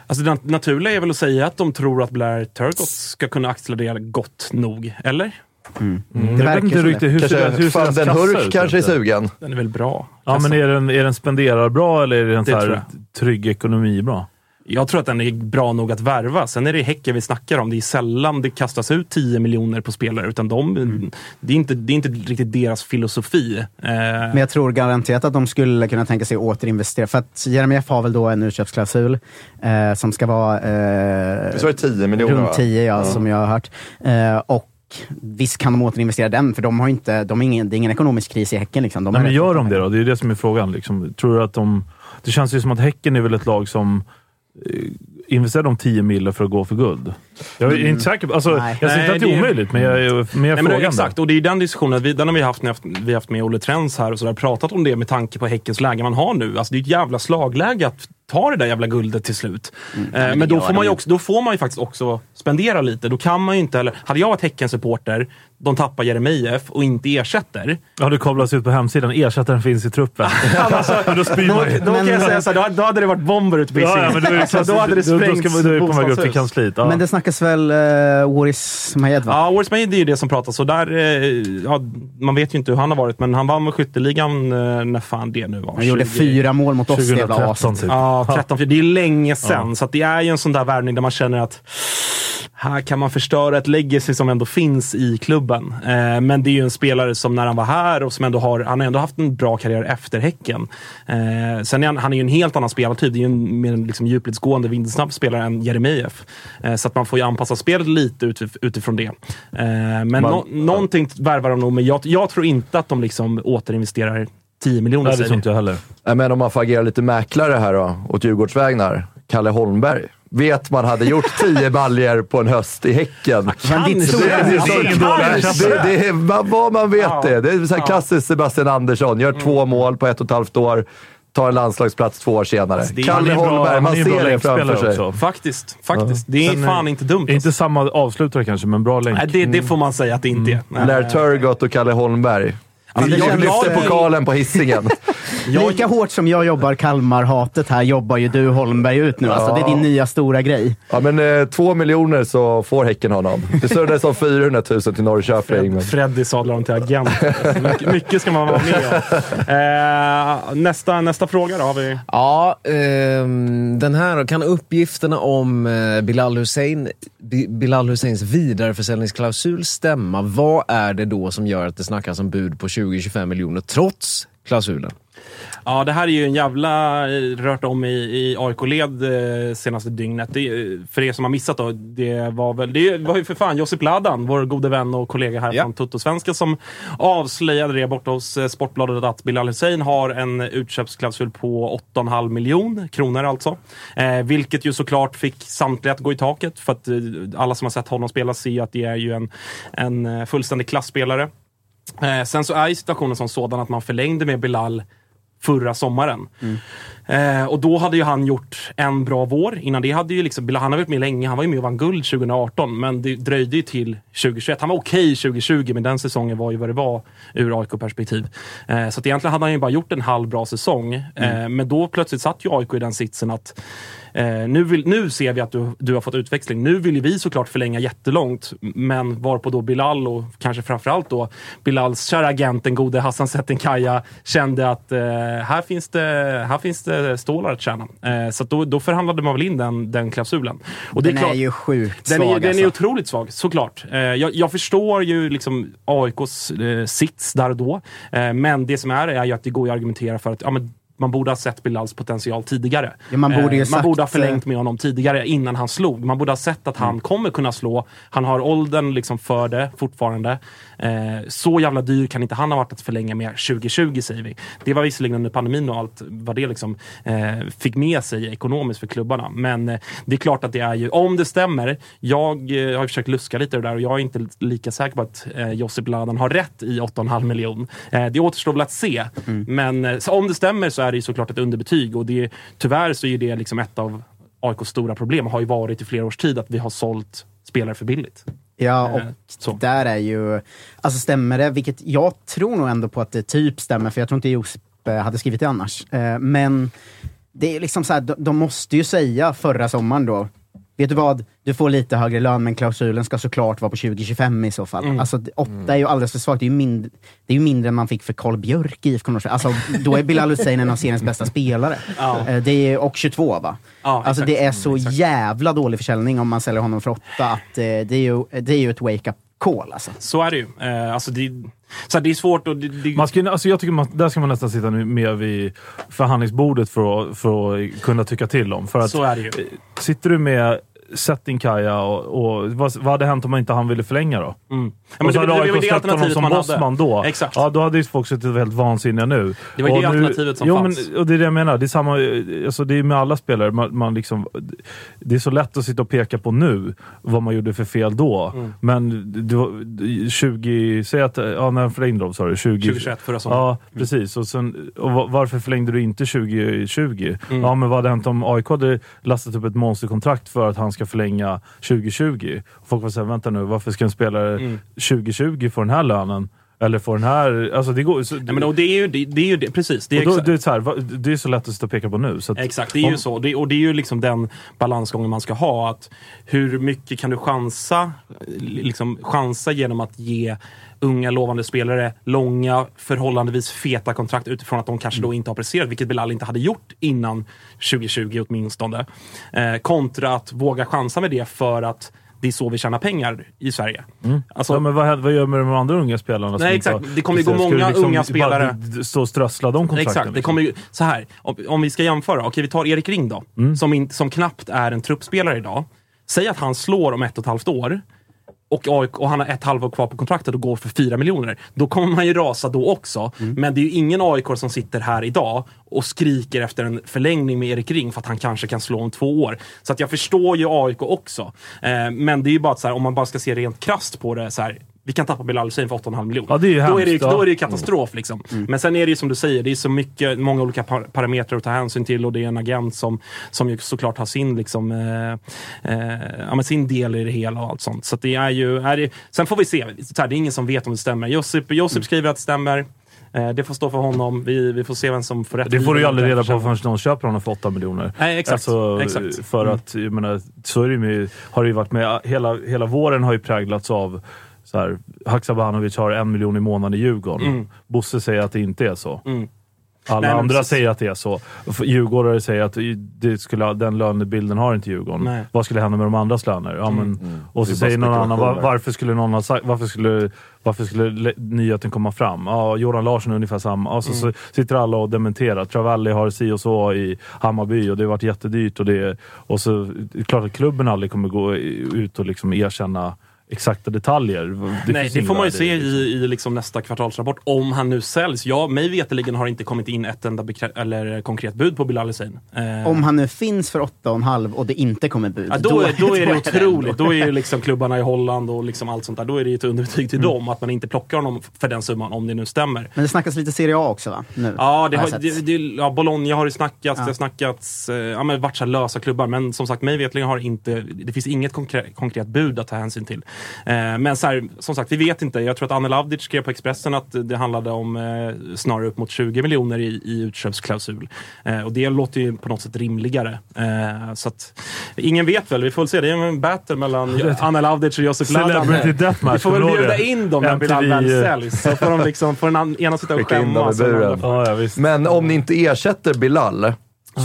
Alltså det naturliga är väl att säga att de tror att Blair Turgott ska kunna axla det gott nog, eller? Mm. Det Jag verkar vet inte riktigt hur ser Kanske hur ser van deras den Hurk kanske är sugen. Den är väl bra? Ja, men är den, är den spenderar bra eller är den så Det här trygg ekonomi bra? Jag tror att den är bra nog att värva. Sen är det Häcken vi snackar om. Det är sällan det kastas ut 10 miljoner på spelare. Utan de, det, är inte, det är inte riktigt deras filosofi. Eh, Men jag tror garanterat att de skulle kunna tänka sig att återinvestera. För att Jeremejeff har väl då en utköpsklausul eh, som ska vara eh, Visst var det 10 miljoner? runt 10, ja, som jag har hört. Eh, och visst kan de återinvestera den, för de har inte, de ingen, det är ingen ekonomisk kris i Häcken. Liksom. De Nej, men gör de det då? Det är det som är frågan. Liksom. Tror du att de... Det känns ju som att Häcken är väl ett lag som eh, investerar de 10 mille för att gå för guld. Jag är inte säker på... Alltså, Nej. jag säger inte att det är omöjligt, men jag är mer Nej, men frågande. exakt, och det är den diskussionen. Vi, den har vi haft, när vi haft med Olle Trends här och så där, pratat om det med tanke på Häckens läge man har nu. Alltså, det är ett jävla slagläge att ta det där jävla guldet till slut. eh, men då får, man ju också, då får man ju faktiskt också spendera lite. Då kan man ju inte heller... Hade jag varit Häcken-supporter, de tappar Jeremejeff och inte ersätter. Ja, det kablas ut på hemsidan. Ersättaren finns i truppen. <laughs> alltså, då spyr Då, man ju. då kan jag säga så här, då, då hade det varit bomber ute på Ja, ja, men då, alltså, <laughs> då hade det då, då sprängts ska man, då på väg upp till kansliet. Ja. Men det snackas väl uh, Waris Majed va? Ja, Årets Majid är ju det som pratas. Och där, eh, ja, man vet ju inte hur han har varit, men han vann med skytteligan eh, när fan det nu var. Han gjorde 20 fyra mål mot oss, jävla 2013 as. typ. Ja, 13 för Det är länge sedan, så att det är ju en sån där värvning där man känner att här kan man förstöra ett legacy som ändå finns i klubben. Eh, men det är ju en spelare som när han var här och som ändå har, han har ändå haft en bra karriär efter Häcken. Eh, sen är han, han är ju en helt annan spelartyp. Det är ju en mer liksom djupledsgående, vindsnabb spelare än Jeremejeff. Eh, så att man får ju anpassa spelet lite utif- utifrån det. Eh, men Man- nå- någonting värvar de nog, men jag, jag tror inte att de liksom återinvesterar 10 miljoner. Nej, det säger tror inte jag heller. Nej, Men om man får agera lite mäklare här då, åt Djurgårdsvägnar. Kalle Holmberg. Vet man hade gjort 10 <laughs> baljer på en höst i Häcken. Ditt Det, det, det, man- vad man vet Ja. det. Det är så här klassiskt Sebastian Andersson. Gör två mål på ett och ett halvt år. Tar en landslagsplats två år senare. är- Kalle Holmberg, man ser det framför sig. också. Faktiskt, faktiskt. Det är Sen, fan inte dumt. alltså. Inte samma avslutare kanske, men bra länk. Nej, det, det får man säga att det inte är. Nej. Blair Turgott och Kalle Holmberg. Alltså, jag lyfter pokalen på hissingen. Lika hårt som jag jobbar Kalmar-hatet här jobbar ju du Holmberg ut nu. Alltså, det är din nya stora grej. Ja, men eh, två miljoner så får Häcken honom. Det stod som 400 000 till Norrköping. Men... Freddy sadlar dem till agent. Alltså, mycket, mycket ska man vara med om. Eh, nästa, nästa fråga då har vi. Ja, ehm, den här. Kan uppgifterna om eh, Bilal, Hussein, Bi- Bilal Husseins vidareförsäljningsklausul stämma? Vad är det då som gör att det snackas om bud på 20-25 miljoner trots klausulen? Ja, det här är ju en jävla eh, rört om i, i AIK-led eh, senaste dygnet. Det, eh, för er som har missat då, det var väl, det var ju för fan Josip Ladan, vår gode vän och kollega här Ja. från Tuttosvenskan som avslöjade det borta hos Sportbladet att Bilal Hussein har en utköpsklausul på 8,5 miljon kronor alltså. Eh, vilket ju såklart fick samtliga att gå i taket för att eh, alla som har sett honom spela ser ju att det är ju en, en fullständig klassspelare. Eh, sen så är ju situationen som sådan att man förlängde med Bilal förra sommaren. Mm. Eh, och då hade ju han gjort en bra vår. Innan det hade ju liksom, han har varit med länge. Han var ju med och vann guld 2018, men det dröjde ju till 2021. Han var okej 2020, men den säsongen var ju vad det var ur AIK-perspektiv. Eh, så att egentligen hade han ju bara gjort en halv bra säsong. Eh, men då plötsligt satt ju AIK i den sitsen att Eh, nu, vill, nu ser vi att du, du har fått utväxling. Nu vill ju vi såklart förlänga jättelångt, men varpå då Bilal och kanske framförallt då Bilals kära agent, den gode Hassan Settenkaya, kände att eh, här, finns det, här finns det stålar att tjäna. Eh, så då, då förhandlade man väl in den, den klausulen. Och det Den är klart- ju sjukt den är, svag, den är alltså. otroligt svag, såklart. Eh, jag, jag förstår ju liksom AIKs eh, sits där och då. Eh, men det som är, är ju att det går att argumentera för att ja, men man borde ha sett Bilals potential tidigare. Ja, man borde man sagt, borde ha förlängt eh, Mm. med honom tidigare innan han slog. Man borde ha sett att han kommer kunna slå. Han har åldern liksom för det fortfarande. Eh, så jävla dyr kan inte han ha varit att förlänga med 2020 säger vi. Det var visserligen under pandemin och allt vad det liksom, eh, fick med sig ekonomiskt för klubbarna. Men eh, det är klart att det är ju, om det stämmer. Jag har försökt luska lite det där och jag är inte lika säker på att Josip Ladan har rätt i 8,5 miljon. Det återstår väl att se. Men eh, så om det stämmer så är det ju såklart ett underbetyg och det, tyvärr så är det liksom ett av AIKs stora problem har ju varit i flera års tid att vi har sålt spelare för billigt. Ja, och Eh, så. där är ju... Alltså stämmer det, vilket jag tror nog ändå på att det typ stämmer, för jag tror inte Josip eh, hade skrivit det annars. Eh, Men det är liksom så här, de måste ju säga förra sommaren då, vet du vad, du får lite högre lön men klausulen ska såklart vara på 2025 i så fall. Mm. Alltså åtta är ju alldeles för svagt, det är ju mindre, det är ju mindre än man fick för Karl Björk i IFK Norrköping. Alltså då är Bilal Hussein en av seriens bästa spelare. Ja. Eh, Det är, och 22 va? Ja, alltså det är så Mm, exakt. jävla dålig försäljning om man säljer honom för åtta att eh, det är ju, det är ju ett wake-up call alltså. Så är det ju. Eh, alltså det, så det är svårt och det, det, Man ska, alltså jag tycker man, där ska man nästan sitta nu med vid förhandlingsbordet för att, för att kunna tycka till om. För att, Så är det ju. Sitter du med Settinkaja och, och vad, vad hade hänt om inte han ville förlänga då? Mm. Ja, men det- hade AIK släppt honom som bossman då. Exakt. Ja, då hade ju folk suttit helt vansinniga nu. Det var ju Och det alternativet som jo, fanns. Men, och det är det jag menar. Det är, samma, alltså det är med alla spelare. Man, man liksom, det är så lätt att sitta och peka på nu vad man gjorde för fel då. Mm. Men var, 20... Säg att... Ja, när förlängde de sa du? 20, 2021, förra sommaren. Ja, precis. Och, sen, och va- varför förlängde du inte 2020? Mm. Ja, men vad hade hänt om AIK hade lastat upp ett monsterkontrakt för att han ska förlänga 2020? Folk var såhär, vänta nu, varför ska en spelare Mm. 2020 få den här lönen? Eller få den här... Alltså det går... Så, Nej, men, och det är ju det, det, är ju det precis. Det är då, det, är så här, det är så lätt att sitta och peka på nu. Så att, Exakt, det är om- ju så. Och det är ju liksom den balansgången man ska ha. Att hur mycket kan du chansa, liksom, chansa genom att ge unga lovande spelare långa, förhållandevis feta kontrakt utifrån att de kanske då inte har presterat, vilket Bilal inte hade gjort innan 2020 åtminstone. Eh, kontra att våga chansa med det för att det är så vi tjänar pengar i Sverige. Alltså, ja, men vad, vad gör med de andra unga spelarna? Nej, exakt. Det kommer ju gå många liksom unga spelare. Stå och strössla de kontrakten? Exakt, det liksom? kommer ju, så här, om, om vi ska jämföra, okej vi tar Erik Ring då, Mm. som, in, som knappt är en truppspelare idag. Säg att han slår om ett och ett halvt år och, AIK, och han har ett halvår kvar på kontraktet och går för fyra miljoner. Då kommer man ju rasa då också. Mm. Men det är ju ingen AIK som sitter här idag och skriker efter en förlängning med Erik Ring för att han kanske kan slå om två år. Så att jag förstår ju AIK också. Eh, men det är ju bara att så här, om man bara ska se rent krasst på det så här. Vi kan tappa Bilal Hussein för 8,5 miljoner. Ja, det är ju då, är det, ju- då är det ju katastrof. Liksom. Men sen är det ju som du säger, det är så mycket, många olika par parametrar att ta hänsyn till och det är en agent som, som ju såklart har sin, liksom, eh, eh, ja, sin del i det hela och allt sånt. Så det är ju, är det, sen får vi se. Så här, det är ingen som vet om det stämmer. Josip, Josip skriver att det stämmer. Eh, det får stå för honom. Vi, vi får se vem som får rätt. Det får du ju aldrig reda på förrän någon köper honom för 8 miljoner. Nej, exakt. Alltså, Exakt. För Mm. att, jag menar, så är det ju har det ju varit med. Hela, hela våren har ju präglats av så här, Haksabanovic har en miljon i månaden i Djurgården. Mm. Bosse säger att det inte är så. Mm. Alla Nej, andra precis. säger att det är så. Djurgårdare säger att det skulle, den lönebilden har inte Djurgården. Nej. Vad skulle hända med de andras löner? Ja, men, Mm. Och så säger någon annan, var, varför skulle någon ha sagt, varför skulle, varför skulle le- nyheten komma fram? Ja, Jordan Larsson är ungefär samma. Och så, så sitter alla och dementerar. Travalli har si och så i Hammarby och det har varit jättedyrt. Och, det, och så, det är klart att klubben aldrig kommer gå ut och liksom erkänna exakta detaljer. Det Nej, det får man ju se i, i, i liksom nästa kvartalsrapport, om han nu säljs. Ja, mig veterligen har inte kommit in ett enda bekrä- eller konkret bud på Bilal Hussein. Eh, Om han nu finns för 8,5 och det inte kommer bud. Ja, då, är, <laughs> då är det otroligt. Då är ju liksom klubbarna i Holland och liksom allt sånt där. Då är det ju ett underbetyg till Mm. dem att man inte plockar honom för den summan, om det nu stämmer. Men det snackas lite Serie A också va? Nu, Ja, det har, det, det, ja, Bologna har det snackats, Ja. det har snackats, eh, ja men varit så lösa klubbar. Men som sagt, mig veterligen har inte, det finns inget konkret, konkret bud att ta hänsyn till. Eh, men så här, som sagt, vi vet inte. Jag tror att Anel Avdic skrev på Expressen att det handlade om eh, snarare upp mot 20 miljoner i, i utköpsklausul. Eh, och det låter ju på något sätt rimligare. Eh, så att, ingen vet väl, vi får väl se. Det är en battle mellan Anel Avdic och Ladan. Celebrity Deathmatch, Vi får väl bjuda in dem när Bilal väl säljs. Så får de liksom, får den ena sitta och skämmas. Men om ni inte ersätter Bilal,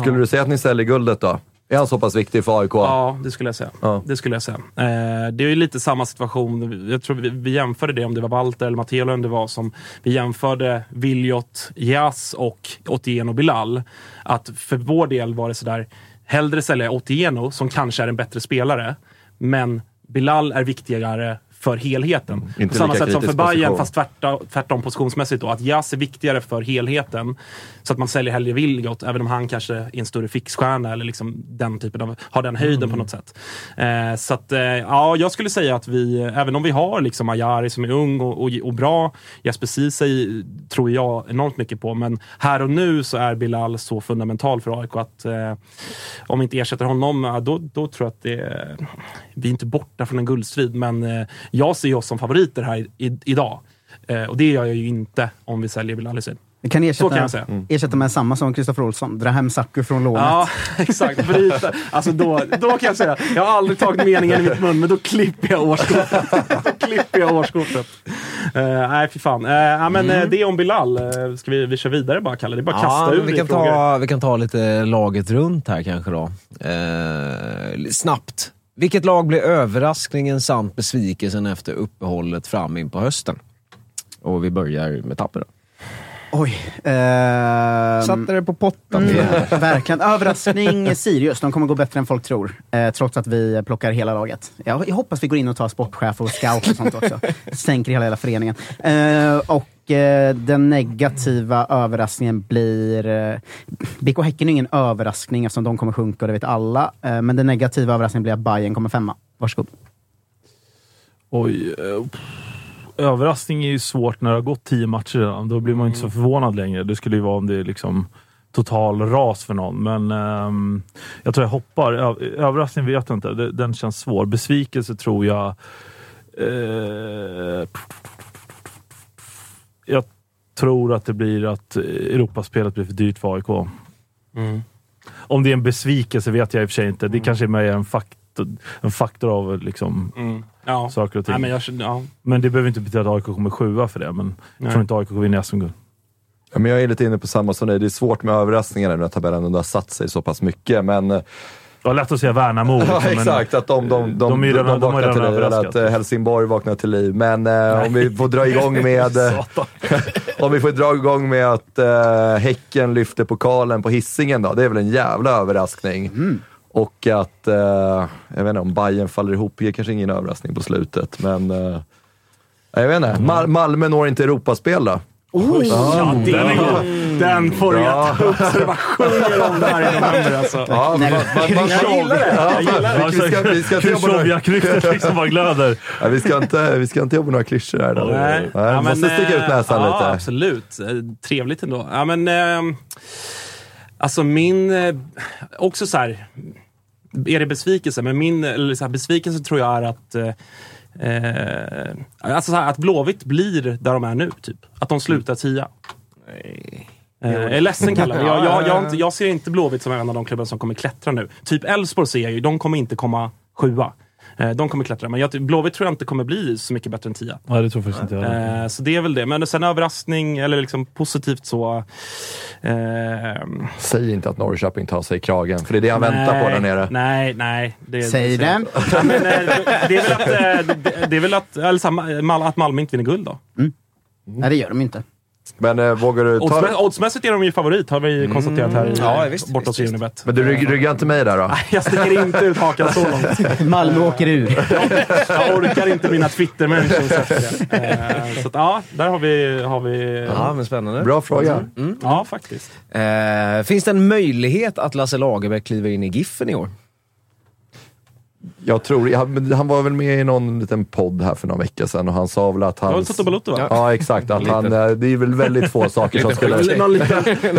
skulle du säga att ni säljer guldet då? Är han så pass viktig för AIK? Ja, det skulle jag säga. Ja. Det skulle jag säga. Eh, det är ju lite samma situation. Jag tror vi, vi jämförde det, om det var Walter eller Matteo eller det var som vi jämförde Viljot, Jas och Otieno Bilal. Att för vår del var det sådär, hellre sälja Otieno som kanske är en bättre spelare, men Bilal är viktigare för helheten. Inte På samma sätt som för Bayern, fast tvärtom, tvärtom positionsmässigt. Då, att Jas är viktigare för helheten. Så att man säljer hellre Vilgot, även om han kanske är en större fixstjärna eller liksom den typen av, har den höjden Mm. på något sätt. Eh, så att, eh, ja, jag skulle säga att vi, även om vi har liksom Ajari som är ung och, och, och bra, Jesper Ceesay tror jag enormt mycket på, men här och nu så är Bilal så fundamental för AIK att eh, om vi inte ersätter honom, då, då tror jag att det, vi är inte borta från en guldstrid, men eh, jag ser oss som favoriter här i, i, idag. Eh, och det gör jag ju inte om vi säljer Bilal Hussein. Vi kan Så ersätta, kan jag säga. ersätta med samma som Kristoffer Olsson. Dra hem Saku från lånet. Ja, <laughs> exakt. Bryta. Alltså då, då kan jag säga, jag har aldrig tagit meningen i mitt mun, men då klipper jag årskortet. <laughs> då klipper jag årskortet. Uh, nej, fy fan. Uh, ja, men, eh, det om Bilal. Uh, ska vi, vi kör vidare bara, Kalle? Det är bara att kasta Ja, ur vi, kan frågor. ta, vi kan ta lite laget runt här kanske då. Eh, snabbt. Vilket lag blir överraskningen samt besvikelsen efter uppehållet fram in på hösten? Och vi börjar med Tapper då. Oj. ehm, Satte det på pottan. Mm, <laughs> verkligen. Överraskning Sirius. De kommer gå bättre än folk tror. Eh, trots att vi plockar hela laget. Jag, jag hoppas vi går in och tar sportchef och scout och sånt också. <laughs> Sänker hela, hela föreningen. Eh, och den negativa överraskningen blir... Eh, BK Häcken är ingen överraskning eftersom de kommer sjunka och det vet alla. Eh, men den negativa överraskningen blir att Bayern kommer femma. Varsågod. Oj. eh. Överraskning är ju svårt när det har gått tio matcher redan. Då blir man inte så förvånad längre. Det skulle ju vara om det är liksom total ras för någon. Men ehm, jag tror jag hoppar. Överraskning vet jag inte. Den känns svår. Besvikelse tror jag... Eh, jag tror att det blir att Europaspelet blir för dyrt för AIK. Mm. Om det är en besvikelse vet jag i och för sig inte. Det kanske är mer en faktor, en faktor av liksom, Mm. Ja. saker och ting. Nej, men jag, ja. Men det behöver inte betyda att AIK kommer sjua för det. Men jag Nej. tror inte AIK kommer vinna SM-guld. Ja, men jag är lite inne på samma som dig. Det är svårt med överraskningar nu när tabellen har satt sig så pass mycket. Men, eh, Det var lätt att säga Värnamo. <laughs> ja, liksom, exakt, att de, de, de, de redan- de de vaknar till liv. Eller att eh, Helsingborg vaknar till liv. Men eh, om vi får dra igång <laughs> med... eh, <laughs> om vi får dra igång med att eh, Häcken lyfter pokalen på hissingen då. Det är väl en jävla överraskning. Och att, eh, jag vet inte om Bayern faller ihop, det är kanske ingen överraskning på slutet. Men, eh, jag vet inte. Mal- Malmö når inte Europaspel då. Oh, ja, det är god. Den får du Ja. ta upp så det bara sjunger om där i november alltså. Ja, man, man, man, Jag gillar det. Jag gillar det. vi, ska, vi, ska inte jobba några, Krychowiak-ryktet liksom bara glöder. ja, vi, ska inte, vi ska inte jobba några klyschor här. Då. Nej. Nej, Ja, måste men, sticka ut eh, näsan ja, lite. absolut. Eh, Trevligt ändå. Ja, men, eh, alltså min... Eh, också så här... Är det besvikelse? Men min eller så här, besvikelse tror jag är att... Eh, eh, alltså så här, att Blåvitt blir där de är nu, typ. Att de slutar tia. Eh, jag är ledsen Kalle, men jag, jag, jag, jag ser inte Blåvitt som en av de klubbar som kommer klättra nu. Typ Elfsborg ser jag ju, de kommer inte komma sjua. Eh, De kommer klättra, men jag, Blåvitt tror jag inte kommer bli så mycket bättre än tia. Ja, det tror jag faktiskt inte jag. Eh, så det är väl det. Men sen överraskning, eller liksom positivt så... Eh, Säg inte att Norrköping tar sig i kragen, för det är det han väntar på där nere. Nej, nej. Det, Säg det. det. Ja, men, eh, det är väl att, det, det är väl att, att Malmö inte vinner guld då. Nej, det gör de inte. Men eh, vågar du ta... Oddsmä- Oddsmässigt är de ju favorit, har vi ju konstaterat här i, Ja, visst, borta hos visst, visst. Unibet. Men du rygg, ryggar inte mig där då? Jag sticker inte ut hakan så långt. <laughs> Malmö åker ur. Jag orkar inte mina Twitter-mentions efter det. Eh, Så att, ja, där har vi... Har vi Ja, men spännande. Bra fråga. Ja, faktiskt. Eh, finns det en möjlighet att Lasse Lagerbäck kliver in i Giffen i år? Jag tror, han, han var väl med i någon liten podd här för någon vecka sedan och han sa väl att Det var han... Toto Balotto va? Ja, exakt. Att <laughs> han, eh, det är väl väldigt få saker som skulle... Någon liten... <laughs> Det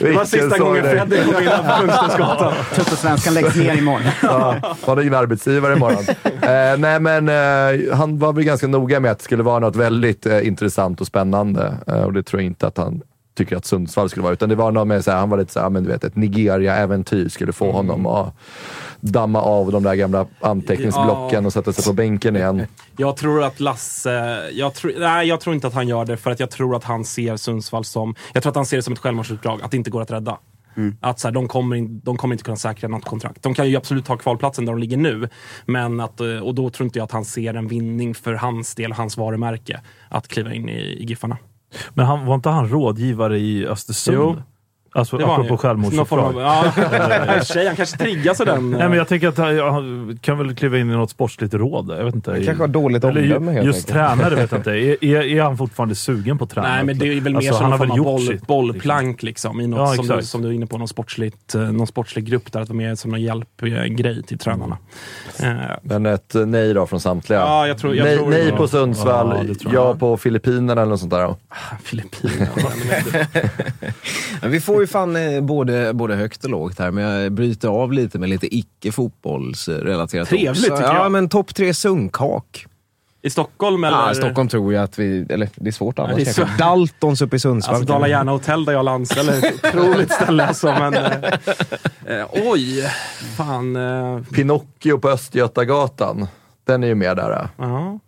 var Vilken sista gången. Fredrik kom in på Kungstensgatan. Tuttosvenskan läggs ner imorgon. <laughs> Ja, han har ingen arbetsgivare imorgon. Eh, nej, men eh, han var väl ganska noga med att det skulle vara något väldigt eh, intressant och spännande. Eh, och det tror jag inte att han tycker att Sundsvall skulle vara. Utan det var något med, så här, han var lite såhär, men du vet, ett Nigeria-äventyr skulle få honom att damma av de där gamla anteckningsblocken Ja. och sätta sig på bänken igen. Jag tror att Lasse... Jag tror, nej, jag tror inte att han gör det för att jag tror att han ser Sundsvall som... Jag tror att han ser det som ett självmordsuppdrag, att det inte går att rädda. Att så här, de, kommer in, de kommer inte kunna säkra något kontrakt. De kan ju absolut ta kvalplatsen där de ligger nu. Men att, och då tror inte jag att han ser en vinning för hans del, hans varumärke, att kliva in i, i Giffarna. Men han, var inte han rådgivare i Östersund? Jo. Alltså Det apropå. Någon av- Ja, <laughs> <laughs> sig, han kanske triggas av den. Nej, men jag tänker att han, kan väl kliva in i något sportsligt råd. Jag vet inte. Han kanske har dåligt omdöme helt Just enkelt. tränare vet jag <laughs> inte. Är, är, är han fortfarande sugen på att träna? Nej, men det är väl mer Alltså, som har form av boll, sitt, bollplank liksom. I något Ja, som, du, som du är inne på, någon, sportsligt, eh, någon sportslig grupp där, att vara med som en hjälpgrej till tränarna. Eh, Men ett nej då från samtliga. Ja, jag tror- jag nej tror- nej på Sundsvall, Ja, det ja, jag. på Filippinerna eller något sånt där. Då. Filippinerna. Men vi får ju fan eh, både, både högt och lågt här, men jag bryter av lite med lite icke fotbollsrelaterat Trevligt, också. tycker Ja, jag. men topp tre sunkhak. I Stockholm eller? Ja, Stockholm tror jag att vi, eller det är svårt annars det är så- Daltons uppe i Sundsvall. Alltså kan Dala vi- Järna hotell där jag landställer. Ett <laughs> otroligt ställe alltså. Men, eh, <laughs> eh, oj, fan. Eh, Pinocchio på Östgötagatan. Den är ju med där. ja.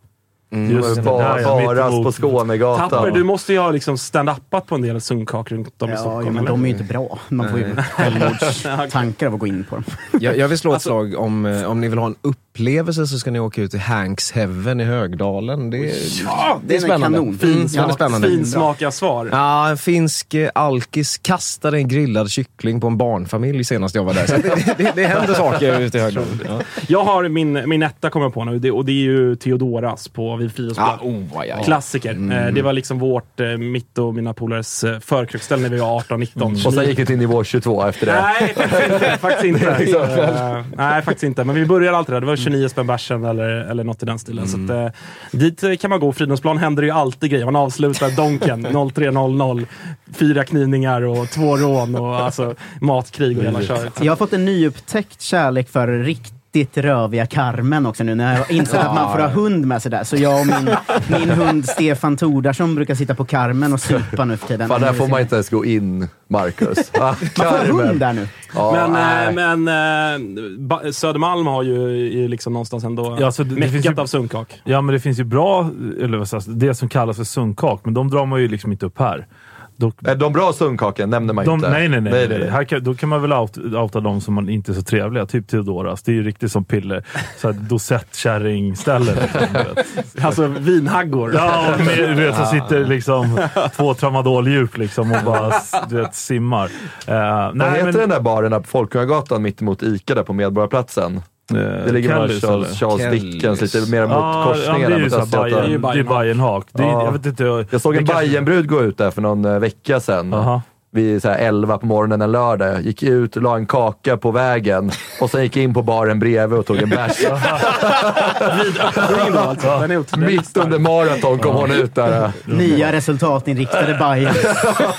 Ja. Just det, Ba- där, ja, Baras på Skånegatan. Tapper, du måste ju ha liksom stand-upat på en del sunkak runt om i Ja, Stockholm. jo, men eller? de är ju inte bra. Man får ju <laughs> självmordstankar av att gå in på dem. <laughs> Jag, jag vill slå ett Alltså- slag om, eh, om ni vill ha en upplevelse så ska ni åka ut till Hanks Heaven i Högdalen. Det, är- Ja, det är spännande. kanon. Mm, Fin ja, det är spännande. Finsmakiga svar. Ja, en finsk eh, alkis kastade en grillad kyckling på en barnfamilj senast jag var där. Så det, det, det händer saker ute i Högdalen. Ja. <laughs> Jag har min, min etta kommer jag på nu det, och det är ju Theodoras på vid Friidrottsbad. Ah, oh, aj, aj. Klassiker. Eh, Det var liksom vårt, eh, mitt och mina polares eh, förkröksställe när vi var 18, 19. Och sen gick det till nivå 22 efter det. Nej, faktiskt inte. <laughs> Faktiskt inte. liksom- nej, faktiskt inte. Men vi började alltid där. Det var 29 spänn bärsen eller, eller något i den stilen. Så att, eh, dit kan man gå. Fridhemsplan händer ju alltid grejer. Man avslutar Donken <laughs> 03.00. Fyra knivningar och två rån och alltså, matkrig och hela köret. Jag har fått en nyupptäckt kärlek för riktigt röviga Carmen också nu när jag har insett att man får ha hund med sig där. Så jag och min, min hund Stefan Tordarsson brukar sitta på Carmen och supa nu för tiden. Fan, där får man inte ens gå in, Marcus. <laughs> Man får hund där nu. Ja, men eh, men ba- Södermalm har ju, ju liksom någonstans ändå Ja, alltså, det- det finns meckat ju- av sunkak. Ja, men det finns ju bra, eller vad säger jag, det som kallas för sunkak, men de drar man ju liksom inte upp här. Då, Är de bra sunkhaken nämner man de, inte. nej, nej, nej. nej, nej, nej. Här kan, då kan man väl out, outa de som man inte är så trevliga. Typ Theodoras. Det är ju riktigt som piller. Dosettkärringställe. Liksom. <laughs> Alltså vinhaggor. Ja, och med, du vet, så sitter liksom två tramadol-djup liksom och bara du vet, simmar. Uh, Vad nej, heter men, den där baren på Folkungagatan mittemot Ica där på Medborgarplatsen? Det ligger mellan Charles? Charles Kellys. Dickens, lite mer mot Ja, ja, korsningen. det är där ju mot så här Östgöta. Bajen- Det är ju är- Ja. Jag vet inte. Jag såg en kanske- Bajenbrud gå ut där för någon eh, vecka sedan. Aha. Vid så här 11 på morgonen en lördag. Gick ut la en kaka på vägen och sen gick in på baren bredvid och tog en bärs. <laughs> Alltså. Mitt under maraton kom hon ut där. Nya resultatinriktade Bajen. <laughs>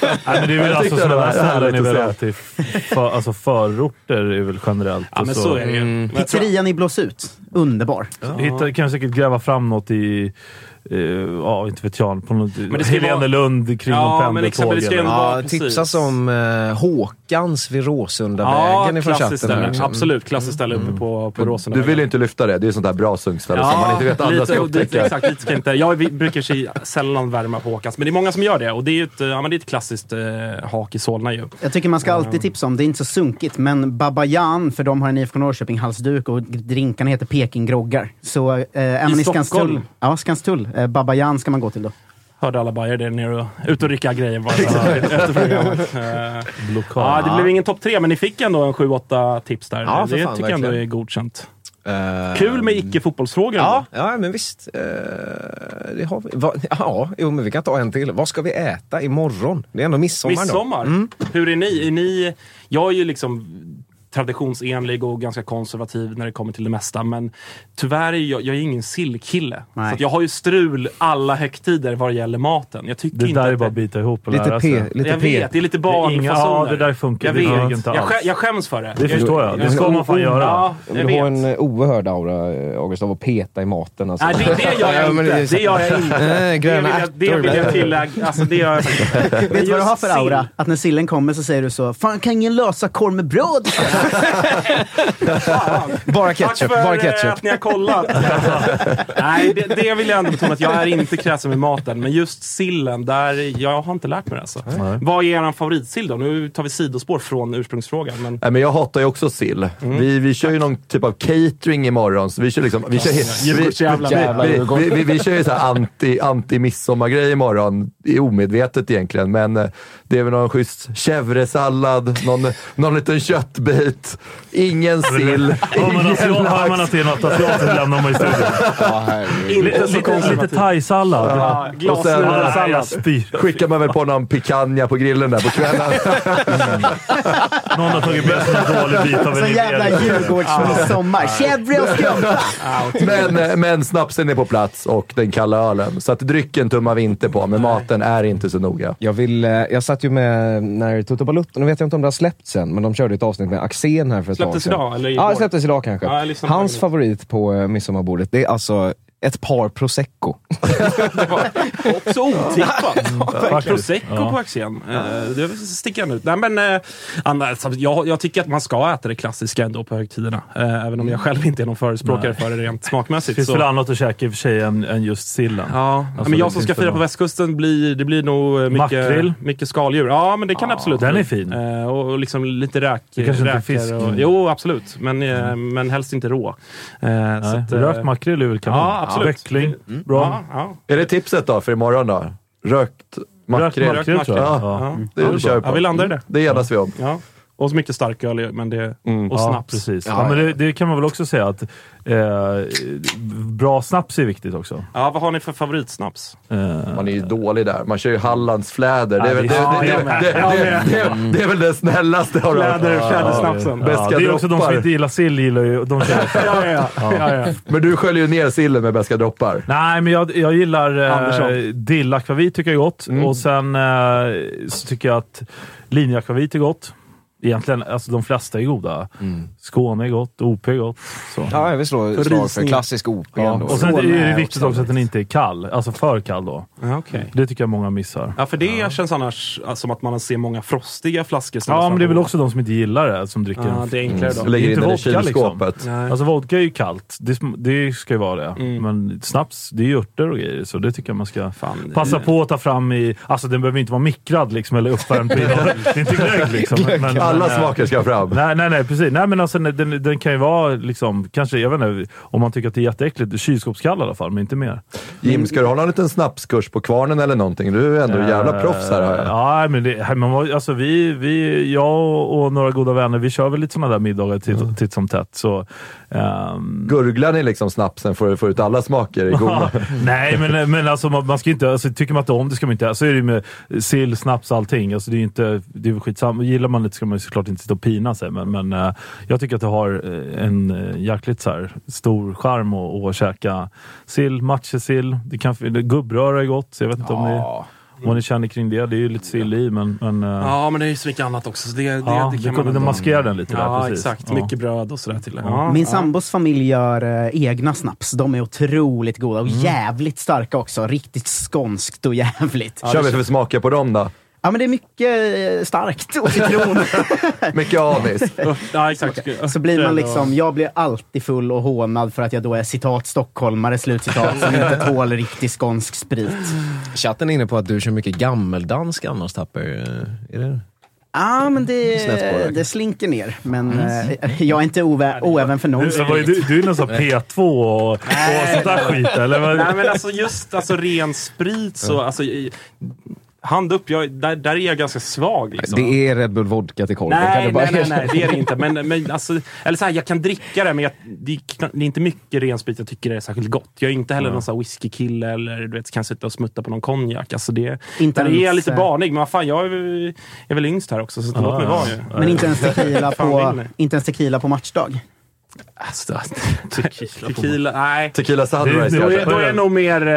Nej, men det är väl Jag alltså sådana ställen är väl alltid för, alltså förorter är väl generellt. Ja, men och så är det ju. Mm. Jag Pizzerian i Blåsut. Underbar. Hitta, kan säkert gräva fram något i, eh, ja inte vet jag, på något, det ska vara- Helenelund kring Ja, men men det pendeltåg. Ja, Ja, tipsas om eh, Håkans vid Råsundavägen ifrån klassiskt chatten. Absolut, klassiskt ställe uppe på, på Råsunda. Du vill ju inte lyfta det. Det är sånt där bra sunkställe som man inte vet andra lite, ska upptäcka. Exakt, lite ska inte. Jag brukar sig sällan värma på Håkans, men det är många som gör det. Och det är ju ett, ja, men det är ett klassiskt eh, hak i Solna ju. Jag tycker man ska alltid tipsa om, det är inte så sunkigt, men Baba Jan, för de har en IFK Norrköping halsduk och drinkarna heter Pekinggroggar. Så eh, man i Stockholm? Skanstull, ja, Skanstull Eh, Babajan ska man gå till då. Hörde alla bajare där nere och ut och rycka grejer bara efter programmet. <laughs> Eh. Ja, det blev ingen topp tre, men ni fick ändå en 7-8 tips där. Ja, för det fan, tycker jag ändå är godkänt. Eh, Kul med icke-fotbollsfrågor. Ja, ja, men visst. Eh, det har vi. Va, ja, jo, men vi kan ta en till. Vad ska vi äta imorgon? Det är ändå midsommar, Midsommar. då. Mm. Hur är ni? är ni? Jag är ju liksom traditionsenlig och ganska konservativ när det kommer till det mesta. Men tyvärr är jag, jag är ingen sillkille. Nej. Så att jag har ju strul alla högtider vad det gäller maten. Jag tycker Det inte där är bara att bita ihop och Lite lära P. sig. Lite jag P. vet, det är lite Det barnfasoner. ja, det där funkar- Jag det vet. funkar inte jag, alls. skä, jag skäms för det. Det förstår jag. Det ska man fan göra. Ja, jag Du har en eh, oerhörd aura, eh, August, av att peta i maten. Alltså. Nej, det, det gör jag <laughs> inte. Det gör jag inte. Nej, Det gröna vill jag, det vill jag tillägga. Alltså, det gör jag Vet du vad du har för aura? Att när sillen kommer så säger du så Fan, kan ingen lösa korv med bröd? Bara Tack ketchup. för Bara eh, ketchup. att ni har kollat. Nej, det, det vill jag ändå betona att jag är inte kräsen med maten. Men just sillen, där, jag har inte lärt mig det alltså. Vad är er favoritsill då? Nu tar vi sidospår från ursprungsfrågan. Men Nej, men jag hatar ju också sill. Vi, vi kör ju någon typ av catering imorgon. Så vi kör liksom... Vi kör, vi, vi, vi, vi, vi, vi kör ju så här anti, anti midsommargrej imorgon. Det är omedvetet egentligen, men eh, det är väl någon schysst chèvresallad, någon, någon liten köttbit, ingen sill, <laughs> ingen asiat, hör man lax. att det är något asiatiskt lämnar man i studion. <laughs> Ja, Lite, lite, lite thaisallad. Ja, Och sen- Ja, nej, Glasnudelsallad. Skickar man väl på någon picanha på grillen där på kvällen. <laughs> Någon har tagit med sig en dålig bit av en Så jävla. Djurgårdsmidsommar. Chèvre och skumpa! Men, eh, men snapsen är på plats och den kalla ölen. Så att drycken tummar vi inte på, men maten är inte så noga. Jag, vill, eh, jag satt ju med när Toto Balutto, nu vet jag inte om det har släppts än, men de körde ett avsnitt med Axén här för ett Släpptes tag sedan. idag, eller Ja, igår? det släpptes idag kanske. Ja, jag lyssnade på Hans det. favorit på midsommarbordet, det är alltså ett par prosecco. <laughs> Också otippat. faktiskt. Prosecco Ja. på Axén. Eh, Det sticker han ut. Nej, men, eh, annars, jag, jag tycker att man ska äta det klassiska ändå på högtiderna. Eh, även om jag själv inte är någon förespråkare för det rent Det smakmässigt. finns så- väl annat att käka i och för sig än, än just sillen. Ja, Alltså, men jag det som ska finns fira på västkusten, blir, det blir nog eh, Makrill? mycket, mycket skaldjur. Ja, men det kan det absolut den bli. är fin. Och liksom lite räk, Det kanske inte är räkor fisk. Och, Mm. Jo, absolut. Men, eh, men helst inte rå. Nej, att, Rökt makrill är väl kanon. Ja, absolut. Veckling, bra. Ja, ja. Är det tipset då för imorgon då? Rökt makrill? Rökt makrill tror jag. Ja. Ja. Ja. Det. Ja, vi landar i det. Det enas vi om. Och så mycket starköl, men det, och Ja, snaps. precis. Ja, Ja, men det, det kan man väl också säga att eh, bra snaps är viktigt också. Ja, vad har ni för favoritsnaps? Eh, Man är ju dålig där. Man kör ju Hallands fläder. Det är väl, det, snällaste av. Fläder, flädersnapsen. ja, det är också de som inte gillar sill, gillar ju, de <laughs> Ja, ja, ja. ja, ja. Men du sköljer ju ner sillen med beska droppar. Nej, men jag, jag gillar eh, dillakvavit tycker jag är gott. Och sen eh, så tycker jag att linjeakvavit är gott. Egentligen, alltså de flesta är goda. Skåne är gott, OP är gott. Så. Ja, jag vill slå slag för klassisk OP Ja, ändå. och sen är det Skåne viktigt också att den inte är kall. Alltså för kall då. Ja, okej. Det tycker jag många missar. Ja, för det känns annars alltså, som att man ser många frostiga flaskor. Ja, men det är väl också de som inte gillar det som dricker Ja, det är enklare Jag då. lägger in inte den i vodka, liksom. kylskåpet. Nej. Alltså vodka är ju kallt. Det, det ska ju vara det. Mm. Men snaps, det är ju örter och grejer. Så det tycker jag man ska Fan, passa på att ta fram i... Alltså den behöver inte vara mikrad liksom, eller uppvärmd. <laughs> det är inte glögg liksom. Men, Alla men, smaker ska fram. Nej, nej, nej, precis. Nej, men alltså, den, den kan ju vara, liksom, kanske, jag vet inte, om man tycker att det är jätteäckligt, kylskåpskall i alla fall, men inte mer. Jim, ska du ha någon liten snapskurs på Kvarnen eller någonting? Du är ändå jävla Eh, proffs här. hör jag. Ja, men det, var- alltså, vi, vi, jag och några goda vänner, vi kör väl lite sådana där middagar titt, titt som tätt. Så, ehm, Gurglar ni liksom snapsen för att få ut alla smaker i goda? <laughs> Nej, men, men alltså, man, man ska inte, alltså, tycker man inte om det ska man inte... Så är det ju med sill, snaps, allting. Alltså, det är ju inte, det är väl skitsamma. Gillar man det ska man såklart inte sitta och pina sig. Men, men eh, jag tycker att det har eh, en uh, jäkligt så här, stor charm att, att käka sill, matjessill. Det kan, det, gubbröra är gott, så jag vet inte om ni, vad ni känner kring det. Det är ju lite sill i, men... men eh, Ja, men det är ju så mycket annat också. Så det, det, ja, det det kan kunde man de ändå- maskera den lite Ja, där. Precis. exakt. Ja. Mycket bröd och sådär till det. Ja, Min ja. sambos familj gör eh, egna snaps. De är otroligt goda och jävligt starka också. Riktigt skånskt och jävligt. Kör vi för smaker på dem då? Ja, men det är mycket eh, starkt och citron. <laughs> Mycket anis. <laughs> Ja, exakt. Så blir man liksom, jag blir alltid full och hånad för att jag då är citat stockholmare, slutcitat, som inte <laughs> tål riktig skånsk sprit. Chatten är inne på att du kör mycket gammeldansk annars, Tapper. Eh, Är det? Ja, men det, det. slinker ner. Men eh, jag är inte oäven för någon. Du, du, du är någon sån P2 och, och sånt där skit eller? Vad- Nej men alltså just alltså, ren sprit så, alltså, i- hand upp, jag, där, där är jag ganska svag. Liksom. Det är Red Bull vodka till korven. Nej, bara nej, nej, nej, det är det inte. <laughs> Men, men alltså, eller så här, jag kan dricka det, men jag, det, är, kna- det är inte mycket ren sprit jag tycker är särskilt gott. Jag är inte heller någon sån här whiskykille eller du vet, kan sitta och smutta på någon konjak. Alltså det, Inte där är jag ens, lite eh, barnig, men vad fan, jag är, är väl yngst här också, så låt mig vara. Men inte ens tequila på, inte ens tequila på matchdag. Alltså, tequila, nej. Tequila Sunrise Då är, då är jag nog mer...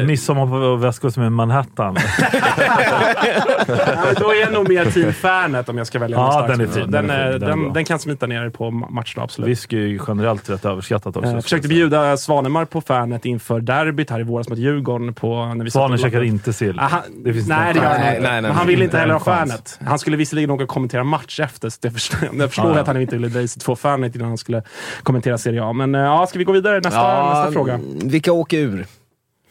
Eh, Midsommar på västkusten med Manhattan. Ja, men då är jag nog mer team Fanet om jag ska välja Ja, den är fin, Den, den är är- fin, den är den, kan smita ner på ma- matchdag, absolut. Whisky är ju generellt rätt överskattat också. Jag försökte bjuda Svanemar på Fanet inför derbyt här i våras mot Djurgården. På, när vi Svanen käkar inte sill. Ah, han, Det finns nej, inte det gör han inte. Men han vill inte heller ha. Fanet. Han skulle visserligen åka och kommentera match efter, så det förstår, jag förstår att han inte ville dra i sig två Fanet innan han skulle kommentera Serie A. Men eh, ja, ska vi gå vidare? Nästa, nästa fråga. Vilka åker ur?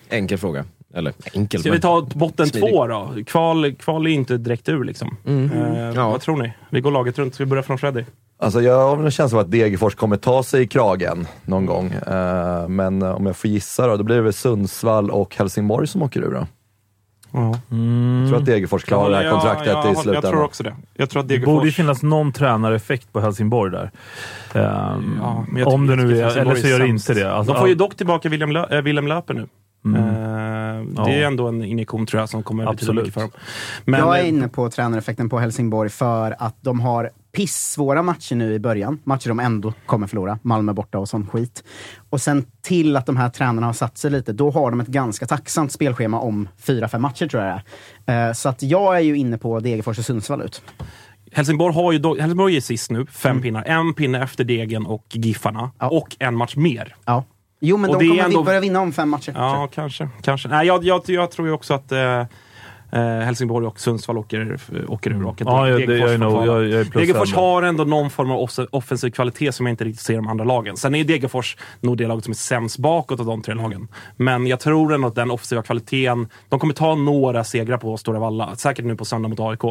Enkel fråga. Eller enkel, Ska vi ta botten Smidig. två då? Kval, kval är inte direkt ur liksom. Eh, Ja. Vad tror ni? Vi går laget runt. Ska vi börja från Freddy? Alltså jag har en känsla av att Degerfors kommer ta sig i kragen någon gång. Eh, men om jag får gissa då, då blir det väl Sundsvall och Helsingborg som åker ur då. Ja. Jag tror att Degerfors klarar det här kontraktet ja, i Jag slutändan. tror också det. Jag tror att Det Degerfors... borde ju finnas någon tränareffekt på Helsingborg där. Ja, men jag om det nu är, eller så gör det inte det. Alltså, de får ju dock tillbaka William, Lö- äh, William Löper nu. Mm. Ja. Det är ändå en injektion tror jag som kommer betyda Absolut. mycket för dem. Men, jag är inne på tränareffekten på Helsingborg för att de har pissvåra matcher nu i början. Matcher de ändå kommer förlora. Malmö borta och sån skit. Och sen till att de här tränarna har satt sig lite, då har de ett ganska tacksamt spelschema om fyra, fem matcher tror jag det är. Eh, Så att jag är ju inne på Degerfors och Sundsvall ut. Helsingborg, har ju då, Helsingborg är sist nu, fem Mm. pinnar. En pinne efter Degen och Giffarna. Ja. Och en match mer. Ja. Jo, men Och de kommer ändå- börja vinna om fem matcher. Ja, kanske. kanske. Nej, jag, jag, jag tror ju också att eh, eh, Helsingborg och Sundsvall åker, åker ur. Och Ja, jag, Degerfors jag nog... Jag, jag Degerfors har ändå någon form av off- offensiv kvalitet som jag inte riktigt ser i de andra lagen. Sen är Degerfors nog det laget som är sämst bakåt av de tre lagen. Men jag tror ändå att den offensiva kvaliteten, de kommer ta några segrar på Stora Valla. Säkert nu på söndag mot AIK.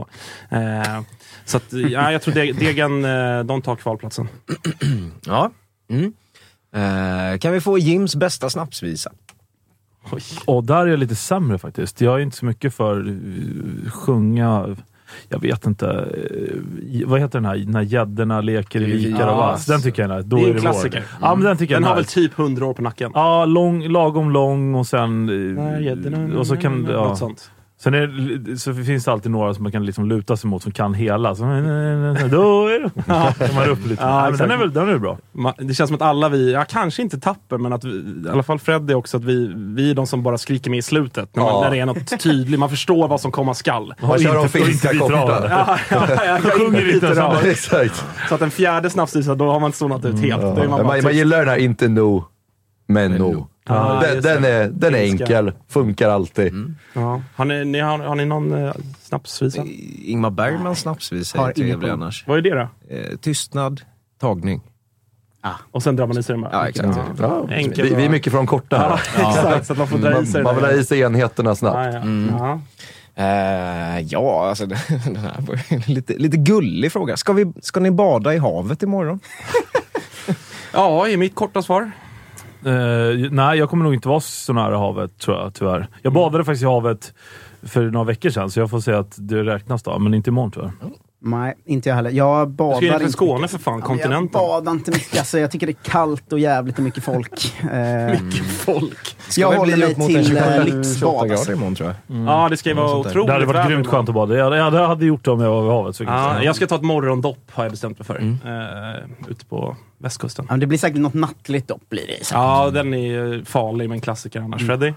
Eh, så att, <laughs> ja, jag tror De- Degen, eh, de tar kvalplatsen. Ja. Mm. Eh, kan vi få Jims bästa snapsvisa? Och där är jag lite sämre faktiskt. Jag är inte så mycket för uh, sjunga... Jag vet inte. eh, vad heter den här? När gäddorna leker i vikar och vass. Den tycker jag är nice. Då Det är en det klassiker. vår. Ja, men den tycker Den jag har är väl typ 100 år på nacken. Ja, lång, lagom lång och sen... eh, Nej, gäddorna- och så kan... Ja. Något sånt. Sen är, så finns det alltid några som man kan liksom luta sig mot som kan hela. Så, då är det... <laughs> Kan man upp lite. Ja, Ja, men exakt. den är väl den är bra. Det känns som att alla vi, ja, kanske inte tapper, men att vi, i alla fall Freddy också, att vi, vi är de som bara skriker med i slutet. När, man, Ja. när det är något tydligt, man förstår vad som komma skall. Man kör de finska inte bitra av korta. det. Ja, ja, ja, jag sjunger inte samma- Exakt. Så att den fjärde snapsvisan, då har man zonat ut helt. Då är man man, man gillar den här inte no, men no. Ja, den, den, är, den är enkel, funkar alltid. Ja. Har, ni, ni, har, har ni någon eh, snapsvisa? Ingmar Bergmans snapsvisa Har är trevlig annars. Vad är det då? Eh, tystnad, tagning. Och sen drar man i sig bara? Ja, exakt. Ja, Enkel vi, vi är mycket från korta här. Ja, <laughs> exakt. Så att man får dra i sig Man, vill ha i sig enheterna snabbt. Ja, ja. Ja. Ja, alltså <laughs> den här var lite, lite gullig fråga. Ska, vi, ska ni bada i havet imorgon? <laughs> ja, är mitt korta svar. Eh, nej, jag kommer nog inte vara så nära havet tror jag, tyvärr. Jag badade faktiskt i havet för några veckor sedan, så jag får säga att det räknas då. Men inte imorgon tyvärr. Nej, inte jag heller. Jag Du badar ska ju inte Skåne mycket. för fan, Ja, men Jag kontinenten. badar inte mycket. Alltså, jag tycker det är kallt och jävligt och mycket folk. <laughs> Eh, Folk. jag väl håller mig mot till en 28 eh, 28 lyxbad. grader Alltså. imorgon tror jag. Ja, det ska ju vara otroligt Det hade varit grymt skönt att bada. Jag, jag hade gjort det om jag var vid havet. Så Ja, jag ska ta ett morgondopp har jag bestämt mig för. Eh, ute på västkusten. Ja, men det blir säkert något nattligt dopp blir det. säkert. Ja, den är ju farlig men klassiker annars. Freddy?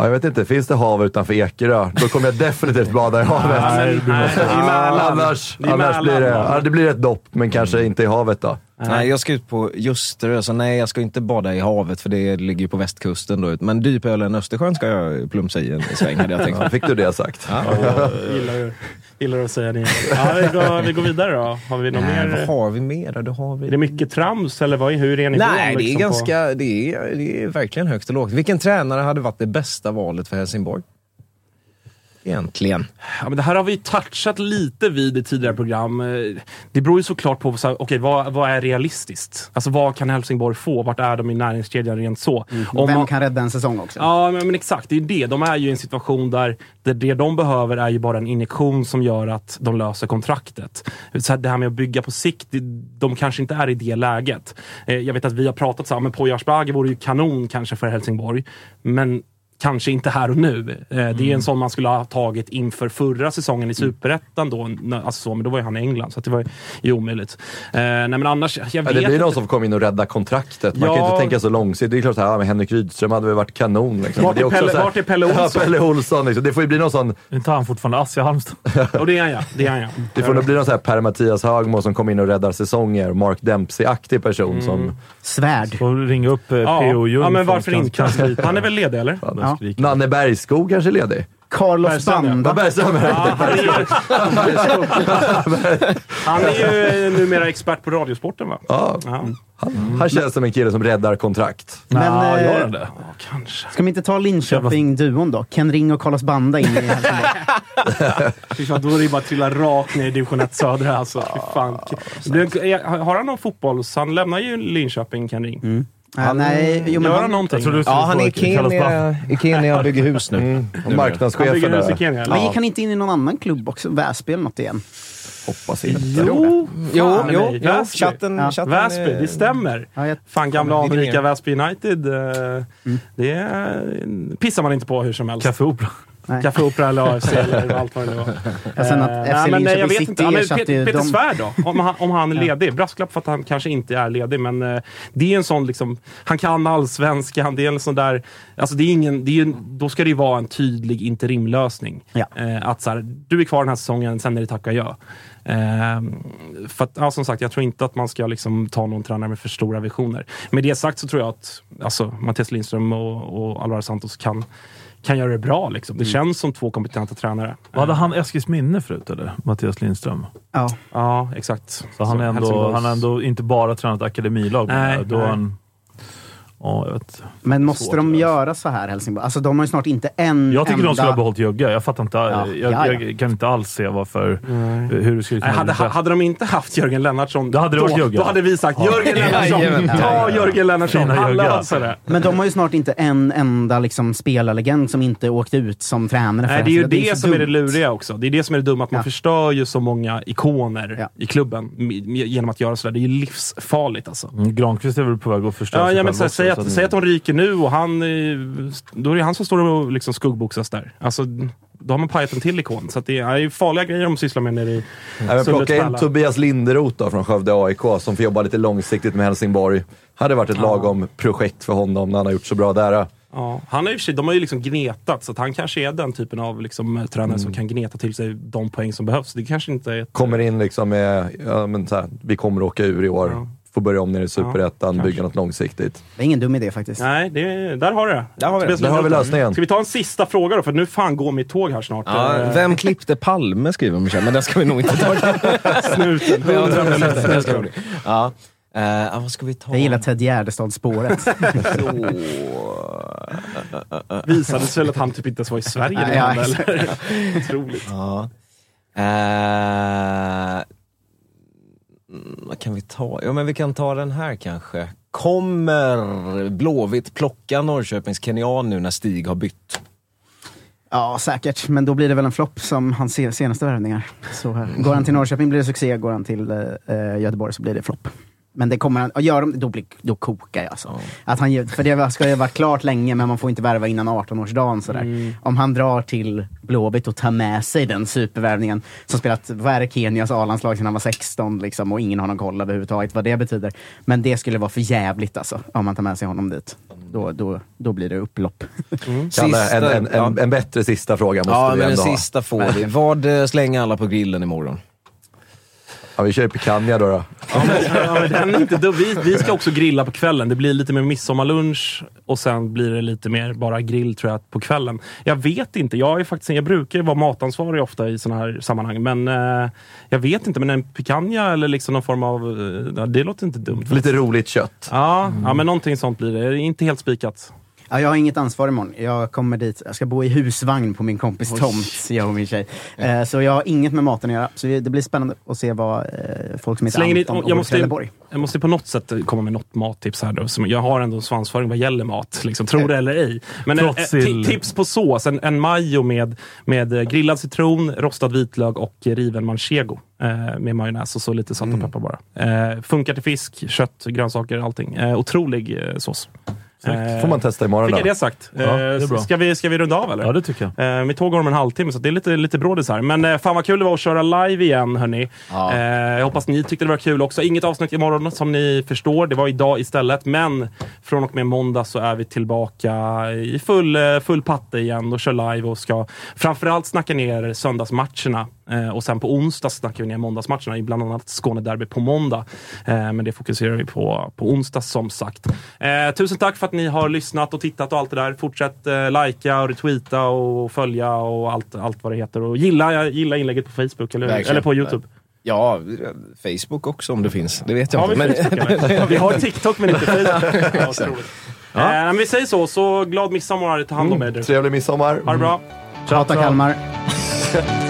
Ja, jag vet inte, finns det hav utanför Ekerö? Då kommer jag definitivt bada i havet. Nej, det blir <laughs> Ja, i Mälaren. annars annars blir det, ja, det blir ett dopp, men kanske inte i havet då. Nej, jag ska ut på Ljusterö, så nej jag ska inte bada i havet för det ligger ju på västkusten då. Men Dypölen Östersjön ska jag plumsa i en sväng hade jag tänkt. Ja, fick du det sagt? Ja. Gillar du, gillar du att säga det? Ja, vi, går, vi går vidare då. Har vi något Nej, vad mer? har vi mer då? Det har vi... Är det mycket trams eller vad, är- hur är nivån? Nej, det är, liksom, på- ganska, det, är, det är verkligen högt och lågt. Vilken tränare hade varit det bästa valet för Helsingborg? Egentligen? Ja, men det här har vi touchat lite vid i tidigare program. Eh, Det beror ju såklart på så här, okay, vad, vad är realistiskt. Alltså vad kan Helsingborg få? Vart är de i näringskedjan rent så? Om Vem man- kan rädda en säsong också? Ja, men, men exakt. Det är det. De är ju i en situation där det, det de behöver är ju bara en injektion som gör att de löser kontraktet. Så här, det här med att bygga på sikt, det, de kanske inte är i det läget. Eh, jag vet att vi har pratat så här, men Poya Asbaghi vore ju kanon kanske för Helsingborg. Men kanske inte här och nu. Eh, Det är en sån man skulle ha tagit inför förra säsongen i Superettan då. När- Alltså så, men då var ju han i England, så att det var ju omöjligt. Eh, nej men annars, jag Ja, vet det blir någon som komma in och rädda kontraktet. Man kan Ja. ju inte tänka så långsiktigt. Det är klart att ja, men Henrik Rydström hade väl varit kanon. Liksom. Vart är också Pelle- så här- vart är Pelle Olsson? Ja, Pelle Olsson liksom. Det får ju bli någon sån... Inte han fortfarande ass i Halmstad? <laughs> Och det är han ja. Det är han ja. Det får nog bli någon sån här Per-Mattias Högmo som kommer in och räddar säsonger. Mark Dempsey-aktig person Mm. som... Svärd. Får ringa upp eh, Ja, P.O. Ljung ja men varför inte? Han är väl ledig eller? Ja. skriker. Nanne Bergskog kanske är ledig? Carlos Banda. Bergström Ja, han, är ju, han är ju numera expert på Radiosporten va? Ja, Ja, han, han känns som en kille som räddar kontrakt. Men, Ja, eh, gör han det? ja kanske. Ska vi inte ta Linköping-duon då? Ken Ring och Carlos Banda in i Helsingborg. <laughs> Då är det bara att trilla rakt ner i division 1 södra alltså. Fy fan. En- Har han någon fotbolls... Han lämnar ju Linköping, Ken Ring. Nej, jo, men Gör han, någonting? Jag Ja, han är i Kenya, i Kenya och bygger hus nu. Och Han bygger marknadschefen hus i där. Kenya men gick han inte in i någon annan klubb också? Väsby eller något igen? Hoppas inte. Jo, Jo, jo, Väsby. chatten, Ja. chatten Väsby, det stämmer. Ja, jag, Fan, gamla anrika. Väsby United. eh, Det är, pissar man inte på hur som helst. Café Opera. Nej. Café Opera eller AFC eller allt vad det nu var. Och sen att Eh, FC nej, men, jag vet inte. Ja, men Peter, Peter dem. Svärd då? Om han, om han är <laughs> ledig. Brasklapp för att han kanske inte är ledig. Men eh, det är en sån liksom, han kan allsvenskan. Det är en sån där, alltså det är ingen, det är, då ska det ju vara en tydlig interimlösning. Ja. Eh, att så här, du är kvar den här säsongen, sen är det tack och adjö. Eh, för att, ja, som sagt, jag tror inte att man ska liksom, ta någon tränare med för stora visioner. Med det sagt så tror jag att alltså, Mattias Lindström och, och Alvaro Santos kan, kan göra det bra. Liksom. Det känns som två kompetenta tränare. Var hade han Eskils minne förut eller? Mattias Lindström. Ja. Ja, exakt. Så han, är ändå, Helsingborgs- han har ändå inte bara tränat akademilag. Nej, då nej. Han, ja, jag, vet. Men måste Svårt de det göra så här Helsingborg? Alltså de har ju snart inte en jag tycker enda... de skulle ha behållit Jögge. Jag fattar inte. Ja, jag, ja, ja. jag kan inte alls se varför, hur det skulle Nej, kunna hade, hade de inte haft Jörgen Lennartsson, Då hade det varit då, då hade vi sagt Jörgen Lennartsson. Ta Jörgen Lennartsson, löser det. Men de har ju snart inte en enda liksom, spelarlegend som inte åkte ut som tränare för Nej, det är ju Helsingborg. det så som är det dumt. luriga också. Det är det som är det dumma, att man Ja. förstör ju så många ikoner Ja. i klubben genom att göra sådär. Det är ju livsfarligt alltså. Mm, Granqvist är väl på väg att förstöra Ja, sig ja, men själv så, också, säg, att, att- säg att de ryker nu och han, då är det han som står och liksom skuggboxas där. Alltså, då har man pajat en till ikon. Så det är ju farliga grejer de sysslar med nere i Sundets plocka in. Tobias Linderoth då, från Skövde AIK som får jobba lite långsiktigt med Helsingborg. Hade varit ett lagom projekt för honom när han har gjort så bra där. Ja, han har i och för sig, de har ju liksom gnetat, så han kanske är den typen av liksom, eh, tränare som kan gneta till sig de poäng som behövs. Det kanske inte är... Ett, Kommer in liksom med, ja, men så här, vi kommer åka ur i år. Ja. Får börja om nere i Superettan, Ja, bygga något långsiktigt. Det är ingen dum idé faktiskt. Nej, det, där har du det. Där har vi det. Där har vi lösningen. Ska vi ta en sista fråga då? För nu fan går mitt tåg här snart. Ja, Eh, vem klippte Palme skriver Michel, men det ska vi nog inte ta. <laughs> Snuten. Men jag tror det är 100% lite- det ska bli. Ja. Ja, vad ska vi ta? Jag gillar Ted Gärdestad-spåret. <laughs> Visade sig väl att han typ inte ens var i Sverige exakt. eller? <laughs> Otroligt. Ja. Mm, Mm, vad kan vi ta? Ja, men vi kan ta den här kanske. Kommer Blåvitt plocka Norrköpings Kenyan nu när Stig har bytt? ja, säkert. Men då blir det väl en flopp som hans senaste värvningar. Så, går han till Norrköping blir det succé, går han till eh, eh Göteborg så blir det flopp. Men det kommer han, och gör de, då, blir, då kokar jag alltså. Att han, för det ska ju ha varit klart länge, men man får inte värva innan 18-årsdagen. Sådär. Om han drar till Blåvitt och tar med sig den supervärvningen, som spelat, vad är det, Kenias A-landslag sedan han var 16, liksom, och ingen har någon koll överhuvudtaget vad det betyder. Men det skulle vara för jävligt alltså, om man tar med sig honom dit. Då, då, då blir det upplopp. Kalle, en, en, en, en bättre sista fråga måste Ja, vi men den ändå ha. sista får vi. Vad eh, slänger alla på grillen imorgon? Ja, vi kör ju picanha då. då. Ja, men, ja, men den är inte dum. Vi, vi ska också grilla på kvällen. Det blir lite mer midsommarlunch och sen blir det lite mer bara grill tror jag på kvällen. Jag vet inte. Jag, är faktiskt, jag brukar vara matansvarig ofta i sådana här sammanhang. Men eh, jag vet inte. Men en picanha eller liksom någon form av... Eh, det låter inte dumt. Lite roligt kött. Ja, ja, men någonting sånt blir det. Inte helt spikat. Ja, jag har inget ansvar imorgon. Jag kommer dit, jag ska bo i husvagn på min kompis tomt, jag och min tjej. Eh, så jag har inget med maten att göra. Så det blir spännande att se vad eh, folk som heter Slänger Anton och jag, måste, Trelleborg. jag måste på något sätt komma med något mattips här. Då, som jag har ändå svansföring vad gäller mat, liksom, tro det eller ej. Men en, eh, tips på sås. En, en majo med, med eh, grillad citron, rostad vitlök och riven manchego. Eh, med majonnäs och så lite salt och peppar bara. Eh, funkar till fisk, kött, grönsaker, allting. Eh, otrolig eh, sås. Eh, får man testa imorgon Fick då. jag det sagt. Ja, det Eh, ska, vi, ska vi runda av eller? Ja, det tycker jag. Eh, mitt tåg går om en halvtimme, så det är lite, lite brådis här. Men eh, fan vad kul det var att köra live igen, hörni. Ja. Eh, jag hoppas ni tyckte det var kul också. Inget avsnitt imorgon som ni förstår. Det var idag istället. Men från och med måndag så är vi tillbaka i full, eh, full patte igen och kör live och ska framförallt snacka ner söndagsmatcherna. Eh, och sen på onsdag snackar vi ner måndagsmatcherna, i bland annat Skånederby på måndag. Eh, men det fokuserar vi på på onsdag som sagt. Eh, tusen tack för att ni har lyssnat och tittat och allt det där. Fortsätt eh, likea och retweeta och följa och allt, allt vad det heter. Och gilla, gilla inlägget på Facebook eller, Verkligen. eller på Youtube. Ja, Facebook också om det finns. Det vet jag Har vi inte. Facebook eller? Vi har TikTok men inte Facebook. <laughs> Ja, otroligt. Eh, men vi säger så, så glad midsommar. Ta hand om er. Trevlig midsommar. Ha det bra. Hata Kalmar. <laughs>